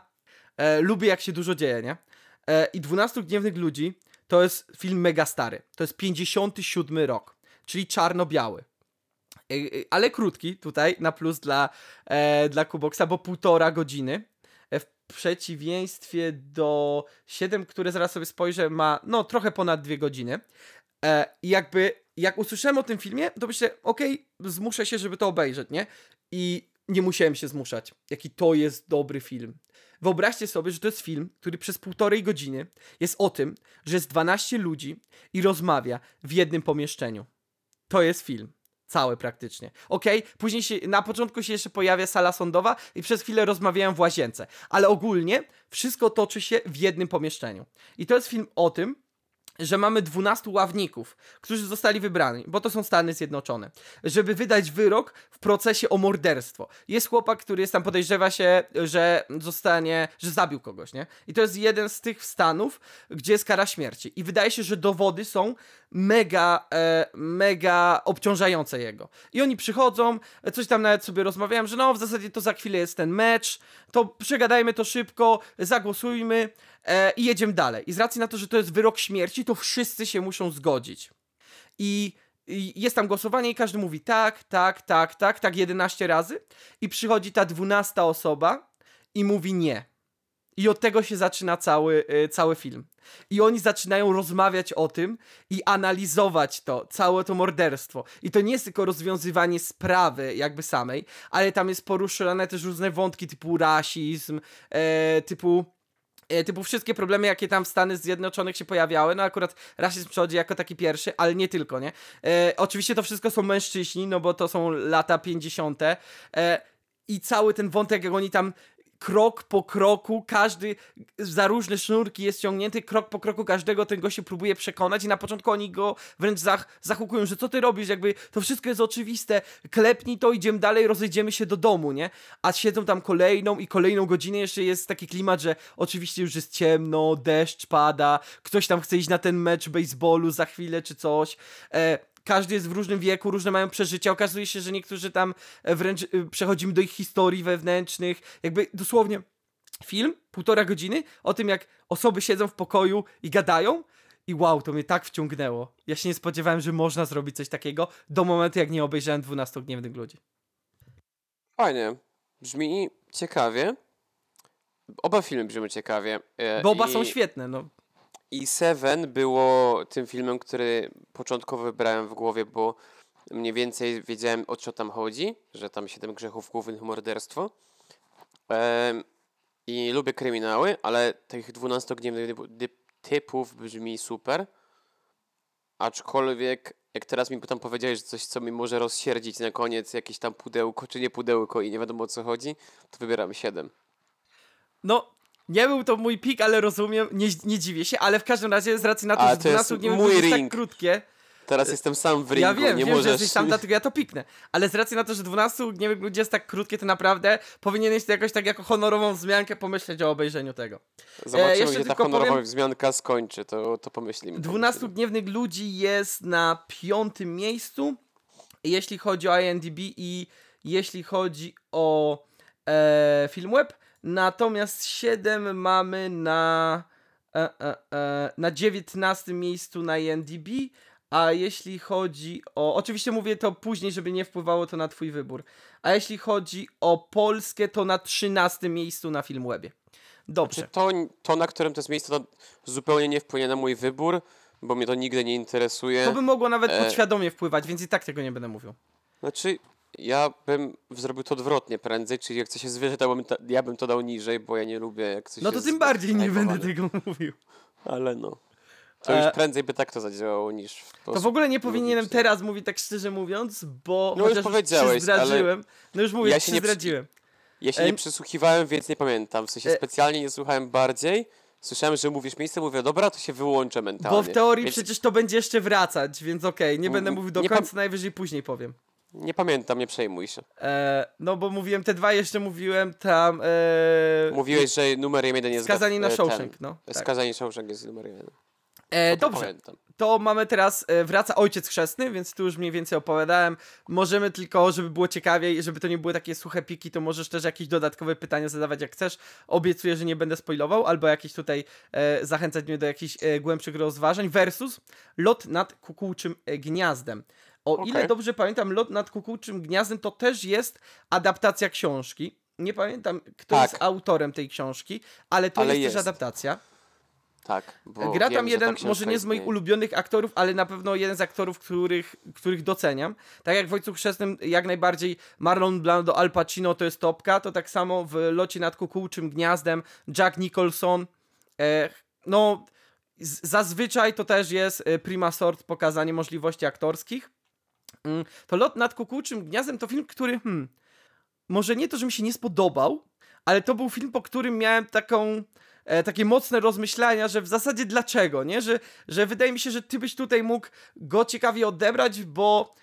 e, lubię jak się dużo dzieje, nie? E, I 12 Gniewnych Ludzi to jest film mega stary. To jest 57 rok, czyli czarno-biały. E, e, ale krótki tutaj, na plus dla, e, dla Kuboksa, bo półtora godziny. E, w przeciwieństwie do 7, które zaraz sobie spojrzę, ma no trochę ponad dwie godziny. I jakby, jak usłyszałem o tym filmie, to myślę, okej, okay, zmuszę się, żeby to obejrzeć, nie? I nie musiałem się zmuszać, jaki to jest dobry film. Wyobraźcie sobie, że to jest film, który przez półtorej godziny jest o tym, że jest 12 ludzi i rozmawia w jednym pomieszczeniu. To jest film. Cały praktycznie. Ok, później się, na początku się jeszcze pojawia sala sądowa i przez chwilę rozmawiają w łazience. Ale ogólnie wszystko toczy się w jednym pomieszczeniu. I to jest film o tym, że mamy 12 ławników, którzy zostali wybrani, bo to są Stany Zjednoczone, żeby wydać wyrok w procesie o morderstwo. Jest chłopak, który jest tam, podejrzewa się, że zostanie, że zabił kogoś, nie? I to jest jeden z tych stanów, gdzie jest kara śmierci. I wydaje się, że dowody są mega, e, mega obciążające jego. I oni przychodzą, coś tam nawet sobie rozmawiałem, że no w zasadzie to za chwilę jest ten mecz, to przegadajmy to szybko, zagłosujmy e, i jedziemy dalej. I z racji na to, że to jest wyrok śmierci, to wszyscy się muszą zgodzić. I jest tam głosowanie i każdy mówi tak, tak, tak, tak, tak 11 razy i przychodzi ta dwunasta osoba i mówi nie. I od tego się zaczyna cały, yy, cały film. I oni zaczynają rozmawiać o tym i analizować to, całe to morderstwo. I to nie jest tylko rozwiązywanie sprawy jakby samej, ale tam jest poruszone też różne wątki typu rasizm, e, typu e, typu wszystkie problemy, jakie tam w Stanach Zjednoczonych się pojawiały, no akurat rasizm przychodzi jako taki pierwszy, ale nie tylko, nie? E, oczywiście to wszystko są mężczyźni, no bo to są lata 50. E, I cały ten wątek, jak oni tam krok po kroku, każdy za różne sznurki jest ciągnięty, krok po kroku każdego tego się próbuje przekonać i na początku oni go wręcz zach zachukują, że co ty robisz, jakby to wszystko jest oczywiste, klepnij to, idziemy dalej, rozejdziemy się do domu, nie? A siedzą tam kolejną i kolejną godzinę, jeszcze jest taki klimat, że oczywiście już jest ciemno, deszcz pada, ktoś tam chce iść na ten mecz baseballu za chwilę czy coś, e, każdy jest w różnym wieku, różne mają przeżycia. Okazuje się, że niektórzy tam e, wręcz e, przechodzimy do ich historii wewnętrznych. Jakby dosłownie film, półtora godziny, o tym jak osoby siedzą w pokoju i gadają. I wow, to mnie tak wciągnęło. Ja się nie spodziewałem, że można zrobić coś takiego do momentu, jak nie obejrzałem 12 Gniewnych Ludzi. Fajnie. Brzmi ciekawie. Oba filmy brzmią ciekawie. E, Bo oba I... są świetne, no. I Seven było tym filmem, który początkowo wybrałem w głowie, bo mniej więcej wiedziałem o co tam chodzi, że tam siedem grzechów głównych morderstwo. Ehm, I lubię kryminały, ale tych 12 gniewnych typów brzmi super. Aczkolwiek, jak teraz mi potem powiedziałeś, że coś, co mi może rozsierdzić na koniec, jakieś tam pudełko, czy nie pudełko i nie wiadomo o co chodzi, to wybieram 7. No, nie był to mój pik, ale rozumiem, nie, nie dziwię się, ale w każdym razie z racji na to, A, że 12 dni jest tak krótkie, Teraz jestem sam w ringu, Ja wiem, nie wiem, możesz... że jesteś sam, dlatego ja to piknę. Ale z racji na to, że 12 nie wiem, ludzi jest tak krótkie, to naprawdę powinieneś to jakoś tak jako honorową wzmiankę pomyśleć o obejrzeniu tego. Zobaczymy, jeszcze gdzie ta honorowa powiem- wzmianka skończy, to, to pomyślimy. 12 gniewnych ludzi jest na piątym miejscu, jeśli chodzi o IMDb i jeśli chodzi o e, Filmweb. Natomiast 7 mamy na, e, e, e, na 19 miejscu na IMDb. A jeśli chodzi o. Oczywiście mówię to później, żeby nie wpływało to na Twój wybór. A jeśli chodzi o Polskę, to na 13 miejscu na Filmwebie. Dobrze. Czy to, to, na którym to jest miejsce, to zupełnie nie wpłynie na mój wybór, bo mnie to nigdy nie interesuje. To by mogło nawet E. podświadomie wpływać, więc i tak tego nie będę mówił. Znaczy, ja bym zrobił to odwrotnie prędzej, czyli jak coś jest wyżej, to bym ja bym to dał niżej, bo ja nie lubię jak coś No to tym bardziej nie będę tego mówił. Ale no. To E, już prędzej by tak to zadziałało niż w To w ogóle nie powinienem teraz mówić tak szczerze mówiąc, bo No już powiedziałeś, zdradziłem. No już mówię, ja się się nie zdradziłem. Ja się nie przysłuchiwałem, więc nie pamiętam. W sensie E- specjalnie nie słuchałem bardziej. Słyszałem, że mówisz miejsce, mówię, dobra, to się wyłączę mentalnie. Bo w teorii Więc przecież to będzie jeszcze wracać, więc okej, nie będę mówił do końca, najwyżej później powiem. Nie pamiętam, nie przejmuj się. E, no bo mówiłem, te dwa jeszcze mówiłem tam... E, Mówiłeś, że numerem jeden jest... Skazani na e, Shawshank, no. Tak. Skazani Shawshank jest numer jeden. E, To dobrze, Pamiętam. to mamy teraz, e, wraca Ojciec Chrzestny, więc tu już mniej więcej opowiadałem. Możemy tylko, żeby było ciekawiej, żeby to nie były takie suche piki, to możesz też jakieś dodatkowe pytania zadawać jak chcesz. Obiecuję, że nie będę spoilował, albo jakieś tutaj e, zachęcać mnie do jakichś e, głębszych rozważań. Versus Lot nad kukułczym gniazdem. O Okej. ile dobrze pamiętam, Lot nad kukułczym gniazdem to też jest adaptacja książki. Nie pamiętam, kto Tak. jest autorem tej książki, ale to Ale jest, jest. też adaptacja. Tak, Gra wiem, tam jeden, może nie z moich ulubionych aktorów, ale na pewno jeden z aktorów, których, których doceniam. Tak jak w Ojcu Chrzestnym jak najbardziej Marlon Brando, Al Pacino to jest topka, to tak samo w Locie nad kukułczym gniazdem Jack Nicholson. E, no, zazwyczaj to też jest e, prima sort pokazanie możliwości aktorskich. Mm, To Lot nad kukułczym gniazdem to film, który hmm, może nie to, że mi się nie spodobał, ale to był film, po którym miałem taką e, takie mocne rozmyślania, że w zasadzie dlaczego, nie? Że, że wydaje mi się, że ty byś tutaj mógł go ciekawie odebrać, bo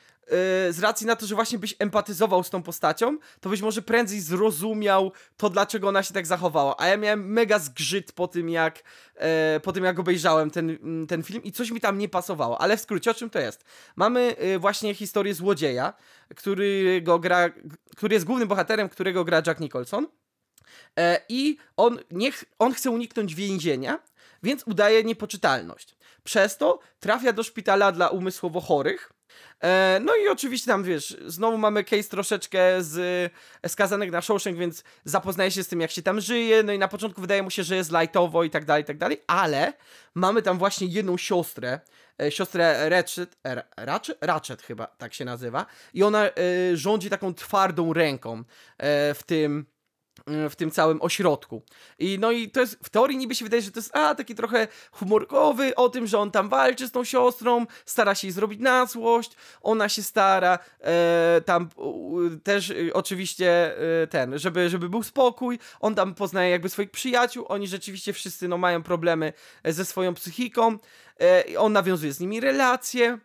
z racji na to, że właśnie byś empatyzował z tą postacią, to byś może prędzej zrozumiał to, dlaczego ona się tak zachowała. A ja miałem mega zgrzyt po tym, jak, e, po tym, jak obejrzałem ten, mm, ten film i coś mi tam nie pasowało. Ale w skrócie, o czym to jest? Mamy e, właśnie historię złodzieja, którego gra, który jest głównym bohaterem, którego gra Jack Nicholson. E, I on, nie, ch- on chce uniknąć więzienia, więc udaje niepoczytalność. Przez to trafia do szpitala dla umysłowo chorych. E, no i oczywiście tam, wiesz, znowu mamy case troszeczkę z e, skazanych na Shawshank, więc zapoznaje się z tym, jak się tam żyje, no i na początku wydaje mu się, że jest lightowo i tak dalej, i tak dalej, ale mamy tam właśnie jedną siostrę, e, siostrę Ratchet, e, Ratchet, Ratchet chyba tak się nazywa, i ona e, rządzi taką twardą ręką e, w tym w tym całym ośrodku. I no i to jest, w teorii niby się wydaje, że to jest, a, taki trochę humorkowy, o tym, że on tam walczy z tą siostrą, stara się jej zrobić na złość, ona się stara, e, tam u, też y, oczywiście e, ten, żeby, żeby był spokój, on tam poznaje jakby swoich przyjaciół, oni rzeczywiście wszyscy, no, mają problemy e, ze swoją psychiką, e, on nawiązuje z nimi relacje,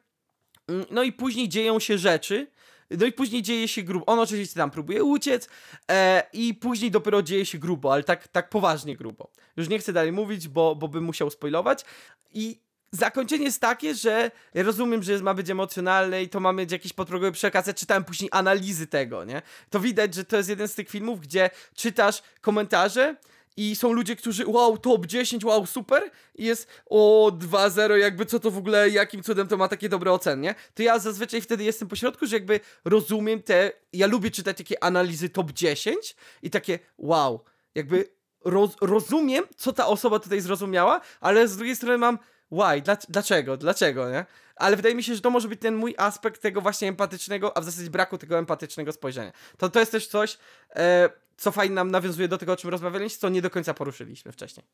Mm, no i później dzieją się rzeczy, no i później dzieje się grubo. On oczywiście tam próbuje uciec e, i później dopiero dzieje się grubo, ale tak, tak poważnie grubo. Już nie chcę dalej mówić, bo, bo bym musiał spoilować. I zakończenie jest takie, że rozumiem, że ma być emocjonalne i to ma mieć jakiś podprogowy przekaz. Ja czytałem później analizy tego, nie? To widać, że to jest jeden z tych filmów, gdzie czytasz komentarze i są ludzie, którzy wow, top 10, wow, super i jest o 2-0, jakby co to w ogóle, jakim cudem to ma takie dobre oceny, nie? To ja zazwyczaj wtedy jestem po środku, że jakby rozumiem te, ja lubię czytać takie analizy top 10 i takie wow, jakby roz, rozumiem, co ta osoba tutaj zrozumiała, ale z drugiej strony mam why, dla, dlaczego, dlaczego, nie? Ale wydaje mi się, że to może być ten mój aspekt tego właśnie empatycznego, a w zasadzie braku tego empatycznego spojrzenia. To, to jest też coś, e, co fajnie nam nawiązuje do tego, o czym rozmawialiśmy, co nie do końca poruszyliśmy wcześniej.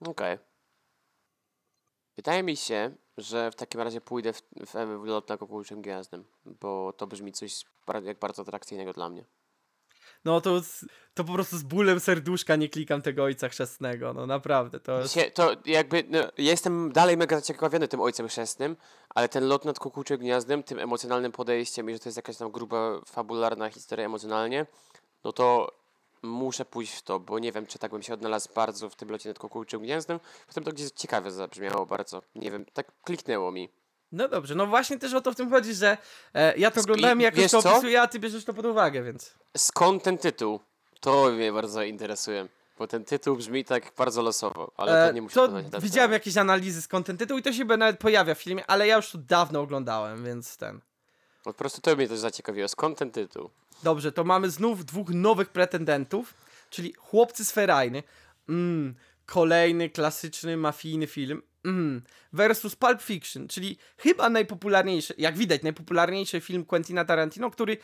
Okej. Wydaje mi się, że w takim razie pójdę w, w, w lot na kukułczym gwiazdem, bo to brzmi coś jak bardzo atrakcyjnego dla mnie. No to, to po prostu z bólem serduszka nie klikam tego ojca chrzestnego, no naprawdę. To, jest... to jakby, no, ja jestem dalej mega zaciekawiony tym ojcem chrzestnym, ale ten lot nad kukułczym gniazdem, tym emocjonalnym podejściem i że to jest jakaś tam gruba, fabularna historia emocjonalnie, no to muszę pójść w to, bo nie wiem, czy tak bym się odnalazł bardzo w tym locie nad kukułczym gniazdem. Potem to gdzieś ciekawe zabrzmiało bardzo. Nie wiem, tak kliknęło mi. No dobrze, no właśnie też o to w tym chodzi, że e, ja to oglądałem, jak to opisuję, a ty bierzesz to pod uwagę, więc... Skąd ten tytuł? To mnie bardzo interesuje. Bo ten tytuł brzmi tak bardzo losowo, ale to nie musi to Widziałem jakieś analizy skąd ten tytuł i to się nawet pojawia w filmie, ale ja już to dawno oglądałem, więc ten. Po prostu to mnie też zaciekawiło. Skąd ten tytuł? Dobrze, to mamy znów dwóch nowych pretendentów, czyli Chłopcy z Ferajny. Mm, kolejny klasyczny mafijny film. Mm, versus Pulp Fiction, czyli chyba najpopularniejszy, jak widać, najpopularniejszy film Quentina Tarantino, który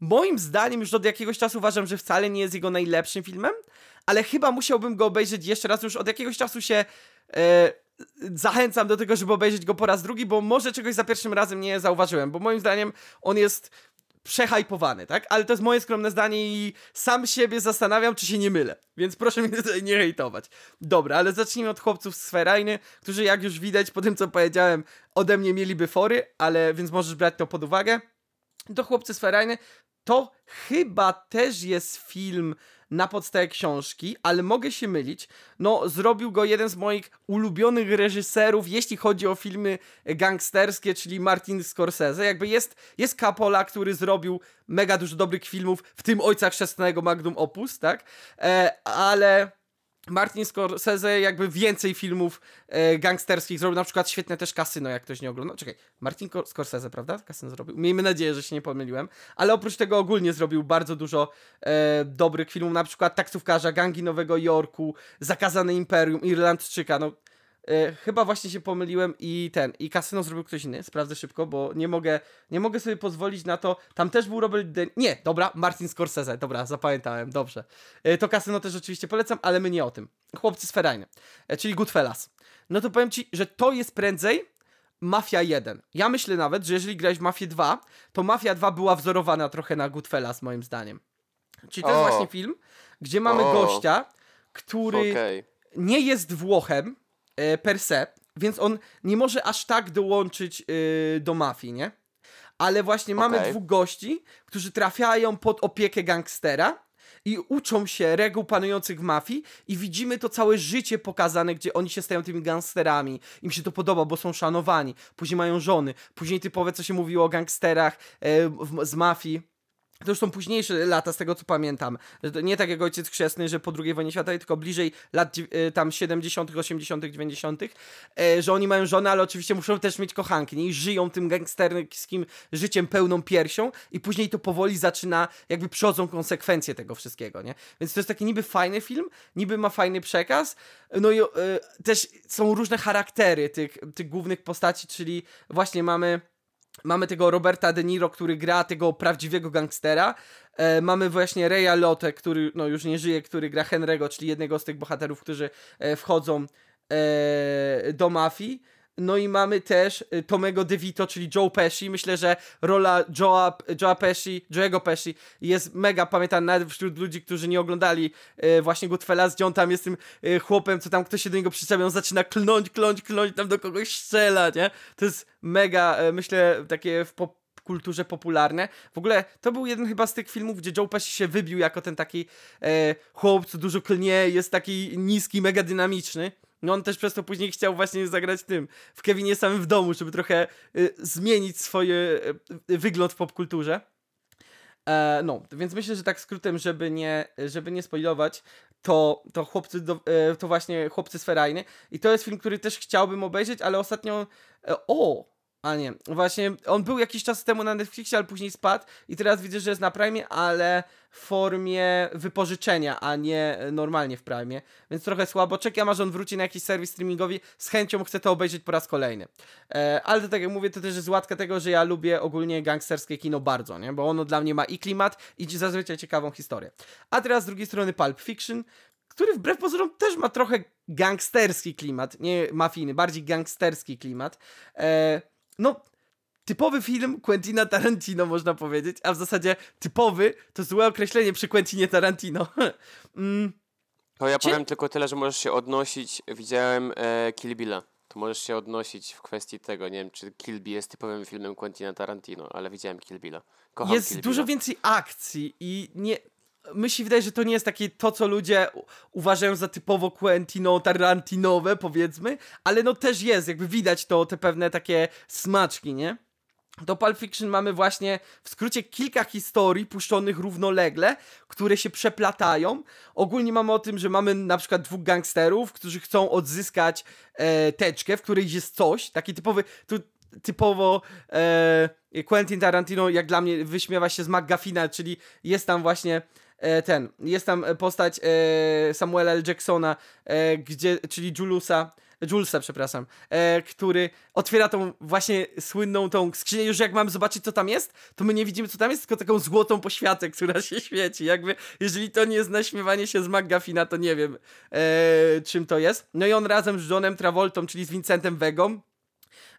moim zdaniem już od jakiegoś czasu uważam, że wcale nie jest jego najlepszym filmem, ale chyba musiałbym go obejrzeć jeszcze raz. Już od jakiegoś czasu się e, zachęcam do tego, żeby obejrzeć go po raz drugi, bo może czegoś za pierwszym razem nie zauważyłem, bo moim zdaniem on jest przehajpowany, tak? Ale to jest moje skromne zdanie i sam siebie zastanawiam, czy się nie mylę. Więc proszę mnie <laughs> tutaj nie hejtować. Dobra, ale zacznijmy od chłopców z Sferajny, którzy jak już widać po tym, co powiedziałem, ode mnie mieliby fory, ale więc możesz brać to pod uwagę. To chłopcy z Ferajny to chyba też jest film na podstawie książki, ale mogę się mylić. No, zrobił go jeden z moich ulubionych reżyserów, jeśli chodzi o filmy gangsterskie, czyli Martin Scorsese. Jakby jest, jest Capola, który zrobił mega dużo dobrych filmów, w tym Ojca Chrzestnego Magnum Opus, tak? E, ale Martin Scorsese jakby więcej filmów e, gangsterskich zrobił, na przykład świetne też Kasyno, jak ktoś nie oglądał. Czekaj, Martin Scorsese, prawda? Kasyno zrobił. Miejmy nadzieję, że się nie pomyliłem. Ale oprócz tego ogólnie zrobił bardzo dużo e, dobrych filmów, na przykład Taksówkarza, Gangi Nowego Jorku, Zakazane Imperium, Irlandczyka, no E, chyba właśnie się pomyliłem i ten, i kasyno zrobił ktoś inny, sprawdzę szybko, bo nie mogę, nie mogę sobie pozwolić na to, tam też był Robert De... Nie, dobra, Martin Scorsese, dobra, zapamiętałem, dobrze. E, to kasyno też oczywiście polecam, ale my nie o tym. Chłopcy sferajne, e, czyli Goodfellas. No to powiem Ci, że to jest prędzej Mafia 1. Ja myślę nawet, że jeżeli grałeś Mafię 2, to Mafia 2 była wzorowana trochę na Goodfellas, moim zdaniem. Czyli to o. jest właśnie film, gdzie mamy o. gościa, który okay. nie jest Włochem, per se, więc on nie może aż tak dołączyć yy, do mafii, nie? Ale właśnie okay. mamy dwóch gości, którzy trafiają pod opiekę gangstera i uczą się reguł panujących w mafii i widzimy to całe życie pokazane, gdzie oni się stają tymi gangsterami. Im się to podoba, bo są szanowani. Później mają żony. Później typowe, co się mówiło o gangsterach e, w, z mafii to już są późniejsze lata, z tego co pamiętam. Nie tak jak ojciec chrzestny, że po II wojnie światowej, tylko bliżej lat e, tam 70., 80., 90., że oni mają żonę, ale oczywiście muszą też mieć kochanki nie? i żyją tym gangsterskim życiem pełną piersią i później to powoli zaczyna, jakby przychodzą konsekwencje tego wszystkiego, nie? Więc to jest taki niby fajny film, niby ma fajny przekaz, no i y, też są różne charaktery tych, tych głównych postaci, czyli właśnie mamy Mamy tego Roberta De Niro, który gra tego prawdziwego gangstera. E, mamy właśnie Reya Lotę, który no, już nie żyje, który gra Henry'ego, czyli jednego z tych bohaterów, którzy e, wchodzą e, do mafii. No i mamy też y, Tomego DeVito, czyli Joe Pesci. Myślę, że rola Joe'a, Joe'a Pesci, Joe'ego Pesci jest mega pamiętana nawet wśród ludzi, którzy nie oglądali e, właśnie Goodfellas, gdzie on tam jest tym e, chłopem, co tam ktoś się do niego przyczepia, on zaczyna klnąć, kląć, kląć, tam do kogoś strzela, nie? To jest mega, myślę, takie w pop kulturze popularne. W ogóle to był jeden chyba z tych filmów, gdzie Joe Pesci się wybił jako ten taki e, chłop, co dużo klnie, jest taki niski, mega dynamiczny. No on też przez to później chciał właśnie zagrać tym, w Kevinie samym w domu, żeby trochę y, zmienić swoje y, wygląd w popkulturze. E, no, więc myślę, że tak skrótem, żeby nie, żeby nie spoilować, to, to chłopcy, do, e, to właśnie chłopcy sferajny. I to jest film, który też chciałbym obejrzeć, ale ostatnio, e, o, a nie, właśnie on był jakiś czas temu na Netflixie, ale później spadł i teraz widzę, że jest na Prime, ale w formie wypożyczenia, a nie normalnie w Prime. Więc trochę słabo. Czekam aż on wróci na jakiś serwis streamingowy. Z chęcią chcę to obejrzeć po raz kolejny. E, ale to tak jak mówię, to też jest łatka tego, że ja lubię ogólnie gangsterskie kino bardzo, nie? Bo ono dla mnie ma i klimat, i zazwyczaj ciekawą historię. A teraz z drugiej strony Pulp Fiction, który wbrew pozorom też ma trochę gangsterski klimat, nie mafijny, bardziej gangsterski klimat. E, no, typowy film Quentina Tarantino, można powiedzieć, a w zasadzie typowy to złe określenie przy Quentinie Tarantino. <laughs> mm. To ja powiem tylko tyle, że możesz się odnosić. Widziałem e, Kill Billa. To możesz się odnosić w kwestii tego. Nie wiem, czy Kill Bill jest typowym filmem Quentina Tarantino, ale widziałem Kill Billa. Kocham jest Kill dużo Billa. więcej akcji i nie. My się wydaje, że to nie jest takie to, co ludzie uważają za typowo Quentino Tarantinowe, powiedzmy, ale no też jest, jakby widać to, te pewne takie smaczki, nie? Do Pulp Fiction mamy właśnie w skrócie kilka historii puszczonych równolegle, które się przeplatają. Ogólnie mamy o tym, że mamy na przykład dwóch gangsterów, którzy chcą odzyskać e, teczkę, w której jest coś, taki typowy, tu typowo e, Quentin Tarantino jak dla mnie wyśmiewa się z McGuffina, czyli jest tam właśnie ten, jest tam postać e, Samuela L. Jacksona, e, gdzie, czyli Julusa, Julesa, przepraszam, e, który otwiera tą właśnie słynną tą skrzynię. Już jak mamy zobaczyć, co tam jest, to my nie widzimy, co tam jest, tylko taką złotą poświatę, <laughs> która się świeci. Jakby, jeżeli to nie jest naśmiewanie się z McGuffina, to nie wiem, e, czym to jest. No i on razem z Johnem Travoltą, czyli z Vincentem Vegą, e,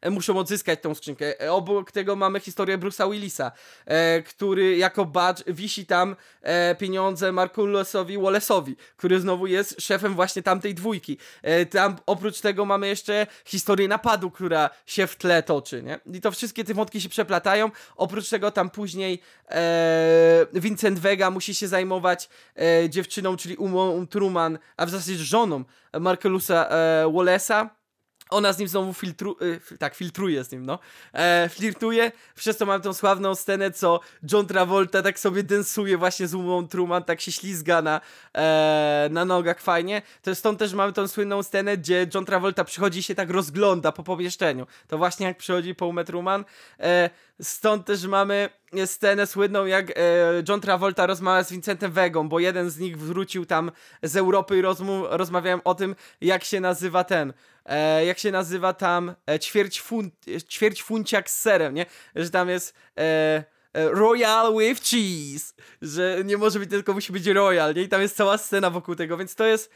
muszą odzyskać tą skrzynkę. E, Obok tego mamy historię Bruce'a Willisa, e, który jako badge wisi tam e, pieniądze Markulosowi Wallace'owi, który znowu jest szefem właśnie tamtej dwójki. E, tam oprócz tego mamy jeszcze historię napadu, która się w tle toczy, nie? I to wszystkie te wątki się przeplatają. Oprócz tego tam później e, Vincent Vega musi się zajmować e, dziewczyną, czyli Umą Truman, a w zasadzie żoną Markelusa e, Wallace'a. Ona z nim znowu filtru, y, tak, filtruje z nim, no. E, flirtuje, przez to mamy tą sławną scenę, co John Travolta tak sobie densuje właśnie z Umą Truman, tak się ślizga na, e, na nogach fajnie. To stąd też mamy tą słynną scenę, gdzie John Travolta przychodzi i się tak rozgląda po pomieszczeniu. To właśnie jak przychodzi po Umę Truman. E, stąd też mamy scenę słynną, jak e, John Travolta rozmawia z Vincentem Vegą, bo jeden z nich wrócił tam z Europy i rozmawiałem o tym, jak się nazywa ten, e, jak się nazywa tam e, ćwierć, fun, ćwierć funciak z serem, nie? Że tam jest e, e, Royal with cheese, że nie może być tylko musi być Royal, nie? I tam jest cała scena wokół tego, więc to jest,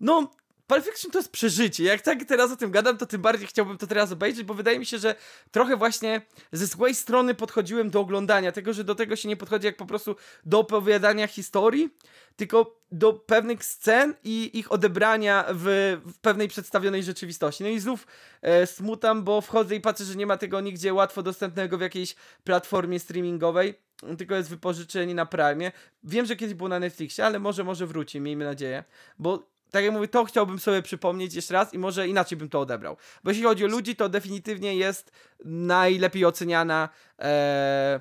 no... Pulp Fiction to jest przeżycie. Jak tak teraz o tym gadam, to tym bardziej chciałbym to teraz obejrzeć, bo wydaje mi się, że trochę właśnie ze złej strony podchodziłem do oglądania tego, że do tego się nie podchodzi jak po prostu do opowiadania historii, tylko do pewnych scen i ich odebrania w, w pewnej przedstawionej rzeczywistości. No i znów e, smutam, bo wchodzę i patrzę, że nie ma tego nigdzie łatwo dostępnego w jakiejś platformie streamingowej, tylko jest wypożyczenie na Prime. Wiem, że kiedyś było na Netflixie, ale może, może wróci, miejmy nadzieję, bo tak jak mówię, to chciałbym sobie przypomnieć jeszcze raz i może inaczej bym to odebrał. Bo jeśli chodzi o ludzi, to definitywnie jest najlepiej oceniana, e,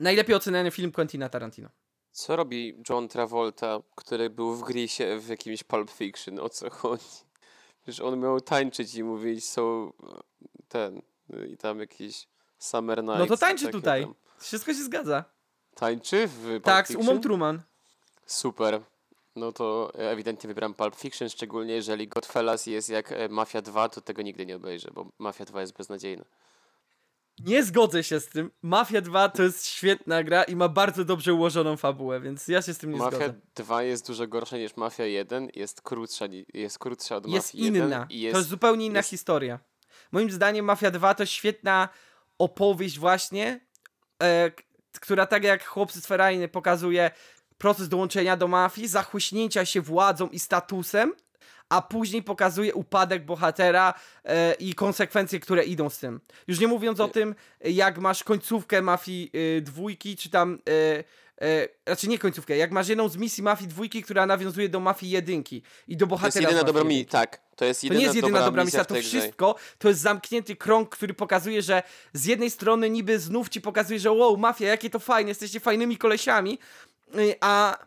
najlepiej oceniany film Quentina Tarantino. Co robi John Travolta, który był w Grisie w jakimś Pulp Fiction? O co chodzi? Przecież on miał tańczyć i mówić są ten i tam jakiś Summer Nights. No to tańczy tutaj. tam. Wszystko się zgadza. Tańczy w Pulp tak, z Fiction? Umą Truman. Super. No to ewidentnie wybieram Pulp Fiction, szczególnie jeżeli Godfellas jest jak e, Mafia 2, to tego nigdy nie obejrzę, bo Mafia 2 jest beznadziejna. Nie zgodzę się z tym. Mafia 2 to jest świetna gra i ma bardzo dobrze ułożoną fabułę, więc ja się z tym nie Mafia zgodzę. 2 jest dużo gorsza niż Mafia 1, jest krótsza, jest krótsza od Jest Mafii 1 inna. i jest To jest zupełnie inna jest- historia. Moim zdaniem Mafia 2 to świetna opowieść właśnie, e, która tak jak chłopcy z Ferajny pokazuje proces dołączenia do mafii, zachłyśnięcia się władzą i statusem, a później pokazuje upadek bohatera e, i konsekwencje, które idą z tym. Już nie mówiąc o Nie. tym, jak masz końcówkę Mafii y, dwójki, czy tam... Y, y, raczej nie końcówkę, jak masz jedną z misji Mafii dwójki, która nawiązuje do Mafii jedynki i do To jest bohatera jedyna dobra misja, tak. To jest To jedyna, nie jest jedyna dobra misja, w to wszystko to jest zamknięty krąg, który pokazuje, że z jednej strony niby znów ci pokazuje, że wow, mafia, jakie to fajne, jesteście fajnymi kolesiami, y, a,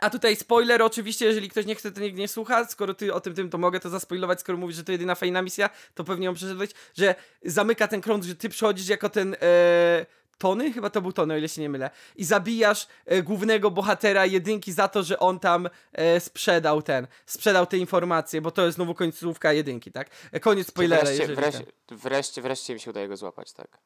a tutaj spoiler oczywiście, jeżeli ktoś nie chce, to nikt nie słucha, skoro ty o tym tym, to mogę to zaspoilować, skoro mówisz, że to jedyna fajna misja, to pewnie ją przeszedłeś, że zamyka ten krąg, że ty przychodzisz jako ten... E, Tony? Chyba to był Tony, o ile się nie mylę. I zabijasz e, głównego bohatera jedynki za to, że on tam e, sprzedał ten, sprzedał te informacje, bo to jest znowu końcówka jedynki, tak? E, koniec spoilera, wreszcie, jeżeli wreszcie, ten. wreszcie, wreszcie mi się udaje go złapać, tak.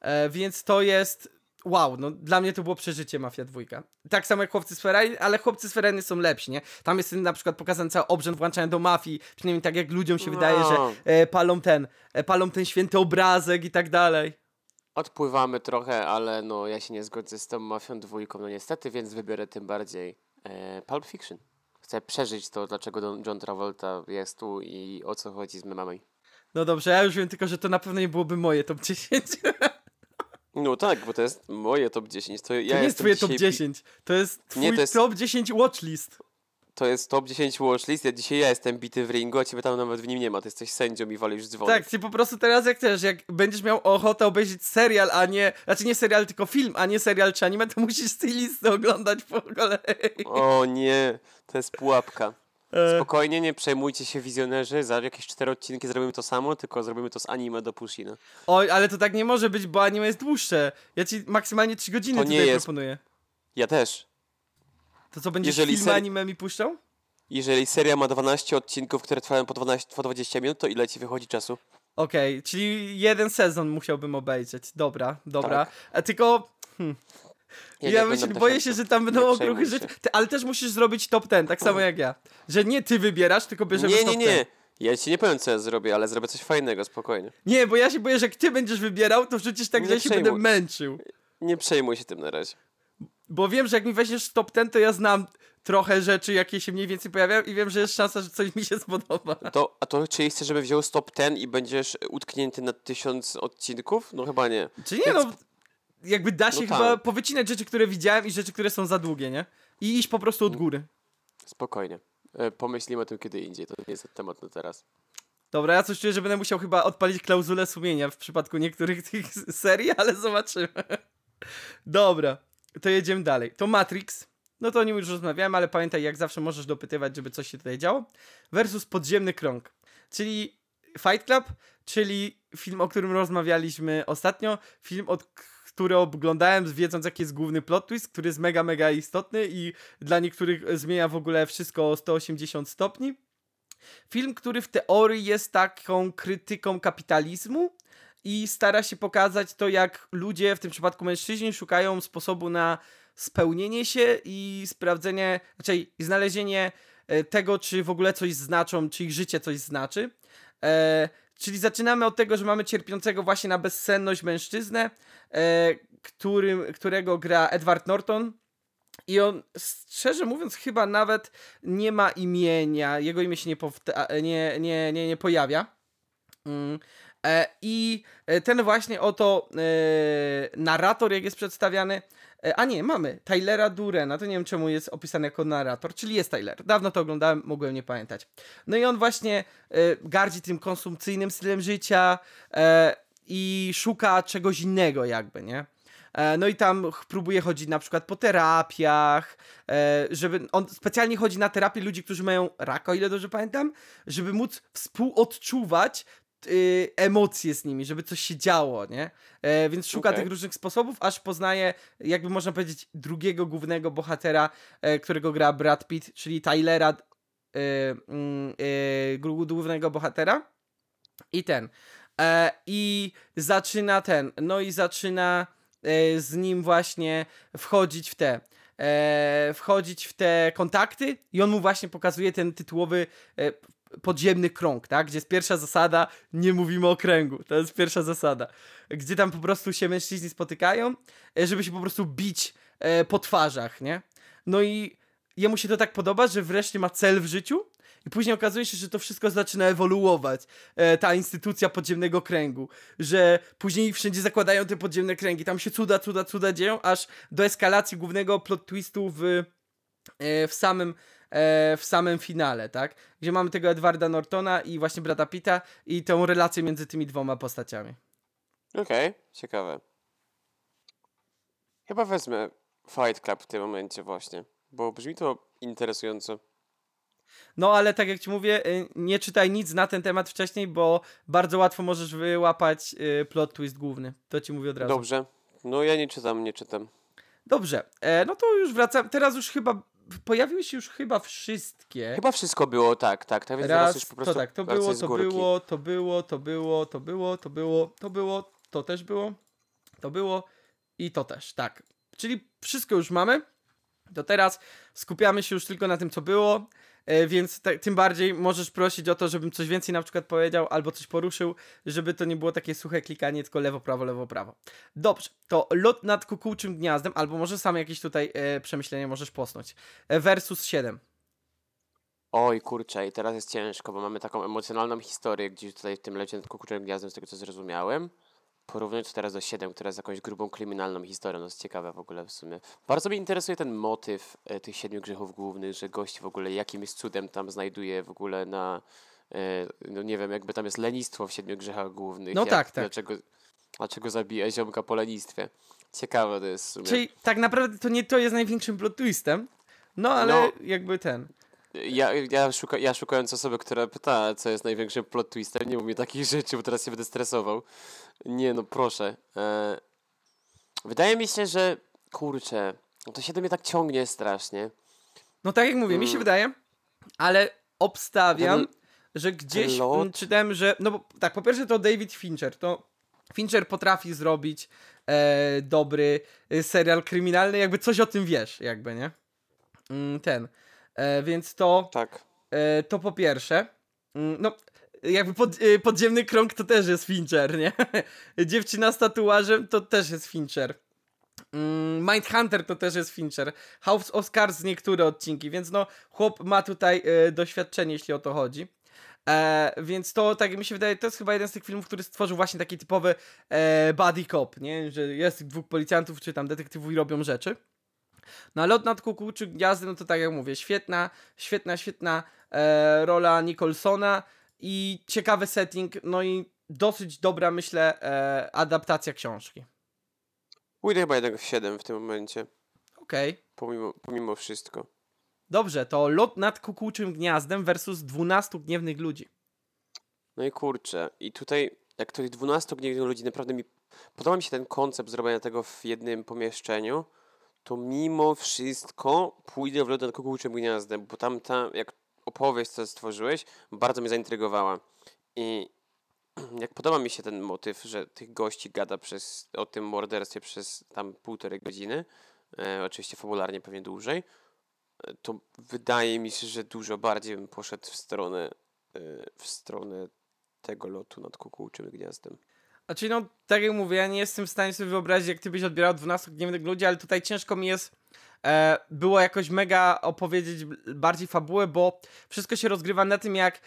E, więc to jest wow, no dla mnie to było przeżycie Mafia dwójka. Tak samo jak Chłopcy z Ferrari, ale Chłopcy z Ferrari są lepsi, nie? Tam jest na przykład pokazany cały obrzęd włączania do mafii, przynajmniej tak jak ludziom się wydaje, że No. e, palą ten, e, palą ten święty obrazek i tak dalej. Odpływamy trochę, ale no ja się nie zgodzę z tą Mafią dwójką, no niestety, więc wybiorę tym bardziej e, Pulp Fiction. Chcę przeżyć to, dlaczego Don- John Travolta jest tu i o co chodzi z memami. No dobrze, ja już wiem tylko, że to na pewno nie byłoby moje top 10. <laughs> No tak, bo to jest moje top 10. To, ja to nie jest twoje top dzisiaj bi- 10, to jest twój Nie, to jest- top 10 watchlist. To jest top 10 watchlist. Ja dzisiaj ja jestem bity w ringu, a ciebie tam nawet w nim nie ma. Ty jesteś sędzią i walisz dzwonek. Tak, ty po prostu teraz jak też, jak będziesz miał ochotę obejrzeć serial, a nie, znaczy nie serial, tylko film, a nie serial czy anime, to <laughs> musisz z tej listy oglądać po kolei. O nie, to jest pułapka. E, Spokojnie, nie przejmujcie się wizjonerzy. Za jakieś cztery odcinki zrobimy to samo, tylko zrobimy to z anime do Pushina. Oj, ale to tak nie może być, bo anime jest dłuższe. Ja ci maksymalnie 3 godziny To nie tutaj jest- proponuję. Ja też. To co, będziesz Jeżeli filmy ser- anime mi puszczał? Jeżeli seria ma 12 odcinków, które trwają po, 12, po 20 minut, to ile ci wychodzi czasu? Okej, czyli jeden sezon musiałbym obejrzeć. Dobra, dobra. Tak. A tylko... Hmm. Ja Ja, nie myślę, oglądam boję się, że tam będą Nie okruchy rzeczy. Ty, ale też musisz zrobić top ten, tak samo jak ja. Że nie ty wybierasz, tylko bierzemy Nie, top nie, ten. nie. Ja ci nie powiem, co ja zrobię, ale zrobię coś fajnego, spokojnie. Nie, bo ja się boję, że jak ty będziesz wybierał, to wrzucisz tak, Nie że ja się będę męczył. Nie przejmuj się tym na razie. Bo wiem, że jak mi weźmiesz top ten, to ja znam trochę rzeczy, jakie się mniej więcej pojawiają i wiem, że jest szansa, że coś mi się spodoba. To, a to czyli chcesz, żeby wziął stop ten i będziesz utknięty na tysiąc odcinków? No chyba nie. Czy nie, no... Jakby da się No chyba tak. powycinać rzeczy, które widziałem i rzeczy, które są za długie, nie? I iść po prostu Mm. od góry. Spokojnie. E, Pomyślimy o tym kiedy indziej, to nie jest temat na teraz. Dobra, ja coś czuję, że będę musiał chyba odpalić klauzulę sumienia w przypadku niektórych <laughs> tych serii, ale zobaczymy. Dobra, to jedziemy dalej. To Matrix. No to o nim już rozmawiałem, ale pamiętaj, jak zawsze możesz dopytywać, żeby coś się tutaj działo. Versus Podziemny Krąg. Czyli Fight Club, czyli film, o którym rozmawialiśmy ostatnio. Film, od k- który oglądałem, wiedząc jaki jest główny plot twist, który jest mega, mega istotny i dla niektórych zmienia w ogóle wszystko o 180 stopni. Film, który w teorii jest taką krytyką kapitalizmu i stara się pokazać to, jak ludzie, w tym przypadku mężczyźni, szukają sposobu na spełnienie się i sprawdzenie, raczej znalezienie e, tego, czy w ogóle coś znaczą, czy ich życie coś znaczy. E, czyli zaczynamy od tego, że mamy cierpiącego właśnie na bezsenność mężczyznę, e, którym, którego gra Edward Norton. I on, szczerze mówiąc, chyba nawet nie ma imienia. Jego imię się nie, powta- nie, nie, nie, nie pojawia. Mm. E, I e, ten właśnie oto e, narrator, jak jest przedstawiany. E, a nie, mamy Tylera Durena. To nie wiem, czemu jest opisany jako narrator, czyli jest Tyler. Dawno to oglądałem, mogłem nie pamiętać. No i on właśnie e, gardzi tym konsumpcyjnym stylem życia e, i szuka czegoś innego, jakby, nie? No i tam próbuje chodzić na przykład po terapiach, żeby on specjalnie chodzi na terapię ludzi, którzy mają raka, o ile dobrze pamiętam, żeby móc współodczuwać y, emocje z nimi, żeby coś się działo, nie? E, Więc szuka Okej. tych różnych sposobów, aż poznaje, jakby można powiedzieć, drugiego głównego bohatera, e, którego gra Brad Pitt, czyli Tylera, y, głównego bohatera. I ten. E, I zaczyna ten. No i zaczyna z nim właśnie wchodzić w te. Wchodzić w te kontakty i on mu właśnie pokazuje ten tytułowy podziemny krąg, tak? Gdzie jest pierwsza zasada, nie mówimy o kręgu. To jest pierwsza zasada. Gdzie tam po prostu się mężczyźni spotykają, e, żeby się po prostu bić e, po twarzach, nie? No i jemu się to tak podoba, że wreszcie ma cel w życiu i później okazuje się, że to wszystko zaczyna ewoluować, e, ta instytucja podziemnego kręgu, że później wszędzie zakładają te podziemne kręgi, tam się cuda, cuda, cuda dzieją, aż do eskalacji głównego plot twistu w, e, w samym w samym finale, tak? Gdzie mamy tego Edwarda Nortona i właśnie Brata Pitta i tą relację między tymi dwoma postaciami. Okej, ciekawe. Chyba wezmę Fight Club w tym momencie właśnie, bo brzmi to interesująco. No ale tak jak ci mówię, y, nie czytaj nic na ten temat wcześniej, bo bardzo łatwo możesz wyłapać y, plot twist główny. To ci mówię od razu. Dobrze. No ja nie czytam, nie czytam. Dobrze, e, no to już wracam. Teraz już chyba pojawiły się już chyba wszystkie. Chyba wszystko było tak, tak, tak więc teraz Raz, już po prostu to tak, to było, to było, to było, to było, to było, to było, to było, to też było, to było I to też, tak. Czyli wszystko już mamy. To teraz skupiamy się już tylko na tym, co było. E, więc tym bardziej możesz prosić o to, żebym coś więcej na przykład powiedział albo coś poruszył, żeby to nie było takie suche klikanie, tylko lewo, prawo, lewo, prawo. Dobrze, to lot nad kukułczym gniazdem, albo może sam jakieś tutaj e, przemyślenie możesz posnąć. E, versus 7. Oj, kurczę, i teraz jest ciężko, bo mamy taką emocjonalną historię gdzieś tutaj w tym lecie nad kukułczym gniazdem, z tego co zrozumiałem. Porównując to teraz do 7, która jest jakąś grubą kryminalną historią, no jest ciekawe w ogóle w sumie. Bardzo mnie interesuje ten motyw e, tych siedmiu grzechów głównych, że gość w ogóle jakimś cudem tam znajduje w ogóle na, e, no nie wiem, jakby tam jest lenistwo w siedmiu grzechach głównych. No jak, tak, tak. Dlaczego, dlaczego zabija ziomka po lenistwie. Ciekawe to jest w sumie. Czyli tak naprawdę to nie to jest największym plot twistem, no ale No. jakby ten. Ja, ja, szuka, ja szukając osoby, która pytała, co jest największym plot twistem, nie mów mi takich <laughs> rzeczy, bo teraz się będę stresował. Nie no, proszę. E, wydaje mi się, że kurczę, no to się do mnie tak ciągnie strasznie. No tak jak mówię, mi się Mm. wydaje, ale obstawiam, Ten- że gdzieś lot? mm, czytałem, że. No bo tak, po pierwsze to David Fincher. To Fincher potrafi zrobić e, dobry e, serial kryminalny, jakby coś o tym wiesz, jakby, nie? Mm, ten. E, więc to, Tak. e, to po pierwsze. Mm, no, jakby pod, e, podziemny krąg to też jest Fincher, nie? <laughs> Dziewczyna z tatuażem to też jest Fincher. Mm, Mindhunter to też jest Fincher. House of Cards niektóre odcinki, więc no chłop ma tutaj doświadczenie, jeśli o to chodzi. E, więc to, tak mi się wydaje, to jest chyba jeden z tych filmów, który stworzył właśnie taki typowy e, buddy cop, nie? Że jest dwóch policjantów czy tam detektywów i robią rzeczy. No a Lot nad kukułczym gniazdem, no to tak jak mówię, świetna, świetna, świetna e, rola Nicholsona i ciekawy setting, no i dosyć dobra, myślę, e, adaptacja książki. Pójdę chyba jednak w 7 w tym momencie, Okej. pomimo, pomimo wszystko. Dobrze, to lot nad kukułczym gniazdem versus 12 gniewnych ludzi. No i kurczę, i tutaj, jak tych 12 gniewnych ludzi, naprawdę mi podoba mi się ten koncept zrobienia tego w jednym pomieszczeniu, to mimo wszystko pójdę w lot nad kukułczym gniazdem, bo tam ta, jak opowieść, co stworzyłeś, bardzo mnie zaintrygowała. I <clears throat> jak podoba mi się ten motyw, że tych gości gada przez, o tym morderstwie przez tam półtorej godziny, e, oczywiście fabularnie pewnie dłużej, e, to wydaje mi się, że dużo bardziej bym poszedł w stronę, e, w stronę tego lotu nad kukułczym gniazdem. Znaczy, no, tak jak mówię, ja nie jestem w stanie sobie wyobrazić, jak ty byś odbierał 12 gniewnych ludzi, ale tutaj ciężko mi jest e, było jakoś mega opowiedzieć bardziej fabułę, bo wszystko się rozgrywa na tym, jak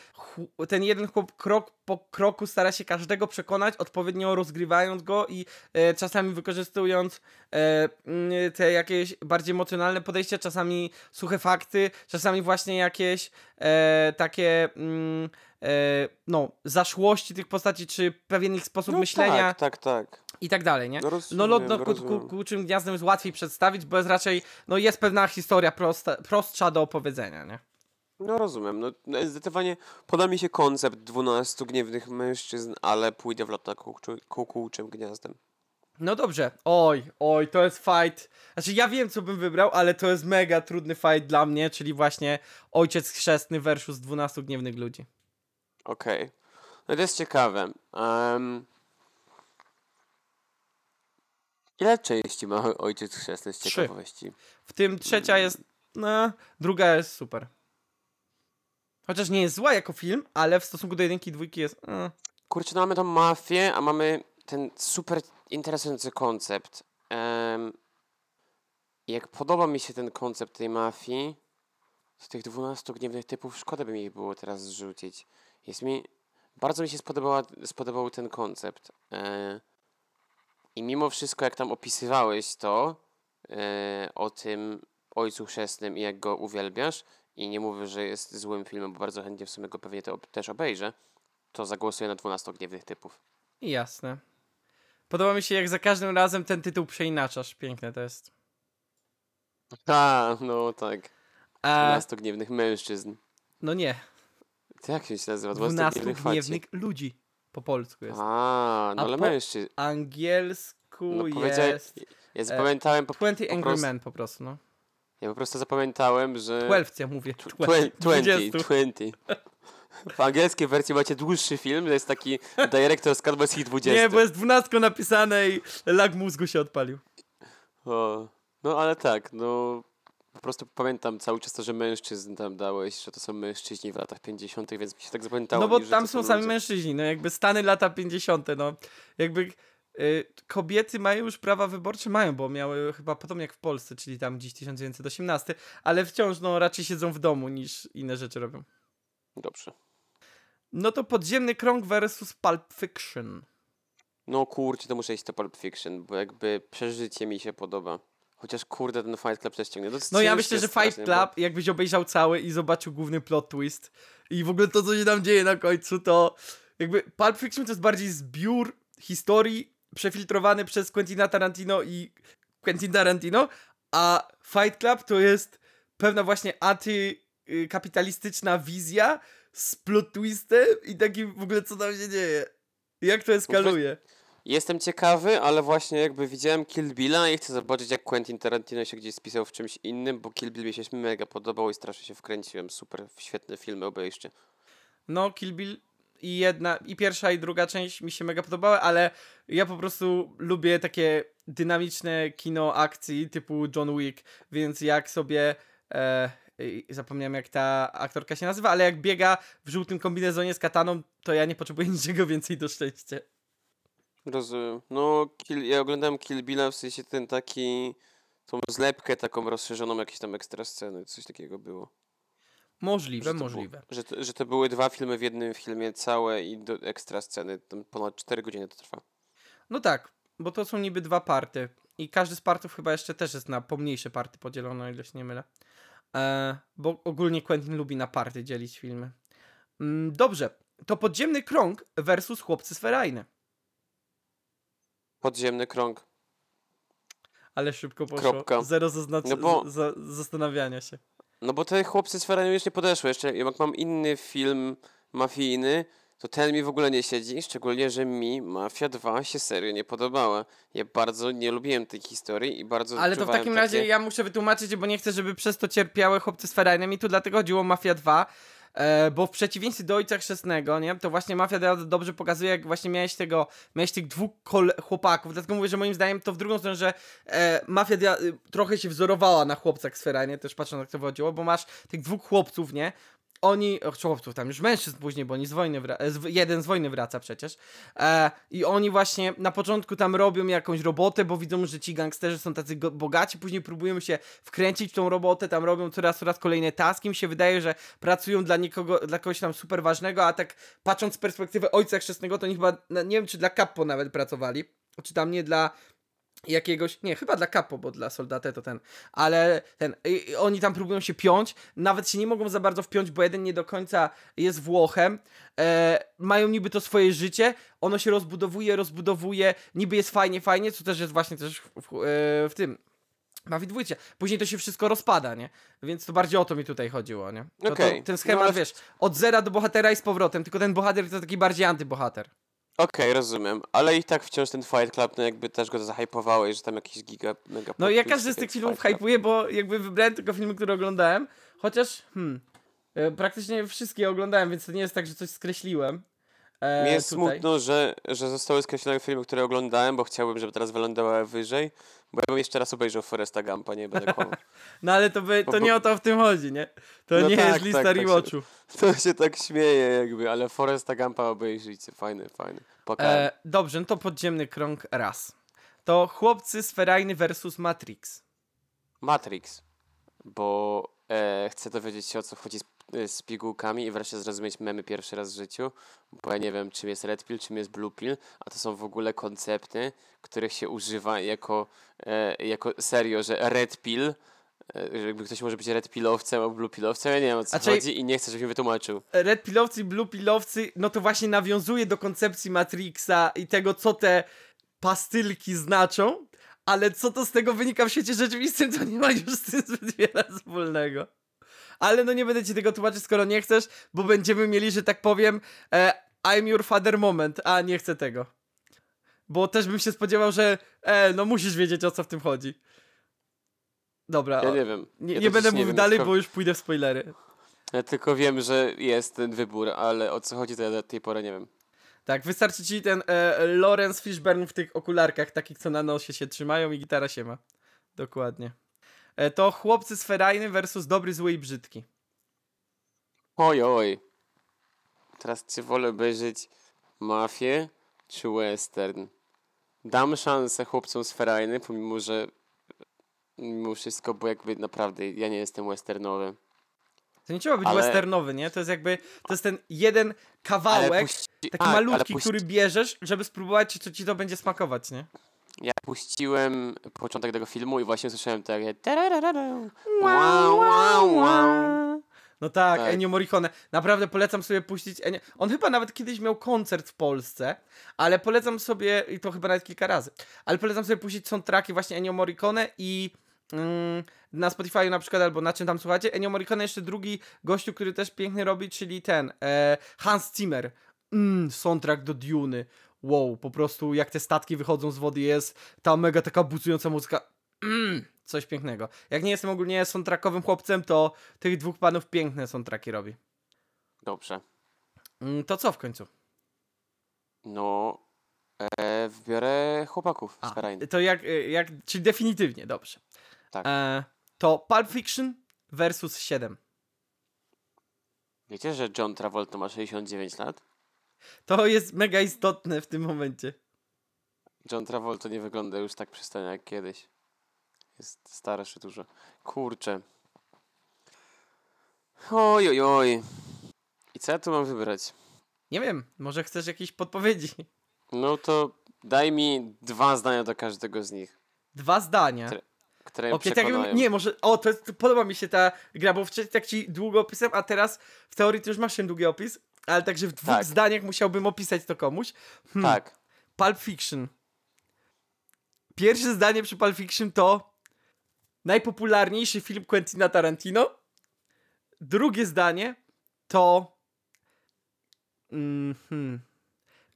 ten jeden chłop krok po kroku stara się każdego przekonać, odpowiednio rozgrywając go i e, czasami wykorzystując e, mm, te jakieś bardziej emocjonalne podejścia, czasami suche fakty, czasami właśnie jakieś e, takie mm, no, zaszłości tych postaci, czy pewien ich sposób myślenia Tak, tak, tak. i tak dalej, nie? No, No rozumiem, lot do ku, ku, kuczym gniazdem jest łatwiej przedstawić, bo jest raczej, no jest pewna historia prosta, prostsza do opowiedzenia, nie? No rozumiem. No, no, zdecydowanie podoba mi się koncept 12 gniewnych mężczyzn, ale pójdę w kukułczy- kukułczym gniazdem. No dobrze, oj, oj, to jest fight, znaczy ja wiem co bym wybrał, ale to jest mega trudny fight dla mnie, czyli właśnie ojciec chrzestny versus 12 gniewnych ludzi. Okej. No to jest ciekawe. Em, ile części ma ojciec chrzestny z Trzy. ciekawości? W tym trzecia jest, no, druga jest super. Chociaż nie jest zła jako film, ale w stosunku do jedynki i dwójki jest, e. Kurczę, no mamy tą mafię, a mamy ten super interesujący koncept. Em, jak podoba mi się ten koncept tej mafii, z tych 12 gniewnych typów, szkoda by mi ich było teraz zrzucić. Jest mi, bardzo mi się spodobała, spodobał ten koncept. E, I mimo wszystko, jak tam opisywałeś to, e, o tym ojcu chrzestnym i jak go uwielbiasz, i nie mówię, że jest złym filmem, bo bardzo chętnie w sumie go pewnie to też obejrzę, to zagłosuję na 12 gniewnych typów. Jasne. Podoba mi się, jak za każdym razem ten tytuł przeinaczasz. Piękne to jest. <laughs> A, no tak. A, 12 gniewnych mężczyzn. no nie. Jak się nazywa? 12 12 gniewnych ludzi. Po polsku jest. A, no A ale po- mężczyzn. Angielsku No jest ja e, zapamiętałem, po, 20 po Angry prostu- Men po prostu, no. ja po prostu zapamiętałem, że... 12 ja mówię. Tw- 12. 20, 20. 20. W angielskiej wersji macie dłuższy film, to jest taki Director's Cut, bo jest ich 20. Nie, bo jest 12 napisane i lag mózgu się odpalił. O, no ale tak, no po prostu pamiętam cały czas to, że mężczyzn tam dałeś, że to są mężczyźni w latach 50., więc mi się tak zapamiętało. No bo mi, tam to są sami ludzie. mężczyźni, no jakby Stany lata 50., no jakby y, kobiety mają już prawa wyborcze, mają, bo miały chyba podobnie jak w Polsce, czyli tam gdzieś 1918, ale wciąż no raczej siedzą w domu niż inne rzeczy robią. Dobrze. No to Podziemny Krąg versus Pulp Fiction. No kurczę, to muszę iść to Pulp Fiction, bo jakby przeżycie mi się podoba. Chociaż kurde, ten Fight Club też ciągnie. To No ja myślę, że Fight Club, jakbyś obejrzał cały i zobaczył główny plot twist i w ogóle to, co się tam dzieje na końcu, to jakby Pulp Fiction to jest bardziej zbiór historii przefiltrowany przez Quentina Tarantino i Quentin Tarantino, a Fight Club to jest pewna właśnie antykapitalistyczna wizja z plot twistem i takim w ogóle co tam się dzieje. Jak to eskaluje. Jestem ciekawy, ale właśnie jakby widziałem Kill Billa i chcę zobaczyć, jak Quentin Tarantino się gdzieś spisał w czymś innym, bo Kill Bill mi się mega podobał i strasznie się wkręciłem. Super, świetne filmy obejrzcie. No, Kill Bill i jedna, i pierwsza, i druga część mi się mega podobały, ale ja po prostu lubię takie dynamiczne kino akcji typu John Wick, więc jak sobie. E, zapomniałem jak ta aktorka się nazywa, ale jak biega w żółtym kombinezonie z kataną, to ja nie potrzebuję <laughs> niczego więcej do szczęścia. Rozumiem. No, Kill, ja oglądałem Kill Billa, w sensie ten taki, tą zlepkę taką rozszerzoną, jakieś tam ekstra sceny, coś takiego było. Możliwe, Że możliwe. Że, to, że to były dwa filmy w jednym filmie całe i do, ekstra sceny, tam ponad 4 godziny to trwa. No tak, bo to są niby dwa party. I każdy z partów chyba jeszcze też jest na pomniejsze party podzielone, o ile się nie mylę. E, bo ogólnie Quentin lubi na party dzielić filmy. Mm, dobrze, to Podziemny Krąg versus Chłopcy z Ferajny. Podziemny krąg. Ale szybko poszło. Kropka. Zero zaznac- No bo- za- zastanawiania się. No bo te chłopcy z Ferrari już nie podeszły. Jeszcze jak mam inny film mafijny, to ten mi w ogóle nie siedzi, szczególnie, że mi Mafia 2 się serio nie podobała. Ja bardzo nie lubiłem tej historii i bardzo Ale to w takim takie... razie ja muszę wytłumaczyć, bo nie chcę, żeby przez to cierpiały chłopcy z Ferajnem i tu dlatego chodziło Mafia 2, e, bo w przeciwieństwie do Ojca Chrzestnego, nie, to właśnie Mafia 2 dobrze pokazuje, jak właśnie miałeś tego, miałeś tych dwóch chłopaków, dlatego mówię, że moim zdaniem to w drugą stronę, że e, Mafia 2 y, trochę się wzorowała na chłopcach z Ferajnie, też patrząc jak to wychodziło, bo masz tych dwóch chłopców, nie, oni, chłopców tam już mężczyzn później, bo oni z wojny wra- e, jeden z wojny wraca przecież. E, I oni właśnie na początku tam robią jakąś robotę, bo widzą, że ci gangsterzy są tacy go- bogaci, później próbują się wkręcić w tą robotę, tam robią coraz, coraz kolejne taski. Mi się wydaje, że pracują dla nikogo, dla kogoś tam super ważnego, a tak patrząc z perspektywy ojca chrzestnego, to oni chyba, na- nie wiem czy dla Capo nawet pracowali, czy tam nie dla jakiegoś, nie, chyba dla Capo, bo dla Soldate to ten, ale ten, i, oni tam próbują się piąć, nawet się nie mogą za bardzo wpiąć, bo jeden nie do końca jest Włochem, e, mają niby to swoje życie, ono się rozbudowuje, rozbudowuje, niby jest fajnie, fajnie, co też jest właśnie też w, w, e, w tym, Mafii dwójcie. Później to się wszystko rozpada, nie? Więc to bardziej o to mi tutaj chodziło, nie? To, Okej. to, ten No, schemat, ale- wiesz, od zera do bohatera i z powrotem, tylko ten bohater to taki bardziej antybohater. Okej, rozumiem. Ale i tak wciąż ten Fight Club, no jakby też go zahypowałeś, że tam jakiś giga, mega No plot ja twist, każdy z tych filmów Fight Club. hypuję, bo jakby wybrałem tylko filmy, które oglądałem, chociaż hmm, e, praktycznie wszystkie oglądałem, więc to nie jest tak, że coś skreśliłem. E, Mi jest tutaj. smutno, że, że zostały skreślone filmy, które oglądałem, bo chciałbym, żeby teraz wylądowały wyżej, bo ja bym jeszcze raz obejrzał Foresta Gampa, nie będę kłamał. <laughs> No ale to, by, to Bo- nie o to w tym chodzi, nie? To No nie tak, jest lista tak, tak rewatchu. <laughs> To się tak śmieje jakby, ale Foresta Gampa obejrzyjcie, fajny, fajny. E, dobrze, no to podziemny krąg raz. To chłopcy z Ferajny versus Matrix. Matrix, bo e, chcę dowiedzieć się o co chodzi z, z pigułkami i wreszcie zrozumieć memy pierwszy raz w życiu, bo ja nie wiem czym jest red pill, czym jest blue pill, a to są w ogóle koncepty, których się używa jako, e, jako serio, że red pill, e, jakby ktoś może być red pillowcem albo blue pillowcem, ja nie wiem o co czyli- chodzi i nie chcę, żebyś mi wytłumaczył. Red pilowcy i blue pilowcy, no to właśnie nawiązuje do koncepcji Matrixa i tego, co te pastylki znaczą, ale co to z tego wynika w świecie rzeczywistym, to nie ma już z tym zbyt wiele wspólnego. Ale no nie będę ci tego tłumaczyć, skoro nie chcesz, bo będziemy mieli, że tak powiem, e, I'm your father moment, a nie chcę tego. Bo też bym się spodziewał, że e, no musisz wiedzieć, o co w tym chodzi. Dobra, Ja nie wiem. nie, ja nie będę mówił dalej, tylko, bo już pójdę w spoilery. Ja tylko wiem, że jest ten wybór, ale o co chodzi to ja do tej pory nie wiem. Tak, wystarczy ci ten e, Lawrence Fishburne w tych okularkach, takich co na nosie się trzymają i gitara się ma. Dokładnie. E, to chłopcy z Ferajny versus dobry, zły i brzydki. Oj, oj. Teraz czy wolę obejrzeć mafię czy western? Dam szansę chłopcom z Ferajny, pomimo że mimo wszystko, bo jakby naprawdę ja nie jestem westernowy. To nie trzeba być Ale- westernowy, nie? To jest jakby, to jest ten jeden kawałek, puści- taki tak, ale malutki, puści- który bierzesz, żeby spróbować, czy ci to będzie smakować, nie? Ja puściłem początek tego filmu i właśnie słyszałem takie. Wow, wow, wow. No tak, Tak. Ennio Morricone. Naprawdę polecam sobie puścić Ennio. On chyba nawet kiedyś miał koncert w Polsce, ale polecam sobie, i to chyba nawet kilka razy, ale polecam sobie puścić soundtracki właśnie Ennio Morricone i mm, na Spotify na przykład, albo na czym tam słuchacie. Ennio Morricone jeszcze drugi gościu, który też pięknie robi, czyli ten, e, Hans Zimmer. Mm, soundtrack do Duny. Wow, po prostu jak te statki wychodzą z wody jest ta mega taka buzująca muzyka. Mm, coś pięknego. Jak nie jestem ogólnie soundtrackowym chłopcem, to tych dwóch panów piękne soundtracki robi. Dobrze. Mm, to co w końcu? No, e, wbiorę chłopaków z A, Ferajny. to jak, y, jak, czyli definitywnie, dobrze. Tak. E, to Pulp Fiction versus 7. Wiecie, że John Travolta ma 69 lat? To jest mega istotne w tym momencie. John Travolta nie wygląda już tak przystojnie jak kiedyś. Jest starszy dużo. Kurczę. Oj, oj, oj. I co ja tu mam wybrać? Nie wiem, może chcesz jakieś podpowiedzi? No to daj mi dwa zdania do każdego z nich, Dwa zdania. Które mnie Okej, tak jakbym, nie, może, o, to, jest, to podoba mi się ta gra, bo wcześniej tak ci długo opisałem, a teraz w teorii to już masz ten długi opis, ale także w dwóch Tak. zdaniach musiałbym opisać to komuś. Hmm. Tak. Pulp Fiction. Pierwsze zdanie przy Pulp Fiction to najpopularniejszy film Quentina Tarantino. Drugie zdanie to mm, hmm,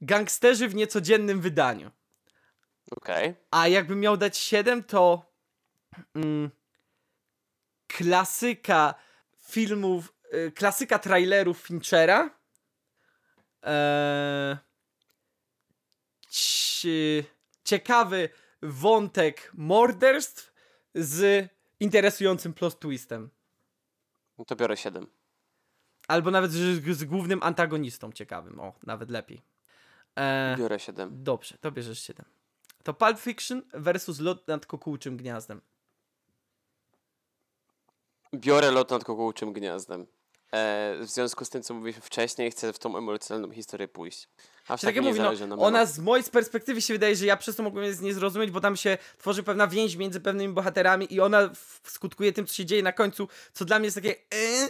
gangsterzy w niecodziennym wydaniu. Okej. A jakbym miał dać 7, to mm, klasyka filmów, y, klasyka trailerów Finchera. Eee, ci- ciekawy wątek morderstw z interesującym plot twistem. No to biorę 7. Albo nawet z, z głównym antagonistą ciekawym. O, nawet lepiej. Eee, Biorę 7. Dobrze, to bierzesz 7. To Pulp Fiction versus Lot nad kukułczym gniazdem. Biorę lot nad kukułczym gniazdem. E, w związku z tym, co mówiliśmy wcześniej, chcę w tą emocjonalną historię pójść. Czy tak jak mówię, no, ona z mojej perspektywy się wydaje, że ja przez to mogłem nie zrozumieć, bo tam się tworzy pewna więź między pewnymi bohaterami i ona skutkuje tym, co się dzieje na końcu, co dla mnie jest takie e?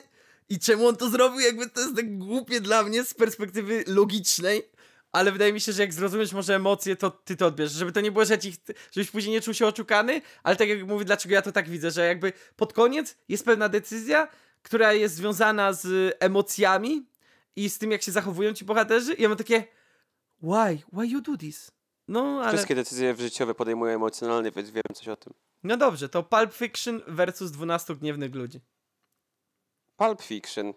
i czemu on to zrobił, jakby to jest tak głupie dla mnie z perspektywy logicznej, ale wydaje mi się, że jak zrozumiesz może emocje, to ty to odbierzesz, żeby to nie było, że ci, żebyś później nie czuł się oszukany, ale tak jak mówię, dlaczego ja to tak widzę, że jakby pod koniec jest pewna decyzja, która jest związana z emocjami i z tym, jak się zachowują ci bohaterzy i ja mam takie Why? Why you do this? No, ale... Wszystkie decyzje życiowe podejmuję emocjonalnie, więc wiem coś o tym. No dobrze, to Pulp Fiction versus 12 gniewnych ludzi. Pulp Fiction.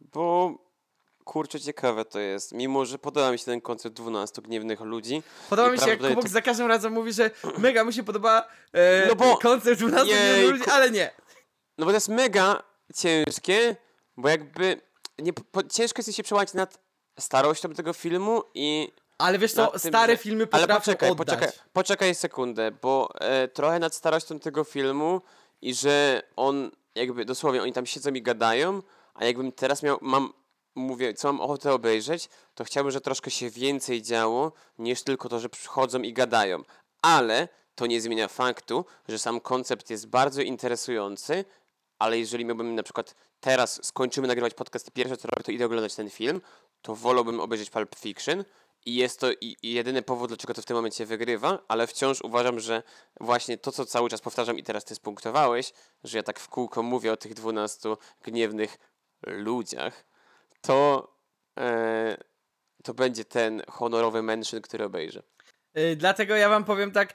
Bo kurczę, ciekawe to jest. Mimo, że podoba mi się ten koncept 12 gniewnych ludzi. Podoba mi się, jak Kubok to- za każdym razem mówi, że mega mu się podoba e, No bo- koncept 12 gniewnych ludzi, ale nie. No bo to jest mega ciężkie, bo jakby nie, po, ciężko jest się przełamać nad starością tego filmu i Ale wiesz co, tym, stare że- filmy Ale potrafią poczekaj, oddać. poczekaj, poczekaj sekundę, bo e, trochę nad starością tego filmu i że on jakby dosłownie oni tam siedzą i gadają, a jakbym teraz miał, mam, mówię, co mam ochotę obejrzeć, to chciałbym, że troszkę się więcej działo niż tylko to, że przychodzą i gadają. Ale to nie zmienia faktu, że sam koncept jest bardzo interesujący, ale jeżeli miałbym na przykład teraz skończymy nagrywać podcast i pierwsze co robię, to idę oglądać ten film, to wolałbym obejrzeć Pulp Fiction i jest to jedyny powód, dlaczego to w tym momencie wygrywa, ale wciąż uważam, że właśnie to, co cały czas powtarzam i teraz ty spunktowałeś, że ja tak w kółko mówię o tych 12 gniewnych ludziach, to, e, to będzie ten honorowy mention, który obejrzę. Y, dlatego ja wam powiem tak,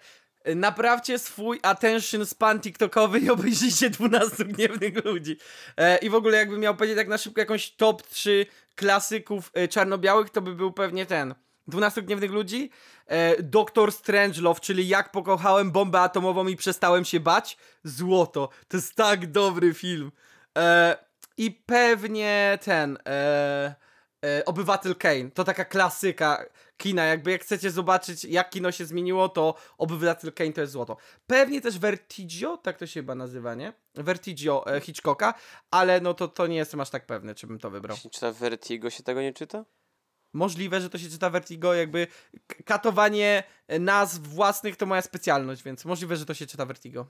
naprawcie swój attention span tiktokowy i obejrzyjcie 12 gniewnych ludzi. E, I w ogóle jakbym miał powiedzieć tak na szybko jakąś top 3 klasyków y, czarno-białych, to by był pewnie ten. 12 Gniewnych Ludzi, e, Doktor Strangelove, czyli jak pokochałem bombę atomową i przestałem się bać, złoto. To jest tak dobry film. E, I pewnie ten, e, e, Obywatel Kane, to taka klasyka kina, jakby jak chcecie zobaczyć jak kino się zmieniło, to Obywatel Kane to jest złoto. Pewnie też Vertigio, tak to się chyba nazywa, nie? Vertigio e, Hitchcocka, ale no to, to nie jestem aż tak pewny, czy bym to wybrał. Jeśli czyta Vertigo, się tego nie czyta? Możliwe, że to się czyta Vertigo, jakby katowanie e, nazw własnych to moja specjalność, więc możliwe, że to się czyta Vertigo.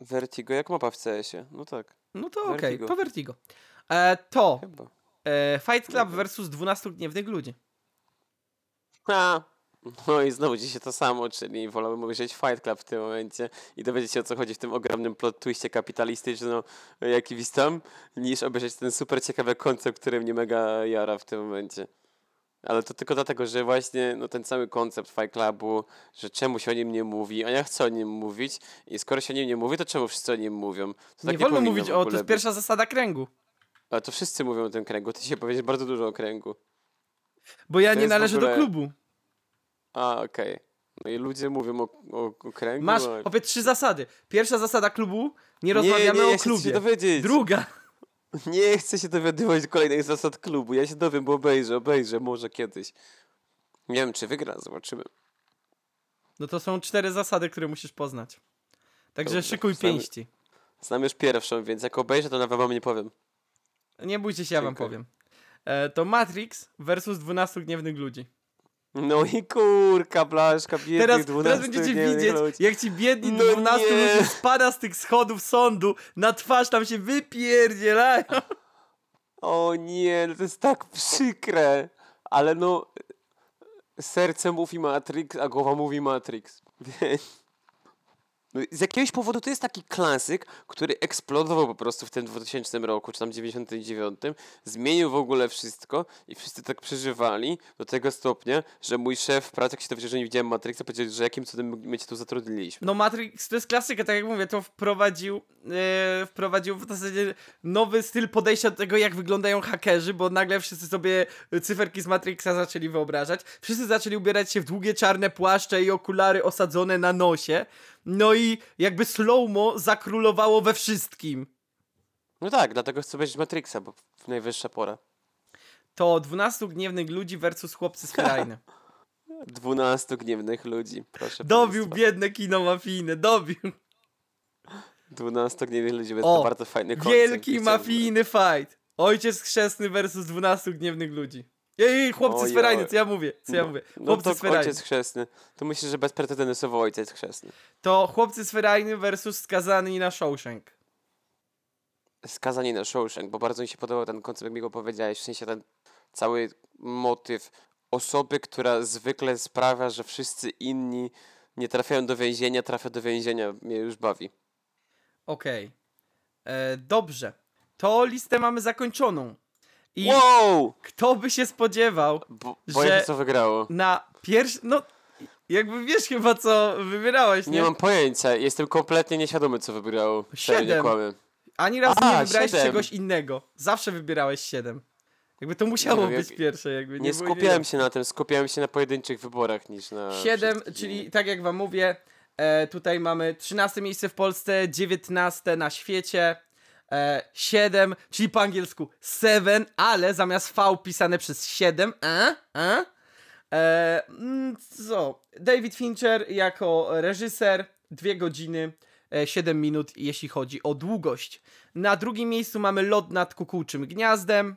Vertigo jak mapa w CS-ie. No tak, No to okej, Vertigo. to Vertigo. E, to e, Fight Club versus 12 Gniewnych Ludzi. Ha! No i znowu dzisiaj to samo, czyli wolałbym obejrzeć Fight Club w tym momencie i dowiedzieć się o co chodzi w tym ogromnym plot twiście kapitalistyczno-jaki tam, niż obejrzeć ten super ciekawy koncept, który mnie mega jara w tym momencie. Ale to tylko dlatego, że właśnie no, ten cały koncept Fight Clubu, że czemu się o nim nie mówi, a ja chcę o nim mówić i skoro się o nim nie mówi, to czemu wszyscy o nim mówią? To Nie tak wolno mówić o, to jest pierwsza zasada kręgu. Ale to wszyscy mówią o tym kręgu, ty się powiedzieć bardzo dużo o kręgu. Bo ja To nie należę ogóle- do klubu. A, okej. No i ludzie mówią o, o, o kręgu. Masz, a- opie trzy zasady. Pierwsza zasada klubu, nie rozmawiamy nie, o chcę się klubie. dowiedzieć. Druga, <laughs> Nie chcę się dowiadywać kolejnych zasad klubu. Ja się dowiem, bo obejrzę, obejrzę, może kiedyś. Nie wiem, czy wygra, zobaczymy. no to są cztery zasady, które musisz poznać. Także Dobrze, szykuj znamy. pięści. Znam już pierwszą, więc jak obejrzę, to nawet wam nie powiem. Nie bójcie się, ja wam Dziękuję. powiem. E, to Matrix versus 12 Gniewnych Ludzi. No i kurka, blaszka, biednych Teraz, 12 teraz będziecie widzieć, ludzi. jak ci biedni No 12 nie. ludzi spada z tych schodów sądu, na twarz tam się wypierdzielają. O nie, no to jest tak przykre. Ale no, serce mówi Matrix, a głowa mówi Matrix. <laughs> Więc... No, z jakiegoś powodu to jest taki klasyk, który eksplodował po prostu w tym 2000 roku, czy tam 99. Zmienił w ogóle wszystko i wszyscy tak przeżywali do tego stopnia, że mój szef pracy, jak się dowiedział, że nie widziałem Matrixa, powiedział, że jakim cudem my cię tu zatrudniliśmy. No Matrix to jest klasyka, tak jak mówię, to wprowadził, e, wprowadził w zasadzie nowy styl podejścia do tego, jak wyglądają hakerzy, bo nagle wszyscy sobie cyferki z Matrixa zaczęli wyobrażać. Wszyscy zaczęli ubierać się w długie czarne płaszcze i okulary osadzone na nosie. No i jakby slow-mo zakrólowało we wszystkim. No tak, dlatego chcę obejrzeć Matrixa, bo w najwyższa pora. To 12 gniewnych ludzi versus chłopcy z Ferajny. <laughs> 12 gniewnych ludzi, proszę Dobił państwa. biedne kino mafijne, dobił. 12 gniewnych ludzi, jest O, to bardzo fajny koncept. Wielki mafijny fight. Ojciec chrzestny versus 12 gniewnych ludzi. Ej, chłopcy Oj, z Ferajny, oj. co ja mówię, co ja No, mówię. No Chłopcy to z Ferajny. ojciec chrzestny. To myślę, że bezprecedensowo ojciec chrzestny. To chłopcy z Ferajny versus skazani na Shawshank. Skazani na Shawshank, bo bardzo mi się podobał ten koncept, jak mi go powiedziałeś, w sensie ten cały motyw osoby, która zwykle sprawia, że wszyscy inni nie trafiają do więzienia, trafia do więzienia, mnie już bawi. Okej. E, Dobrze. To listę mamy zakończoną. I Wow! kto by się spodziewał Bo, boję Że- co wygrało. na pierwszy... No, jakby wiesz chyba co wybierałeś, nie? Nie mam pojęcia, jestem kompletnie nieświadomy, co nie Siedem. Ani razu A, nie wybrałeś siedem. czegoś innego. Zawsze wybierałeś 7. Jakby to musiało Nie być jak- pierwsze. Jakby Nie było skupiałem się na tym, skupiałem się na pojedynczych wyborach niż na. 7, wszystkich czyli tak jak wam mówię, e, tutaj mamy 13 miejsce w Polsce, 19 na świecie, e, 7, czyli po angielsku 7, ale zamiast V pisane przez 7, a, a, e, mm, co, David Fincher jako reżyser, 2 godziny, e, 7 minut, jeśli chodzi o długość. Na drugim miejscu mamy Lot nad kukułczym gniazdem,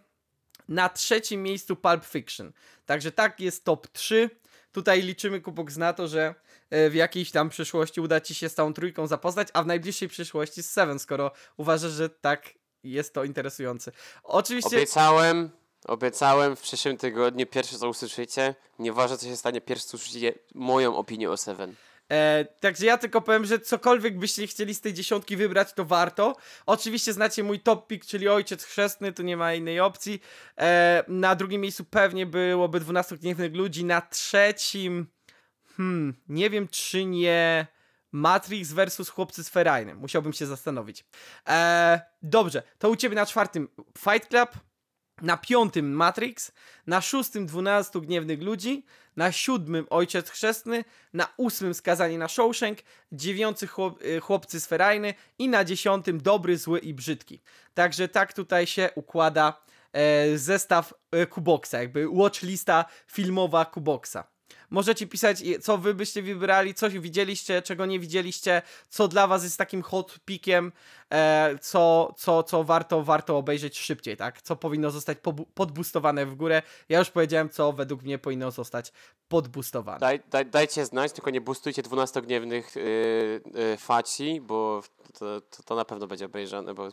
na trzecim miejscu Pulp Fiction. Także tak jest top 3. Tutaj liczymy kubok na to, że e, w jakiejś tam przyszłości uda ci się z tą trójką zapoznać, a w najbliższej przyszłości z Seven, skoro uważasz, że tak jest to interesujące. Oczywiście Obiecałem, obiecałem w przyszłym tygodniu, pierwsze co usłyszycie, nieważne co się stanie, pierwsze co usłyszycie, moją opinię o Seven. E, także ja tylko powiem, że cokolwiek byście chcieli z tej dziesiątki wybrać, to warto. Oczywiście znacie mój top pick, czyli Ojciec Chrzestny, tu nie ma innej opcji. E, na drugim miejscu pewnie byłoby 12 Gniewnych Ludzi. Na trzecim, hmm, nie wiem czy nie Matrix versus Chłopcy z Ferajny. Musiałbym się zastanowić. E, dobrze, to u ciebie na czwartym Fight Club, Na piątym Matrix, na szóstym 12 Gniewnych Ludzi, na siódmym Ojciec Chrzestny, na ósmym Skazanie na Shawshank, dziewiąty chłop, y, Chłopcy Sferajny i na dziesiątym Dobry, Zły i Brzydki. Także tak tutaj się układa e, zestaw e, Kuboksa, jakby watchlista filmowa Kuboksa. Możecie pisać, co wy byście wybrali, coś widzieliście, czego nie widzieliście, co dla was jest takim hot pickiem, e, co, co, co warto, warto obejrzeć szybciej, tak? Co powinno zostać podbustowane w górę. Ja już powiedziałem, co według mnie powinno zostać podbustowane. Daj, daj, dajcie znać, tylko nie boostujcie 12 gniewnych yy, faci, bo to, to, to na pewno będzie obejrzane, bo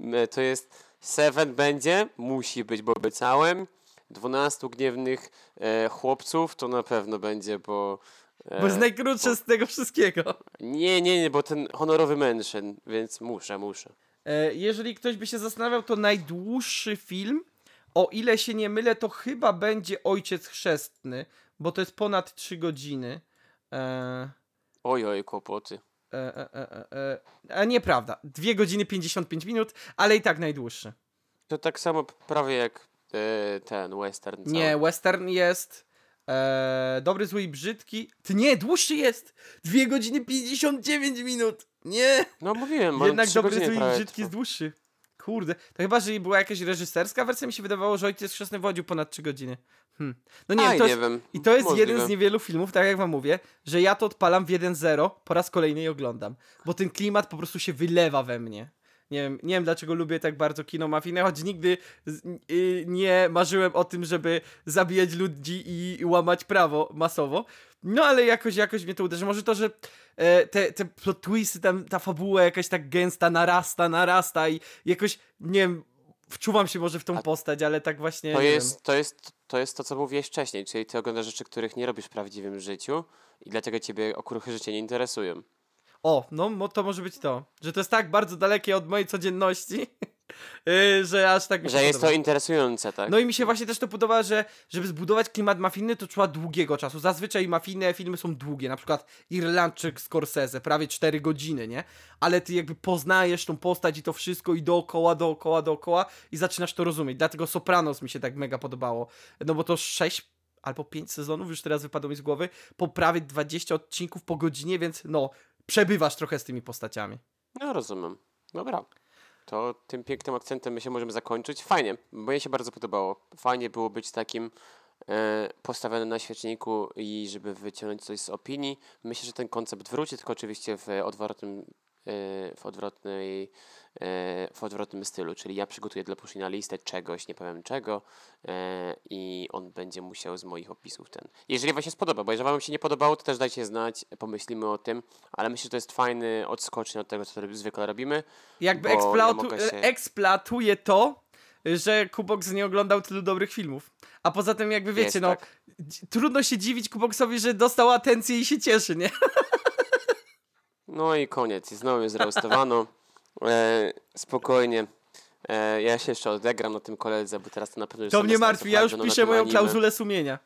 yy, to jest Seven będzie, musi być, bo obiecałem. 12 gniewnych e, chłopców to na pewno będzie, bo... e, Bo jest najkrótsze z tego wszystkiego. Nie, nie, nie, bo ten honorowy mężczyzn, więc muszę, muszę. E, jeżeli ktoś by się zastanawiał, to najdłuższy film, o ile się nie mylę, to chyba będzie Ojciec Chrzestny, bo to jest ponad 3 godziny. E, Oj, oj, kłopoty. e, e, e, e, e, nieprawda. 2 godziny 55 minut, ale i tak najdłuższy. To tak samo prawie jak e, ten western cały. Nie, western jest. E, dobry, zły i brzydki. Ty nie, dłuższy jest! 2 godziny 59 minut! Nie! No mówiłem, Jednak dobry, zły i brzydki jest dłuższy. Kurde. To chyba, że była jakaś reżyserska wersja, mi się wydawało, że Ojciec Chrzestny wodził ponad 3 godziny. Hmm. No nie, Aj, wiem, to nie jest, wiem. i to jest Możliwe. jeden z niewielu filmów, tak jak wam mówię, że ja to odpalam w 1.0 po raz kolejny i oglądam. Bo ten klimat po prostu się wylewa we mnie. Nie wiem, nie wiem dlaczego lubię tak bardzo kino mafijne, choć nigdy y, nie marzyłem o tym, żeby zabijać ludzi i łamać prawo masowo. No ale jakoś, jakoś mnie to uderzy. Może to, że e, te, te plot twisty, tam, ta fabuła jakaś tak gęsta, narasta, narasta i jakoś, nie wiem, wczuwam się może w tą A postać, ale tak właśnie, To jest, to, jest, to jest to, co mówiłeś wcześniej, czyli ty oglądasz rzeczy, których nie robisz w prawdziwym życiu i dlatego ciebie okruchy życie nie interesują. O, no to może być to. Że to jest tak bardzo dalekie od mojej codzienności, yy, <laughs> że aż tak mi się Że jest podoba. to interesujące, tak? No i mi się właśnie też to podoba, że żeby zbudować klimat mafijny, to trzeba długiego czasu. Zazwyczaj mafijne filmy są długie, na przykład Irlandczyk Scorsese, prawie 4 godziny, nie? Ale ty jakby poznajesz tą postać i to wszystko i dookoła, dookoła, dookoła i zaczynasz to rozumieć. Dlatego Sopranos mi się tak mega podobało. No bo to 6 albo 5 sezonów, już teraz wypadło mi z głowy, po prawie 20 odcinków po godzinie, więc no, przebywasz trochę z tymi postaciami. No rozumiem. Dobra. To tym pięknym akcentem my się możemy zakończyć. Fajnie, mnie się bardzo podobało. Fajnie było być takim e, postawionym na świeczniku i żeby wyciągnąć coś z opinii. Myślę, że ten koncept wróci, tylko oczywiście w odwrotnym, w odwrotnej, e, w odwrotnym stylu, czyli ja przygotuję dla Pushina listę czegoś, nie powiem czego e, i on będzie musiał z moich opisów ten. Jeżeli wam się spodoba, bo jeżeli wam się nie podobało, to też dajcie znać, pomyślimy o tym, ale myślę, że to jest fajny odskocznia od tego, co zwykle robimy. Jakby eksploatu- się- eksploatuje to, że Kubox nie oglądał tylu dobrych filmów. A poza tym, jakby wiecie, Jest no, tak. trudno się dziwić Kuboxowi, że dostał atencję i się cieszy, nie? <laughs> No i koniec. I znowu mnie zreustowano. <laughs> E, spokojnie. E, ja się jeszcze odegram na tym koledze, bo teraz to na pewno już To mnie martwi, ja już piszę moją anime. klauzulę sumienia.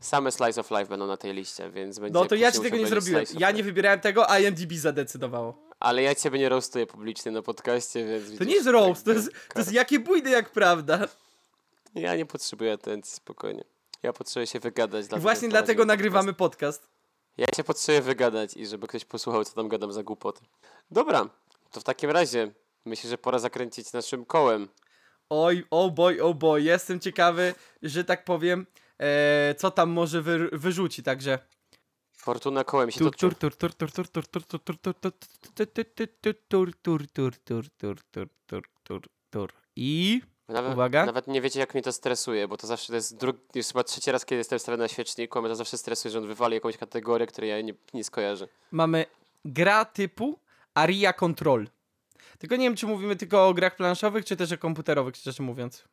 Same Slice of Life będą na tej liście, więc będzie... No to ja ci tego nie zrobiłem. Ja nie wybierałem tego, a IMDb zadecydowało. Ale ja ciebie nie roastuję publicznie na podcaście, więc To widzisz, nie jest roast, to jakby jest, to kara. jest jakie bójdy jak prawda. Ja nie potrzebuję atencji, spokojnie. Ja potrzebuję się wygadać. I właśnie dlatego podcast. nagrywamy podcast. Ja się potrzebuję wygadać i żeby ktoś posłuchał, co tam gadam za głupoty. Dobra, to w takim razie myślę, że pora zakręcić naszym kołem. Oj, oh boy, oh boy, jestem ciekawy, że tak powiem, e, co tam może wy, wyrzuci, także... Fortuna kołem się toczy. I... Nawet, Uwaga. nawet nie wiecie, jak mnie to stresuje, bo to zawsze to jest drugi, już chyba trzeci raz, kiedy jestem stawiany na świeczniku, a mnie to zawsze stresuje, że on wywali jakąś kategorię, której ja nie, nie skojarzę. mamy gra typu Aria Control. Tylko nie wiem, czy mówimy tylko o grach planszowych, czy też o komputerowych, szczerze mówiąc.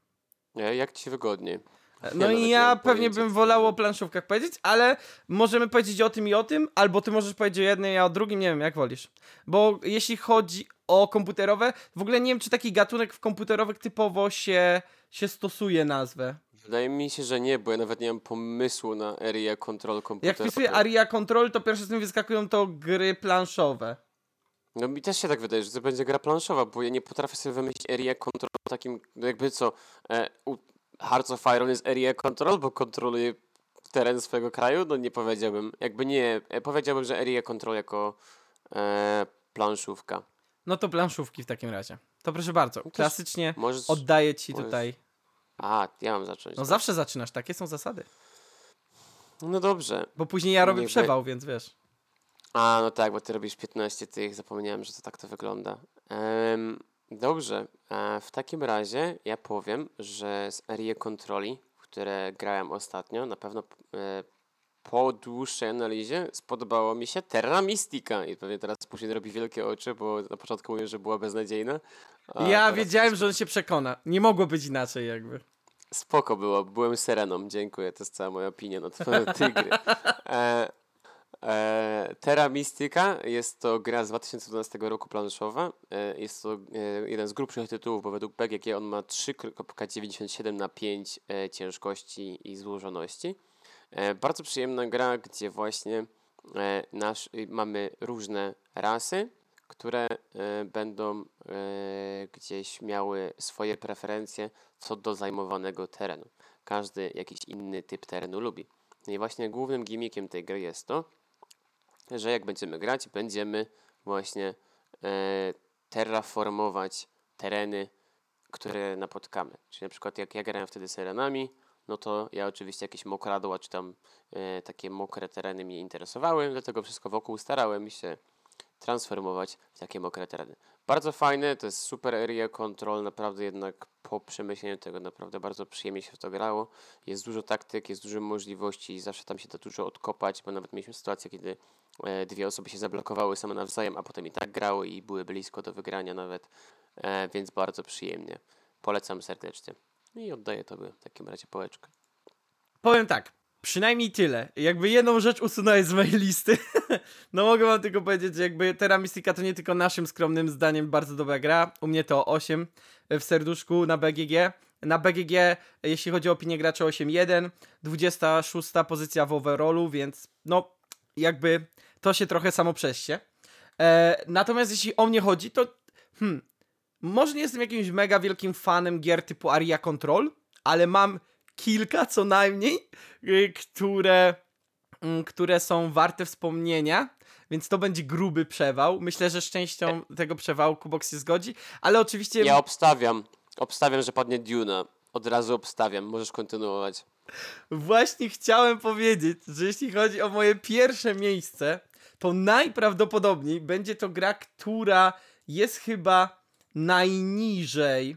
Nie, jak ci wygodniej. No nawet i ja pewnie bym co wolał o planszówkach powiedzieć, ale możemy powiedzieć o tym i o tym, albo ty możesz powiedzieć o jednym, ja o drugim, nie wiem, jak wolisz. Bo jeśli chodzi o komputerowe, w ogóle nie wiem, czy taki gatunek w komputerowych typowo się, się stosuje nazwę. Wydaje mi się, że nie, bo ja nawet nie mam pomysłu na area control Jak komputera. wpisuję Aria Control, to pierwsze z tym wyskakują to gry planszowe. No mi też się tak wydaje, że to będzie gra planszowa, bo ja nie potrafię sobie wymyślić area control takim, no jakby co, e, u Hearts of Iron jest area control, bo kontroluje teren swojego kraju? No nie powiedziałbym. Jakby nie, e, powiedziałbym, że area control jako e, planszówka. No to planszówki w takim razie. To proszę bardzo, klasycznie Możesz... oddaję ci możesz- tutaj. A, ja mam zacząć. No tak. zawsze zaczynasz, takie są zasady. No dobrze. Bo później ja robię Niech przewał, więc wiesz. A, no tak, bo ty robisz 15 tych, zapomniałem, że to tak to wygląda. Dobrze, e, w takim razie ja powiem, że z Area Controli, w które grałem ostatnio, na pewno e, po dłuższej analizie spodobało mi się Terra Mystica i pewnie teraz później robi wielkie oczy, bo na początku mówię, że była beznadziejna. ja wiedziałem, że on się przekona. Nie mogło być inaczej jakby. Spoko było, byłem sereną, dziękuję, to jest cała moja opinia na tej <laughs> gry. E, e, Terra Mystica jest to gra z 2012 roku planszowa. E, jest to e, jeden z grubszych tytułów, bo według BGG on ma 3.97 na 5 e, ciężkości i złożoności. E, bardzo przyjemna gra, gdzie właśnie e, nasz, y, mamy różne rasy, które e, będą gdzieś miały swoje preferencje co do zajmowanego terenu. Każdy jakiś inny typ terenu lubi. No i właśnie głównym gimmickiem tej gry jest to, że jak będziemy grać, będziemy właśnie terraformować tereny, które napotkamy. Czyli na przykład jak ja grałem wtedy z terenami, no to ja oczywiście jakieś mokradła czy tam e, takie mokre tereny mnie interesowały, dlatego wszystko wokół starałem się transformować w takie mokre tereny. Bardzo fajne, to jest super area control, naprawdę jednak po przemyśleniu tego naprawdę bardzo przyjemnie się w to grało. Jest dużo taktyk, jest dużo możliwości i zawsze tam się da dużo odkopać, bo nawet mieliśmy sytuację, kiedy e, dwie osoby się zablokowały same nawzajem, a potem i tak grały i były blisko do wygrania nawet, e, więc bardzo przyjemnie. Polecam serdecznie. I oddaję tobie w takim razie pałeczkę. Powiem tak, przynajmniej tyle. Jakby jedną rzecz usunąłeś z mojej listy. <laughs> no mogę wam tylko powiedzieć, jakby Terra Mystica to nie tylko naszym skromnym zdaniem bardzo dobra gra. U mnie to 8 w serduszku na BGG. Na BGG, jeśli chodzi o opinię graczy 8.1, 26 pozycja w overallu, więc no jakby to się trochę samo przeście. E, natomiast jeśli o mnie chodzi, to hmm, może nie jestem jakimś mega wielkim fanem gier typu Aria Control, ale mam kilka co najmniej, y, które, mm, które są warte wspomnienia, więc to będzie gruby przewał. Myślę, że z częścią tego przewału Kubox się zgodzi, ale oczywiście Ja obstawiam, obstawiam, że padnie Duna. Od razu obstawiam, możesz kontynuować. właśnie chciałem powiedzieć, że jeśli chodzi o moje pierwsze miejsce, to najprawdopodobniej będzie to gra, która jest chyba najniżej e,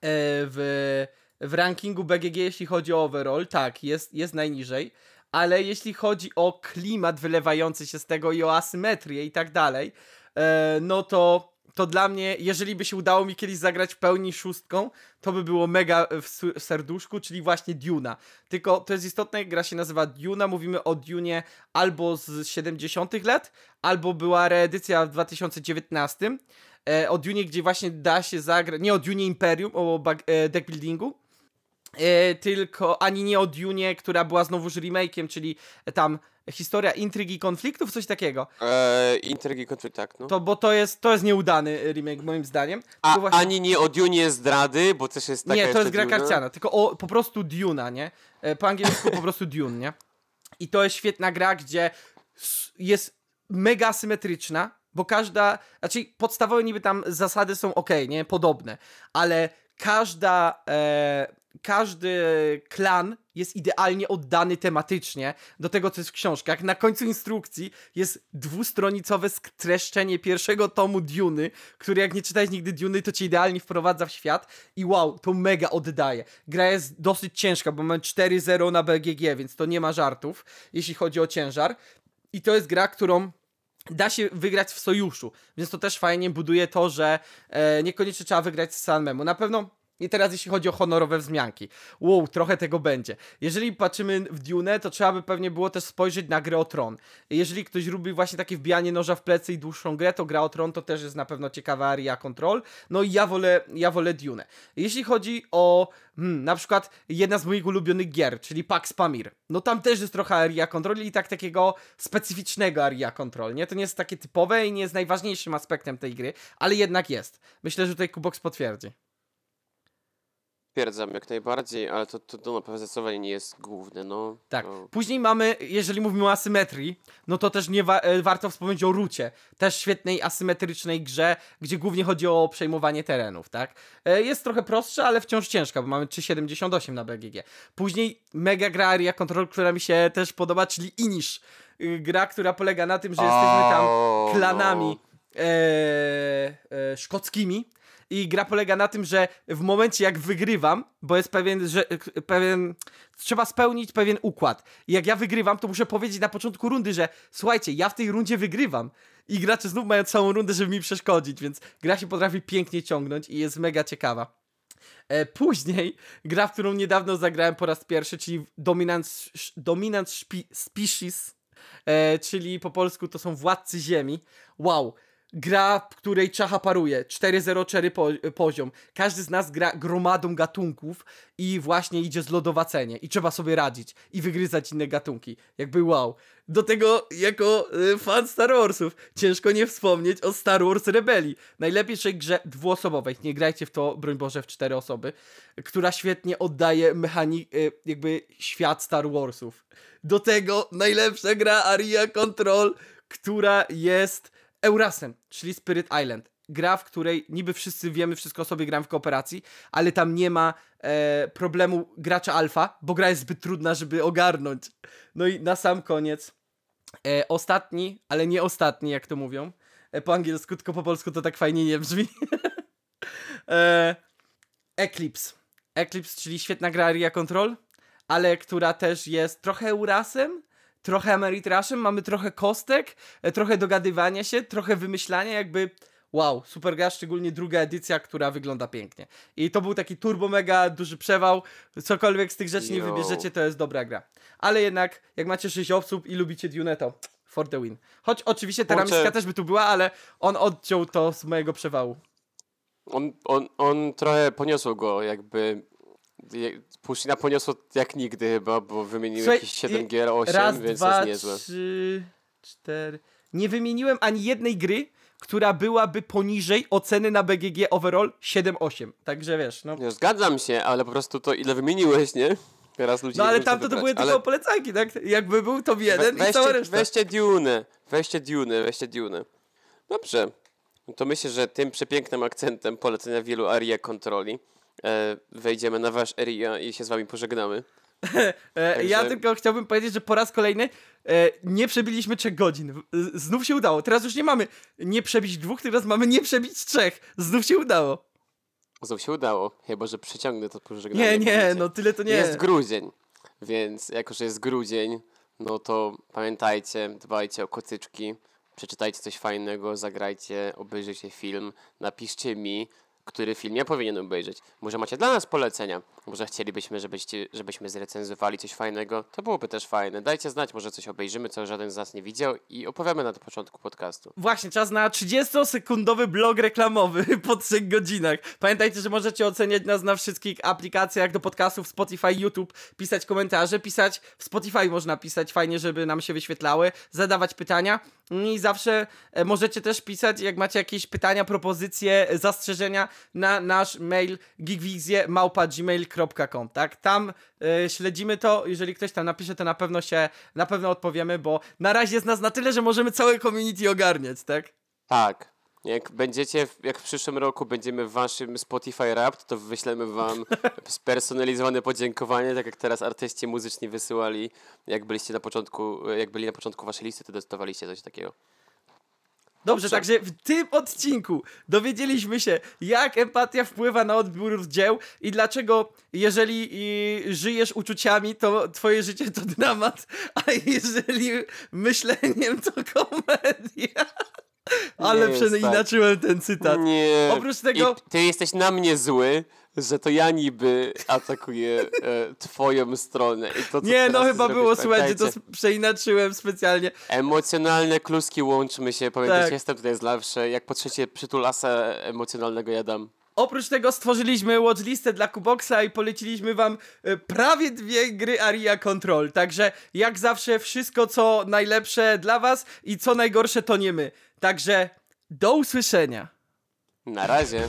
w, w rankingu BGG, jeśli chodzi o overall. Tak, jest, jest najniżej. Ale jeśli chodzi o klimat wylewający się z tego i o asymetrię i tak dalej, e, no to, to dla mnie, jeżeli by się udało mi kiedyś zagrać w pełni szóstką, to by było mega w serduszku, czyli właśnie Duna. Tylko to jest istotne, gra się nazywa Duna, mówimy o Dunie albo z 70 lat, albo była reedycja w 2019 e, o Dune, gdzie właśnie da się zagrać, nie o Dune Imperium, o e, deckbuildingu, e, tylko ani nie o Dune, która była znowuż remake'iem, czyli tam historia intrygi konfliktów, coś takiego. Eee, Intrygi konflikt, tak, no. To, bo to jest, to jest nieudany remake moim zdaniem. A, właśnie- ani nie o Dunie zdrady, bo też jest taka nie, to jest gra Duna. karciana, tylko o, po prostu Duna, nie? E, Po angielsku po prostu Dune, nie? I to jest świetna gra, gdzie jest mega asymetryczna, bo każda, znaczy podstawowe niby tam zasady są ok, nie? Podobne, ale każda, e, każdy klan jest idealnie oddany tematycznie do tego, co jest w książkach. Na końcu instrukcji jest dwustronicowe streszczenie pierwszego tomu Duny, który jak nie czytałeś nigdy Duny, to cię idealnie wprowadza w świat i wow, to mega oddaje. Gra jest dosyć ciężka, bo mam 4-0 na BGG, więc to nie ma żartów, jeśli chodzi o ciężar. I to jest gra, którą da się wygrać w sojuszu, więc to też fajnie buduje to, że e, niekoniecznie trzeba wygrać z samemu. Na pewno I teraz jeśli chodzi o honorowe wzmianki. Wow, trochę tego będzie. Jeżeli patrzymy w Dune, to trzeba by pewnie było też spojrzeć na grę o Tron. Jeżeli ktoś lubi właśnie takie wbijanie noża w plecy i dłuższą grę, to gra o Tron to też jest na pewno ciekawa area control. No i ja wolę, ja wolę Dune. Jeśli chodzi o hmm, na przykład jedna z moich ulubionych gier, czyli Pax Pamir. No tam też jest trochę area control i tak takiego specyficznego area control, nie? To nie jest takie typowe i nie jest najważniejszym aspektem tej gry, ale jednak jest. Myślę, że tutaj Kubox potwierdzi. Twierdzam jak najbardziej, ale to, to, to na pewno zdecydowanie nie jest główne, no. Tak. To... Później mamy, jeżeli mówimy o asymetrii, no to też nie wa e, warto wspomnieć o Rucie. Też świetnej asymetrycznej grze, gdzie głównie chodzi o przejmowanie terenów, tak? E, jest trochę prostsza, ale wciąż ciężka, bo mamy 3,78 na BGG. Później mega gra Area Control, która mi się też podoba, czyli Inish. Y, gra, która polega na tym, że jesteśmy tam O, klanami no. e, e, szkockimi i gra polega na tym, że w momencie jak wygrywam, bo jest pewien, że pewien trzeba spełnić pewien układ. I jak ja wygrywam, to muszę powiedzieć na początku rundy, że słuchajcie, ja w tej rundzie wygrywam. I gracze znów mają całą rundę, żeby mi przeszkodzić, więc gra się potrafi pięknie ciągnąć i jest mega ciekawa. E, później gra, w którą niedawno zagrałem po raz pierwszy, czyli Dominant, Dominant Species, e, czyli po polsku to są Władcy Ziemi. Wow, gra, w której czacha paruje, 4-0-4 po, poziom. Każdy z nas gra gromadą gatunków i właśnie idzie zlodowacenie i trzeba sobie radzić i wygryzać inne gatunki. Jakby wow. Do tego jako y, fan Star Warsów ciężko nie wspomnieć o Star Wars Rebelii. Najlepszej grze dwuosobowej, nie grajcie w to, broń Boże, w cztery osoby, która świetnie oddaje mechanik, y, jakby świat Star Warsów. Do tego najlepsza gra Aria Control, która jest Eurasem, czyli Spirit Island. Gra, w której niby wszyscy wiemy, wszystko o sobie gram w kooperacji, ale tam nie ma e, problemu gracza alfa, bo gra jest zbyt trudna, żeby ogarnąć. No i na sam koniec, e, ostatni, ale nie ostatni, jak to mówią. E, po angielsku, tylko po polsku to tak fajnie nie brzmi. <laughs> e, Eclipse. Eclipse, czyli świetna gra Area Control, ale która też jest trochę Eurasem, trochę Ameritraszem, mamy trochę kostek, e, trochę dogadywania się, trochę wymyślania, jakby wow, super gra, szczególnie druga edycja, która wygląda pięknie. I to był taki turbo mega duży przewał, cokolwiek z tych rzeczy nie Yo. wybierzecie, to jest dobra gra. Ale jednak, jak macie 6 osób i lubicie Dune, to for the win. Choć oczywiście Kurczę. Teramiska też by tu była, ale on odciął to z mojego przewału. On, on, on trochę poniosło go, jakby. Puszina poniosło jak nigdy chyba, bo wymienił Słuchaj, jakieś 7 i- gier, 8, Raz, więc dwa, jest niezłe. trzy, cztery. Nie wymieniłem ani jednej gry, która byłaby poniżej oceny na BGG overall 7-8. Także wiesz, no. Nie, zgadzam się, ale po prostu to ile wymieniłeś, nie? Teraz ludzie No ale tamto to były Ale tylko polecajki, tak? Jakby był we- jeden i cała reszta. weźcie Dune, weźcie Dune, weźcie Dune. Dobrze, to myślę, że tym przepięknym akcentem polecenia wielu aria kontroli wejdziemy na wasz area i się z wami pożegnamy. <laughs> E, Ja Także- tylko chciałbym powiedzieć, że po raz kolejny e, nie przebiliśmy trzech godzin. Znów się udało. Teraz już nie mamy nie przebić dwóch, teraz mamy nie przebić trzech. Znów się udało. Znów się udało, chyba że przyciągnę to pożegnanie. Nie, nie, no tyle to nie. Jest grudzień, więc jako, że jest grudzień, no to pamiętajcie, dbajcie o kotyczki, przeczytajcie coś fajnego, zagrajcie, obejrzyjcie film, napiszcie mi, który film ja powinienem obejrzeć. Może macie dla nas polecenia, może chcielibyśmy, żebyście, żebyśmy zrecenzowali coś fajnego, to byłoby też fajne. Dajcie znać, może coś obejrzymy, co żaden z nas nie widział i opowiemy na początku podcastu. Właśnie, czas na 30-sekundowy blog reklamowy <laughs> po 3 godzinach. Pamiętajcie, że możecie oceniać nas na wszystkich aplikacjach do podcastów Spotify, YouTube, pisać komentarze, pisać w Spotify można pisać fajnie, żeby nam się wyświetlały, zadawać pytania i zawsze e, możecie też pisać, jak macie jakieś pytania, propozycje, e, zastrzeżenia na nasz mail geekwizy@gmail.com, tak? Tam e, śledzimy to, jeżeli ktoś tam napisze, to na pewno się, na pewno odpowiemy, bo na razie jest nas na tyle, że możemy całe community ogarniać, tak? Tak. Jak będziecie, w- jak w przyszłym roku będziemy w waszym Spotify Wrapped, to wyślemy wam <laughs> spersonalizowane podziękowanie, tak jak teraz artyści muzyczni wysyłali, jak byliście na początku, jak byli na początku waszej listy, to dostawaliście coś takiego. Dobrze, Dobrze. także w tym odcinku dowiedzieliśmy się, jak empatia wpływa na odbiór dzieł i dlaczego, jeżeli i, żyjesz uczuciami, to twoje życie to dramat, a jeżeli myśleniem, to komedia. <laughs> Ale jest tak. przeinaczyłem ten cytat. Nie. Oprócz tego- I ty jesteś na mnie zły, że to ja niby atakuję e, twoją stronę. To, Nie, no chyba było słychać, że to przeinaczyłem specjalnie. Emocjonalne kluski łączmy się. Pamiętajcie, Tak. jestem tutaj zawsze. Jak potrzecie przytulasa emocjonalnego ja dam. Oprócz tego stworzyliśmy watchlistę dla Kuboxa i poleciliśmy wam e, prawie dwie gry Aria Control. Także jak zawsze wszystko co najlepsze dla was i co najgorsze to nie my. Także do usłyszenia. Na razie.